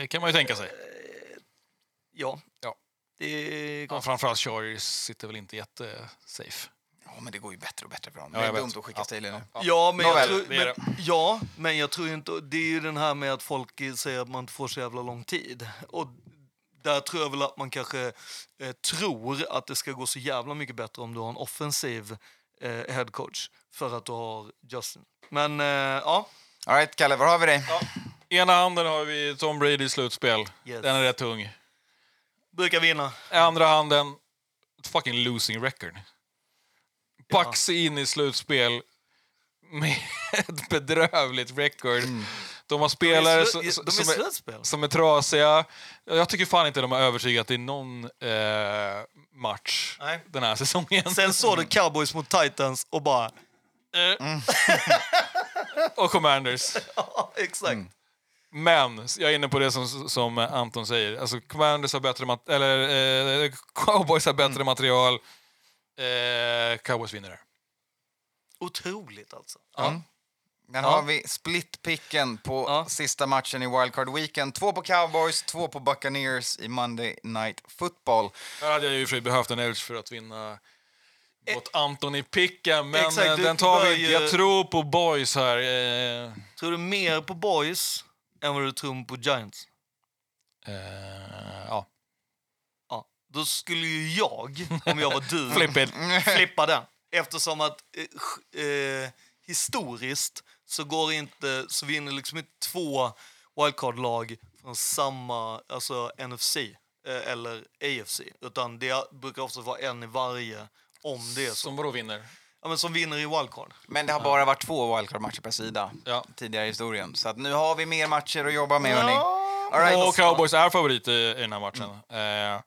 det kan man ju tänka sig. Ja, Ja. det är Ja, framförallt Chargers sitter väl inte jättesafe. Ja, men det går ju bättre och bättre för dem. Ja, det är dumt att skicka Ja. Staley nu. Ja, men jag Nåväl, tror, det är men, ja, men jag tror inte... Det är ju den här med att folk säger att man inte får så jävla lång tid. Och där tror jag väl att man kanske eh, tror att det ska gå så jävla mycket bättre om du har en offensiv eh, headcoach för att du har Justin. Men eh, ja, All right, Kalle, var har vi dig? Ena handen har vi Tom Brady slutspel. Yes. Den är rätt tung. Brukar vinna. Andra handen, ett fucking losing record. Bucks in i slutspel med ett bedrövligt record. De har spelare de som, är, slu- som, de är som, är, som är trasiga. Jag tycker fan inte de har övertygat i någon eh, match Nej. den här säsongen. Sen såg du Cowboys mot Titans och bara... Och Commanders. Ja, exakt. Men jag är inne på det som, som Anton säger. Alltså, Commanders har bättre mat- eller eh, Cowboys har bättre material. Eh, Cowboys vinner det. Otroligt alltså. Ja. Där Ja. har vi splitpicken på Ja. sista matchen i Wildcard Weekend. Två på Cowboys, två på Buccaneers i Monday Night Football. Här hade jag ju för behövt en edge för att vinna mot Anton i picken, men Exakt, eh, den tar vi inte. ju- Jag tror på boys här. Eh, Tror du mer på Boys än vad du tror på Giants? eh, ja. Ja, då skulle ju jag, om jag var du, flippa den. Eftersom att eh, eh, historiskt så går inte, så vinner liksom inte två wildcard-lag från samma, alltså NFC eh, eller AFC. Utan det brukar ofta vara en i varje om det är så. Som vadå vinner? Ja, men som vinner i wildcard. Men det har bara varit två Wildcard-matcher per sida Ja. tidigare i historien. Så att nu har vi mer matcher att jobba med, hörni. All right. Och Cowboys är favorit i, i den här matchen. Eh,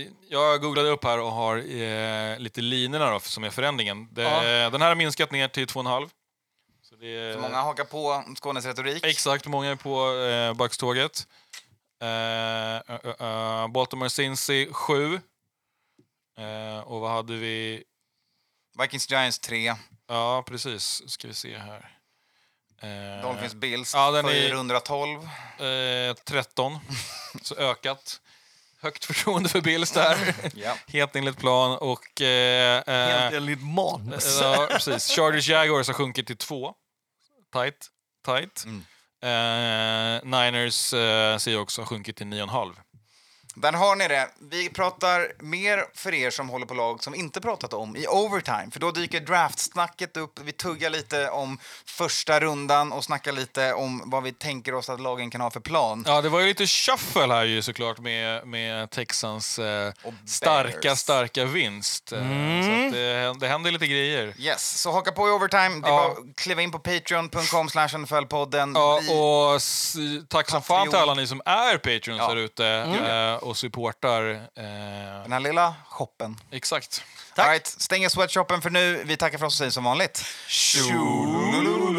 i- jag googlade upp här och har eh, lite linorna då, som är förändringen. Det, Den här har minskat ner till 2,5. Så det är, Så många hakar på Skånes retorik. Exakt, många är på eh, Bucks-tåget. Eh, uh, uh, uh, Baltimore Cincy 7. Eh, och vad hade vi? Vikings Giants 3. Ja, precis. Ska vi se här. Eh, Dolphins Bills ja, den är- 412. eh, 13. Så ökat. Högt förtroende för Bills där. Ja. Helt enligt plan. Och... Eh, Helt eh, enligt manus. ja, precis. Chargers Jaguars har sjunkit till 2. Tight. Tight. Mm. Eh, Niners eh, Seahawks har sjunkit till 9,5. Där har ni det. Vi pratar mer för er som håller på lag som inte pratat om i overtime. För då dyker draftsnacket upp. Vi tuggar lite om första rundan och snackar lite om vad vi tänker oss att lagen kan ha för plan. Ja, det var ju lite shuffle här ju såklart med, med Texans eh, starka, starka vinst. Eh, Så att det, det händer lite grejer. Yes, så haka på i overtime. Det är Ja. bara att kliva in på patreon.com slash nfl-podden. Ja, och tack som fan till alla ni som är Patreons Ja. där ute eh, och supportar. Eh, Den här lilla shoppen. exakt. All right, stänger sweatshoppen för nu. Vi tackar för oss och säger som vanligt. Tjololo!